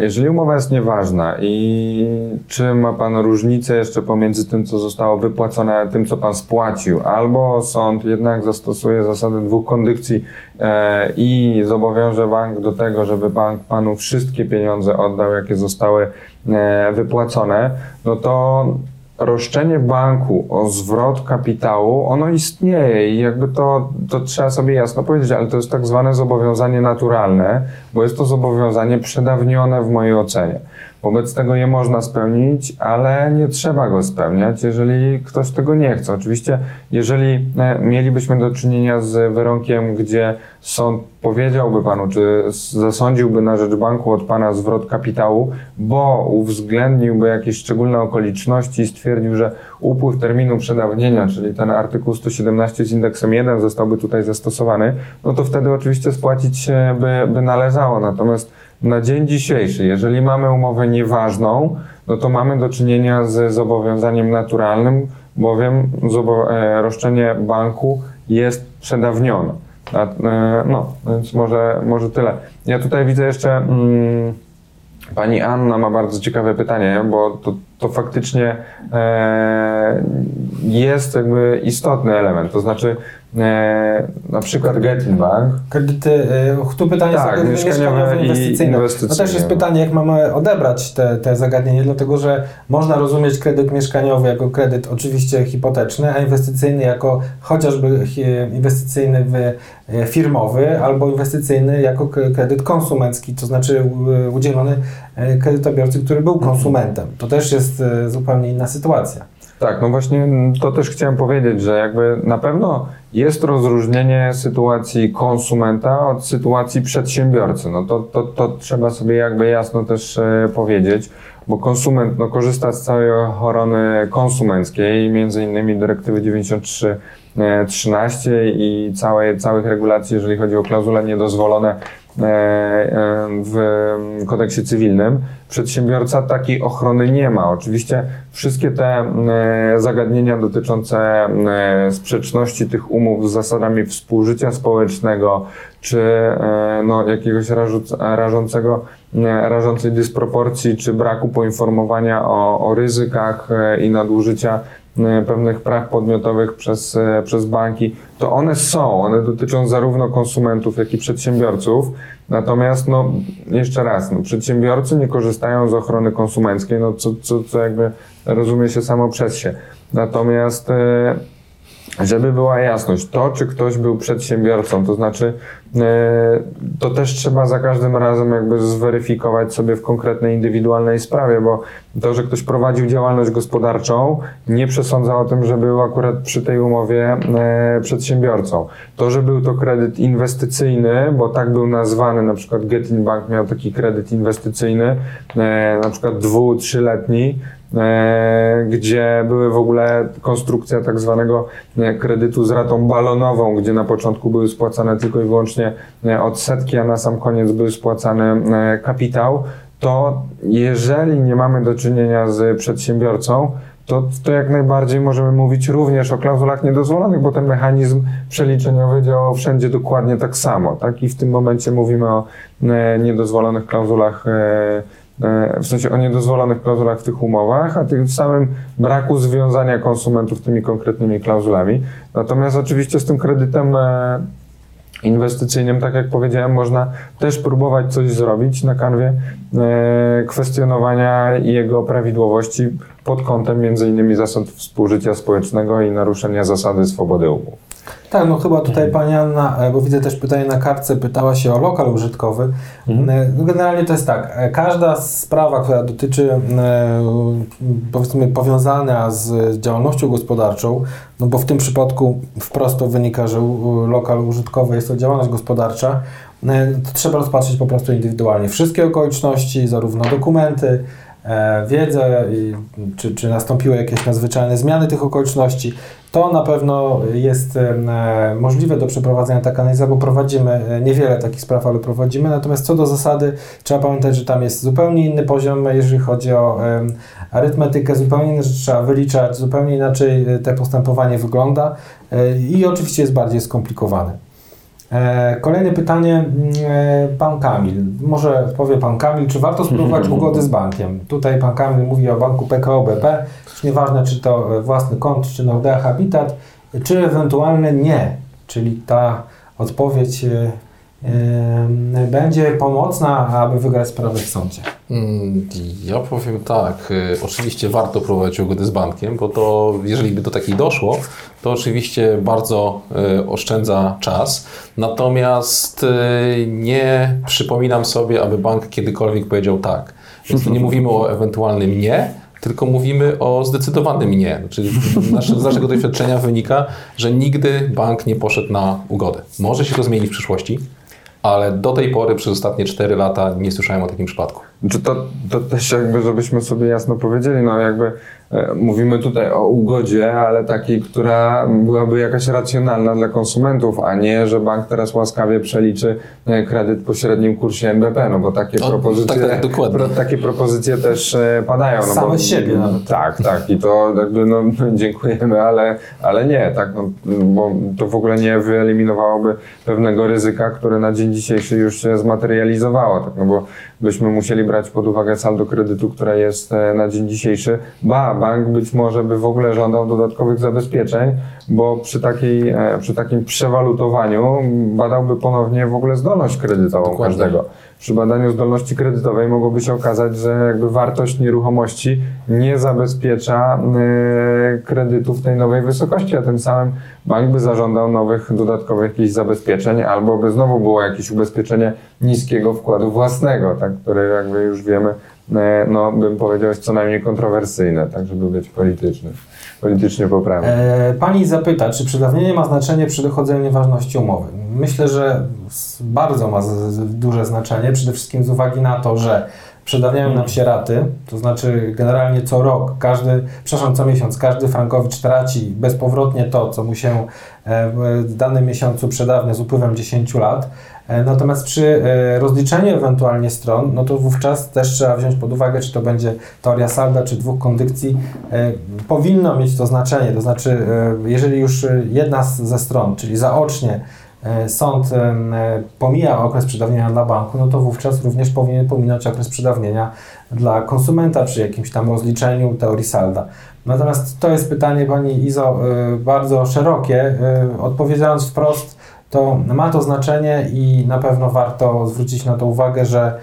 jeżeli umowa jest nieważna i czy ma Pan różnicę jeszcze pomiędzy tym, co zostało wypłacone, a tym, co Pan spłacił, albo sąd jednak zastosuje zasadę dwóch kondycji e, i zobowiąże bank do tego, żeby bank Panu wszystkie pieniądze oddał, jakie zostały e, wypłacone, no to roszczenie banku o zwrot kapitału, ono istnieje i jakby to, to trzeba sobie jasno powiedzieć, ale to jest tak zwane zobowiązanie naturalne, bo jest to zobowiązanie przedawnione w mojej ocenie. Wobec tego je można spełnić, ale nie trzeba go spełniać, jeżeli ktoś tego nie chce. Oczywiście, jeżeli e, mielibyśmy do czynienia z wyrokiem, gdzie sąd powiedziałby panu, czy zasądziłby na rzecz banku od pana zwrot kapitału, bo uwzględniłby jakieś szczególne okoliczności i stwierdził, że upływ terminu przedawnienia, czyli ten artykuł 117 z indeksem 1 zostałby tutaj zastosowany, no to wtedy oczywiście spłacić się by, by należało. Natomiast na dzień dzisiejszy, jeżeli mamy umowę nieważną, no to mamy do czynienia z zobowiązaniem naturalnym, bowiem e, roszczenie banku jest przedawnione. E, no, więc może, może tyle. Ja tutaj widzę jeszcze, mm, pani Anna ma bardzo ciekawe pytanie, bo to, to faktycznie e, jest jakby istotny element, to znaczy na przykład Getin Bank, Kredyty, y, tu pytanie Tak, jest mieszkaniowe inwestycyjne. To inwestycyjne. też jest pytanie, jak mamy odebrać te, te zagadnienie, dlatego że można rozumieć kredyt mieszkaniowy jako kredyt oczywiście hipoteczny, a inwestycyjny jako chociażby inwestycyjny e, firmowy albo inwestycyjny jako kredyt konsumencki, to znaczy udzielony e, kredytobiorcy, który był konsumentem. To też jest e, zupełnie inna sytuacja. Tak, no właśnie to też chciałem powiedzieć, że jakby na pewno jest rozróżnienie sytuacji konsumenta od sytuacji przedsiębiorcy. No to, to, to trzeba sobie jakby jasno też e, powiedzieć, bo konsument no, korzysta z całej ochrony konsumenckiej, między innymi dyrektywy 93 e, 13 i całej, całych regulacji, jeżeli chodzi o klauzule niedozwolone e, e, w kodeksie cywilnym. Przedsiębiorca takiej ochrony nie ma. Oczywiście wszystkie te e, zagadnienia dotyczące e, sprzeczności tych umów z zasadami współżycia społecznego, czy e, no, jakiegoś rażącego, e, rażącej dysproporcji, czy braku poinformowania o, o ryzykach e, i nadużycia e, pewnych praw podmiotowych przez, e, przez banki, to one są, one dotyczą zarówno konsumentów, jak i przedsiębiorców. Natomiast, no, jeszcze raz, no, przedsiębiorcy nie korzystają z ochrony konsumenckiej, no, co, co, co jakby rozumie się samo przez się. Natomiast, e, żeby była jasność, to czy ktoś był przedsiębiorcą, to znaczy to też trzeba za każdym razem jakby zweryfikować sobie w konkretnej, indywidualnej sprawie, bo to, że ktoś prowadził działalność gospodarczą, nie przesądza o tym, że był akurat przy tej umowie przedsiębiorcą. To, że był to kredyt inwestycyjny, bo tak był nazwany, na przykład Getin Bank miał taki kredyt inwestycyjny, na przykład dwu, trzyletni, E, gdzie były w ogóle konstrukcja tak zwanego e, kredytu z ratą balonową, gdzie na początku były spłacane tylko i wyłącznie e, odsetki, a na sam koniec był spłacany kapitał, to jeżeli nie mamy do czynienia z przedsiębiorcą, to, to jak najbardziej możemy mówić również o klauzulach niedozwolonych, bo ten mechanizm przeliczeniowy działał wszędzie dokładnie tak samo. Tak? I w tym momencie mówimy o niedozwolonych klauzulach E, w sensie o niedozwolonych klauzulach w tych umowach, a tym samym braku związania konsumentów tymi konkretnymi klauzulami. Natomiast oczywiście z tym kredytem e, inwestycyjnym, tak jak powiedziałem, można też próbować coś zrobić na kanwie e, kwestionowania jego prawidłowości pod kątem innymi zasad współżycia społecznego i naruszenia zasady swobody umów. Tak, no chyba tutaj pani Anna, e, bo widzę też pytanie na kartce, pytała się o lokal użytkowy. Mhm. E, no generalnie to jest tak, e, każda sprawa, która dotyczy powiedzmy powiązana z działalnością gospodarczą, no bo w tym przypadku wprost to wynika, że lokal użytkowy jest to działalność gospodarcza, to trzeba rozpatrzeć po prostu indywidualnie wszystkie okoliczności, zarówno dokumenty, wiedzę, czy, czy nastąpiły jakieś nadzwyczajne zmiany tych okoliczności, to na pewno jest e, możliwe do przeprowadzenia tak analiza, bo prowadzimy e, niewiele takich spraw, ale prowadzimy. Natomiast co do zasady, trzeba pamiętać, że tam jest zupełnie inny poziom, jeżeli chodzi o arytmetykę, zupełnie inaczej trzeba wyliczać, zupełnie inaczej te postępowanie wygląda i oczywiście jest bardziej skomplikowane. E, kolejne pytanie, mm, e, pan Kamil. Może powie pan Kamil, czy warto spróbować ugody z bankiem? Tutaj pan Kamil mówi o banku PKO BP. Już nieważne, czy to własny kont, czy Nordea Habitat, czy ewentualnie nie. Czyli ta odpowiedź e, będzie pomocna, aby wygrać sprawę w sądzie? Mm, ja powiem tak, y, oczywiście warto prowadzić ugody z bankiem, bo to jeżeli by do takiej doszło, to oczywiście bardzo y, oszczędza czas. Natomiast y, nie przypominam sobie, aby bank kiedykolwiek powiedział tak. Więc nie mówimy o ewentualnym nie, tylko mówimy o zdecydowanym nie. Czyli z naszego doświadczenia wynika, że nigdy bank nie poszedł na ugodę. Może się to zmienić w przyszłości, ale do tej pory przez ostatnie 4 lata nie słyszałem o takim przypadku. Czy to, to też jakby, żebyśmy sobie jasno powiedzieli, no jakby e, mówimy tutaj o ugodzie, ale takiej, która byłaby jakaś racjonalna dla konsumentów, a nie, że bank teraz łaskawie przeliczy e, kredyt po średnim kursie NBP, no bo takie o, propozycje, tak, tak, pro, takie propozycje też e, padają. No Same bo, siebie nawet. Tak, tak i to jakby no dziękujemy, ale, ale nie, tak, no, bo to w ogóle nie wyeliminowałoby pewnego ryzyka, które na dzień dzisiejszy już się zmaterializowało, tak, no bo byśmy musieli brać pod uwagę saldo kredytu, które jest e, na dzień dzisiejszy. Ba, bank być może by w ogóle żądał dodatkowych zabezpieczeń, bo przy, takiej, e, przy takim przewalutowaniu badałby ponownie w ogóle zdolność kredytową Dokładnie. każdego przy badaniu zdolności kredytowej mogłoby się okazać, że jakby wartość nieruchomości nie zabezpiecza y, kredytu w tej nowej wysokości, a tym samym bank by zażądał nowych, dodatkowych jakichś zabezpieczeń, albo by znowu było jakieś ubezpieczenie niskiego wkładu własnego, tak, które jakby już wiemy, y, no bym powiedział co najmniej kontrowersyjne, tak, żeby być polityczny politycznie poprawny. E, pani zapyta, czy przedawnienie ma znaczenie przy dochodzeniu nieważności umowy? Myślę, że bardzo ma duże znaczenie, przede wszystkim z uwagi na to, że przedawniają nam się raty, to znaczy generalnie co rok, każdy, przepraszam, co miesiąc, każdy frankowicz traci bezpowrotnie to, co mu się e, w danym miesiącu przedawnia z upływem 10 lat. E, natomiast przy e, rozliczeniu ewentualnie stron, no to wówczas też trzeba wziąć pod uwagę, czy to będzie teoria salda, czy dwóch kondykcji. Powinno mieć to znaczenie, to znaczy jeżeli już jedna ze stron, czyli zaocznie E, sąd e, pomija okres przedawnienia dla banku, no to wówczas również powinien pominąć okres przedawnienia dla konsumenta przy jakimś tam rozliczeniu teorii salda. Natomiast to jest pytanie Pani Izo e, bardzo szerokie. Odpowiadając wprost, to ma to znaczenie i na pewno warto zwrócić na to uwagę, że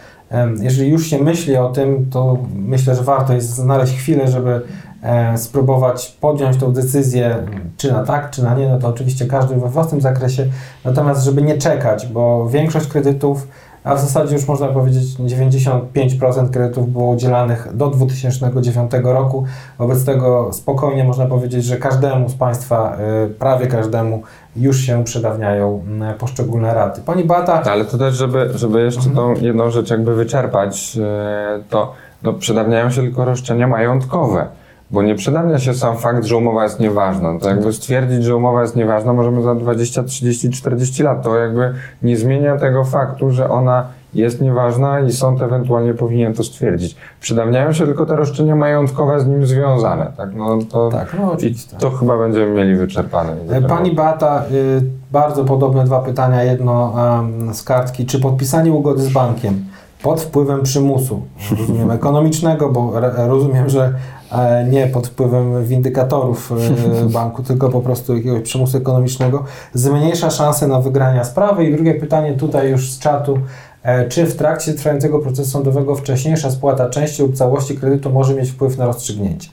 jeżeli już się myśli o tym, to myślę, że warto jest znaleźć chwilę, żeby e, spróbować podjąć tą decyzję, czy na tak, czy na nie, no to oczywiście każdy we własnym zakresie, natomiast żeby nie czekać, bo większość kredytów, a w zasadzie już można powiedzieć 95% kredytów było udzielanych do 2009 roku, wobec tego spokojnie można powiedzieć, że każdemu z Państwa, e, prawie każdemu już się przedawniają m, poszczególne raty. Pani Beata, Ale to też, żeby, żeby jeszcze Mhm. tą jedną rzecz jakby wyczerpać, e, to no, przedawniają się tylko roszczenia majątkowe. Bo nie przedawnia się sam fakt, że umowa jest nieważna. To jakby stwierdzić, że umowa jest nieważna możemy za 20, 30, 40 lat. To jakby nie zmienia tego faktu, że ona jest nieważna i sąd ewentualnie powinien to stwierdzić. Przedawniają się tylko te roszczenia majątkowe z nim związane. Tak, no, to, tak, no oczywiście. to chyba będziemy mieli wyczerpane. E, Pani Beata, y, bardzo podobne dwa pytania. Jedno em, z kartki. Czy podpisanie ugody z bankiem pod wpływem przymusu, rozumiem, ekonomicznego, bo re- rozumiem, że e, nie pod wpływem windykatorów banku, tylko po prostu jakiegoś przymusu ekonomicznego, zmniejsza szanse na wygrania sprawy? I drugie pytanie tutaj już z czatu. E, Czy w trakcie trwającego procesu sądowego wcześniejsza spłata części lub całości kredytu może mieć wpływ na rozstrzygnięcie?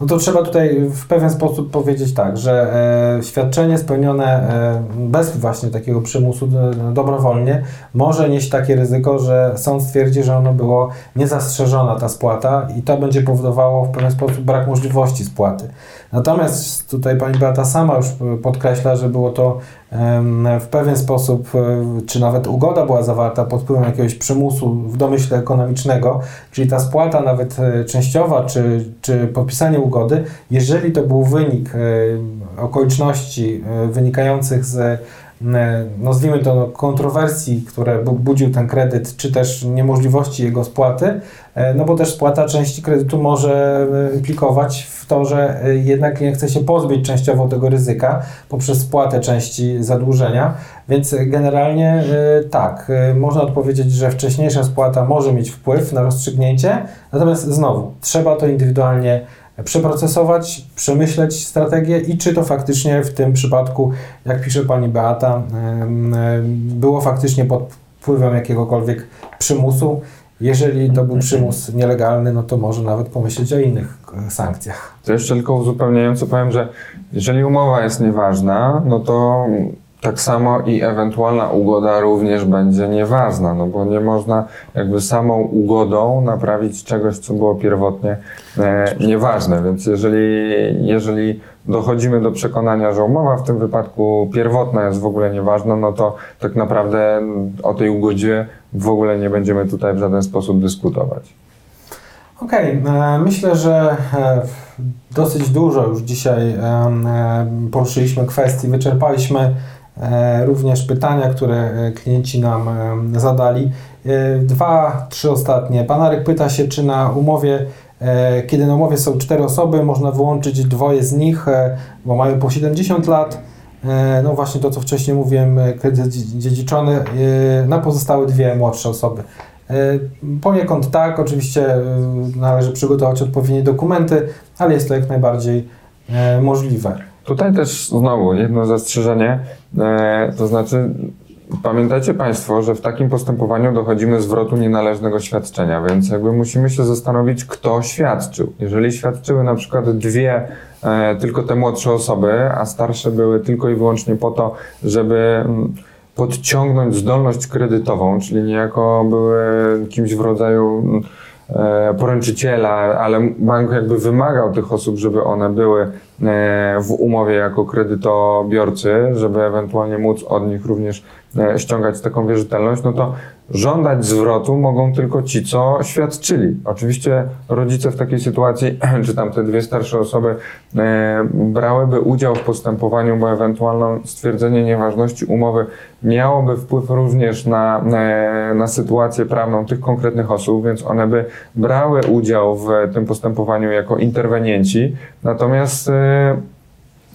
No to trzeba tutaj w pewien sposób powiedzieć tak, że e, świadczenie spełnione e, bez właśnie takiego przymusu e, dobrowolnie może nieść takie ryzyko, że sąd stwierdzi, że ono było niezastrzeżona ta spłata i to będzie powodowało w pewien sposób brak możliwości spłaty. Natomiast tutaj pani Beata sama już podkreśla, że było to w pewien sposób, e, czy nawet ugoda była zawarta pod wpływem jakiegoś przymusu w domyśle ekonomicznego, czyli ta spłata nawet e, częściowa, czy, czy podpisanie ugody, jeżeli to był wynik e, okoliczności wynikających z nazwijmy to no, kontrowersji, które bu- budził ten kredyt, czy też niemożliwości jego spłaty, e, no bo też spłata części kredytu może e, implikować w to, że e, jednak klient chce się pozbyć częściowo tego ryzyka poprzez spłatę części zadłużenia, więc e, generalnie e, tak, e, można odpowiedzieć, że wcześniejsza spłata może mieć wpływ na rozstrzygnięcie, natomiast znowu, trzeba to indywidualnie przeprocesować, przemyśleć strategię i czy to faktycznie w tym przypadku, jak pisze pani Beata, było faktycznie pod wpływem jakiegokolwiek przymusu. Jeżeli to był przymus nielegalny, no to może nawet pomyśleć o innych e, sankcjach. To jeszcze tylko uzupełniająco powiem, że jeżeli umowa jest nieważna, no to tak samo i ewentualna ugoda również będzie nieważna, no bo nie można jakby samą ugodą naprawić czegoś, co było pierwotnie e, nieważne. Więc jeżeli, jeżeli dochodzimy do przekonania, że umowa w tym wypadku pierwotna jest w ogóle nieważna, no to tak naprawdę o tej ugodzie w ogóle nie będziemy tutaj w żaden sposób dyskutować. Okej, e, myślę, że e, dosyć dużo już dzisiaj em, poruszyliśmy kwestii, wyczerpaliśmy e, również pytania, które e, klienci nam em, zadali. E, Dwa, trzy ostatnie. Pan Arek pyta się, czy na umowie, e, kiedy na umowie są cztery osoby, można wyłączyć dwoje z nich, e, bo mają po 70 lat. E, No właśnie to, co wcześniej mówiłem, e, kredyt dzie- dziedziczony, e, na pozostałe dwie młodsze osoby. E, Poniekąd tak, oczywiście e, należy przygotować odpowiednie dokumenty, ale jest to jak najbardziej e, możliwe. Tutaj też znowu jedno zastrzeżenie, e, to znaczy pamiętajcie Państwo, że w takim postępowaniu dochodzimy zwrotu nienależnego świadczenia, więc jakby musimy się zastanowić, kto świadczył. Jeżeli świadczyły na przykład dwie, e, tylko te młodsze osoby, a starsze były tylko i wyłącznie po to, żeby mm, podciągnąć zdolność kredytową, czyli niejako były kimś w rodzaju mm, e, poręczyciela, ale bank jakby wymagał tych osób, żeby one były e, w umowie jako kredytobiorcy, żeby ewentualnie móc od nich również e, ściągać taką wierzytelność, no to żądać zwrotu mogą tylko ci, co świadczyli. Oczywiście rodzice w takiej sytuacji, czy tam te dwie starsze osoby e, brałyby udział w postępowaniu, bo ewentualne stwierdzenie nieważności umowy miałoby wpływ również na, e, na sytuację prawną tych konkretnych osób, więc one by brały udział w tym postępowaniu jako interwenienci, natomiast e,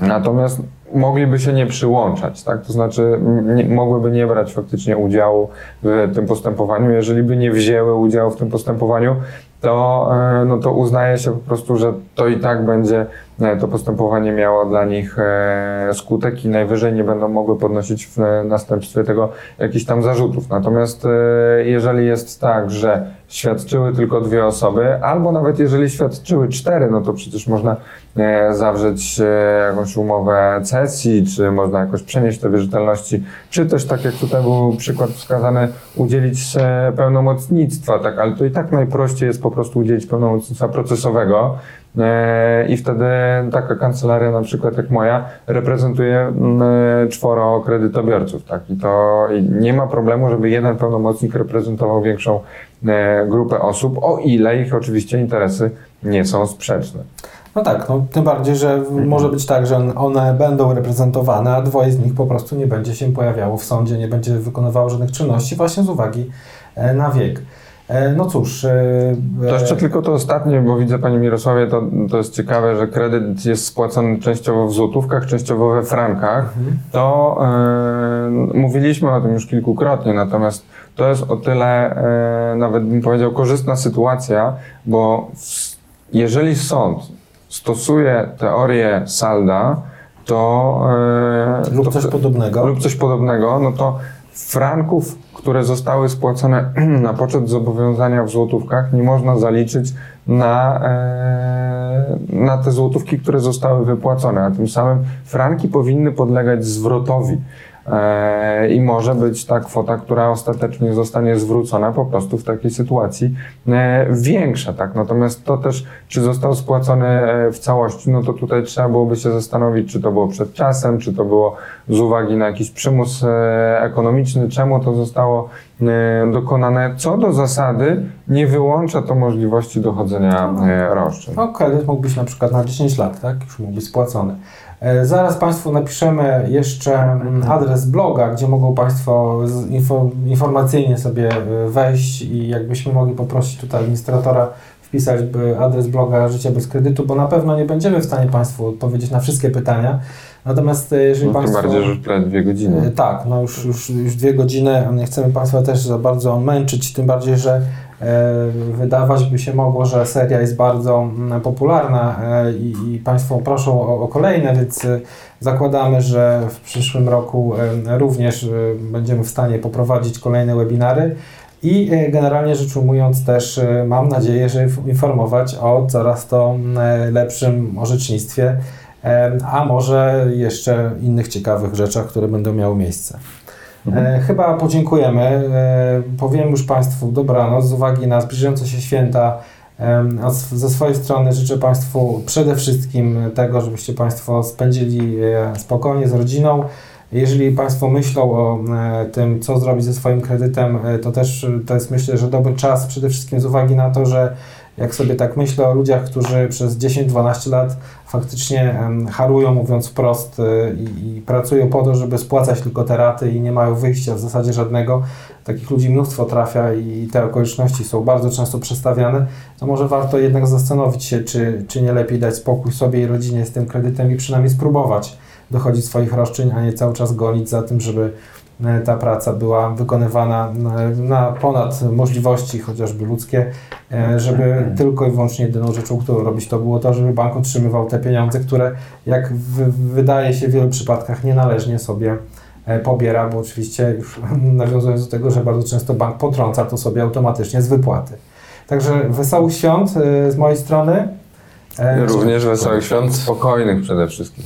Natomiast mogliby się nie przyłączać, tak? To znaczy nie, mogłyby nie brać faktycznie udziału w tym postępowaniu. Jeżeli by nie wzięły udziału w tym postępowaniu, to, e, no to uznaje się po prostu, że to i tak będzie e, to postępowanie miało dla nich e, skutek i najwyżej nie będą mogły podnosić w następstwie tego jakichś tam zarzutów. Natomiast jeżeli jest tak, że świadczyły tylko dwie osoby, albo nawet jeżeli świadczyły cztery, no to przecież można zawrzeć jakąś umowę cesji, czy można jakoś przenieść te wierzytelności, czy też tak jak tutaj był przykład wskazany, udzielić pełnomocnictwa, tak, ale to i tak najprościej jest po prostu udzielić pełnomocnictwa procesowego e, i wtedy taka kancelaria na przykład jak moja reprezentuje czworo kredytobiorców, tak, i to nie ma problemu, żeby jeden pełnomocnik reprezentował większą e, grupę osób, o ile ich oczywiście interesy nie są sprzeczne. No tak, no, tym bardziej, że mhm. może być tak, że one będą reprezentowane, a dwoje z nich po prostu nie będzie się pojawiało w sądzie, nie będzie wykonywało żadnych czynności właśnie z uwagi e, na wiek. E, no cóż. E, to jeszcze tylko to ostatnie, bo widzę Panie Mirosławie, to, to jest ciekawe, że kredyt jest spłacony częściowo w złotówkach, częściowo we frankach. Mhm. To e, mówiliśmy o tym już kilkukrotnie, natomiast to jest o tyle, e, nawet bym powiedział, korzystna sytuacja, bo jeżeli sąd stosuje teorię salda, to. E, lub to, coś podobnego. Lub coś podobnego, no to franków które zostały spłacone na poczet zobowiązania w złotówkach, nie można zaliczyć na, e, na te złotówki, które zostały wypłacone, a tym samym franki powinny podlegać zwrotowi. E, i może być ta kwota, która ostatecznie zostanie zwrócona po prostu w takiej sytuacji e, większa, tak? Natomiast to też, czy został spłacony e, w całości, no to tutaj trzeba byłoby się zastanowić, czy to było przed czasem, czy to było z uwagi na jakiś przymus ekonomiczny, czemu to zostało dokonane. Co do zasady, nie wyłącza to możliwości dochodzenia roszczeń. No, kredyt mógł na przykład na 10 lat, tak? Już mógł być spłacony. E, zaraz Państwu napiszemy jeszcze mm, adres bloga, gdzie mogą Państwo informacyjnie sobie e, wejść i jakbyśmy mogli poprosić tutaj administratora wpisać adres bloga Życie bez kredytu, bo na pewno nie będziemy w stanie Państwu odpowiedzieć na wszystkie pytania. Natomiast e, jeżeli no, Państwo... Tym bardziej, że już prawie dwie godziny. Tak, no już, już, już dwie godziny. Nie chcemy Państwa też za bardzo męczyć, tym bardziej, że wydawać by się mogło, że seria jest bardzo mm, popularna e, i, i Państwo proszą o, o, kolejne, więc e, zakładamy, że w przyszłym roku również będziemy w stanie poprowadzić kolejne webinary. I generalnie rzecz ujmując też mam nadzieję, że informować o coraz to mm, lepszym orzecznictwie, a może jeszcze innych ciekawych rzeczach, które będą miały miejsce. Mhm. E, chyba podziękujemy. E, powiem już Państwu dobranoc z uwagi na zbliżające się święta. E, ze swojej strony życzę Państwu przede wszystkim tego, żebyście Państwo spędzili spokojnie z rodziną. Jeżeli Państwo myślą o tym, co zrobić ze swoim kredytem, to też to jest myślę, że dobry czas przede wszystkim z uwagi na to, że jak sobie tak myślę o ludziach, którzy przez 10-12 lat faktycznie harują, mówiąc wprost, y, i, i, pracują po to, żeby spłacać tylko te raty i nie mają wyjścia w zasadzie żadnego. Takich ludzi mnóstwo trafia i te okoliczności są bardzo często przestawiane, to może warto jednak zastanowić się, czy, czy nie lepiej dać spokój sobie i rodzinie z tym kredytem i przynajmniej spróbować dochodzić swoich roszczeń, a nie cały czas gonić za tym, żeby ta praca była wykonywana na ponad możliwości, chociażby ludzkie, e, żeby tylko i wyłącznie jedyną rzeczą, którą robić, to było to, żeby bank otrzymywał te pieniądze, które, jak wydaje się w wielu przypadkach, nienależnie sobie e, pobiera, bo oczywiście już nawiązując do tego, że bardzo często bank potrąca to sobie automatycznie z wypłaty. Także wesołych świąt z mojej strony. Również wesołych świąt, spokojnych przede wszystkim.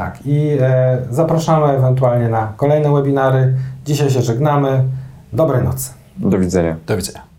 Tak, i e, zapraszamy ewentualnie na kolejne webinary. Dzisiaj się żegnamy. Dobrej nocy. Do widzenia. Do widzenia.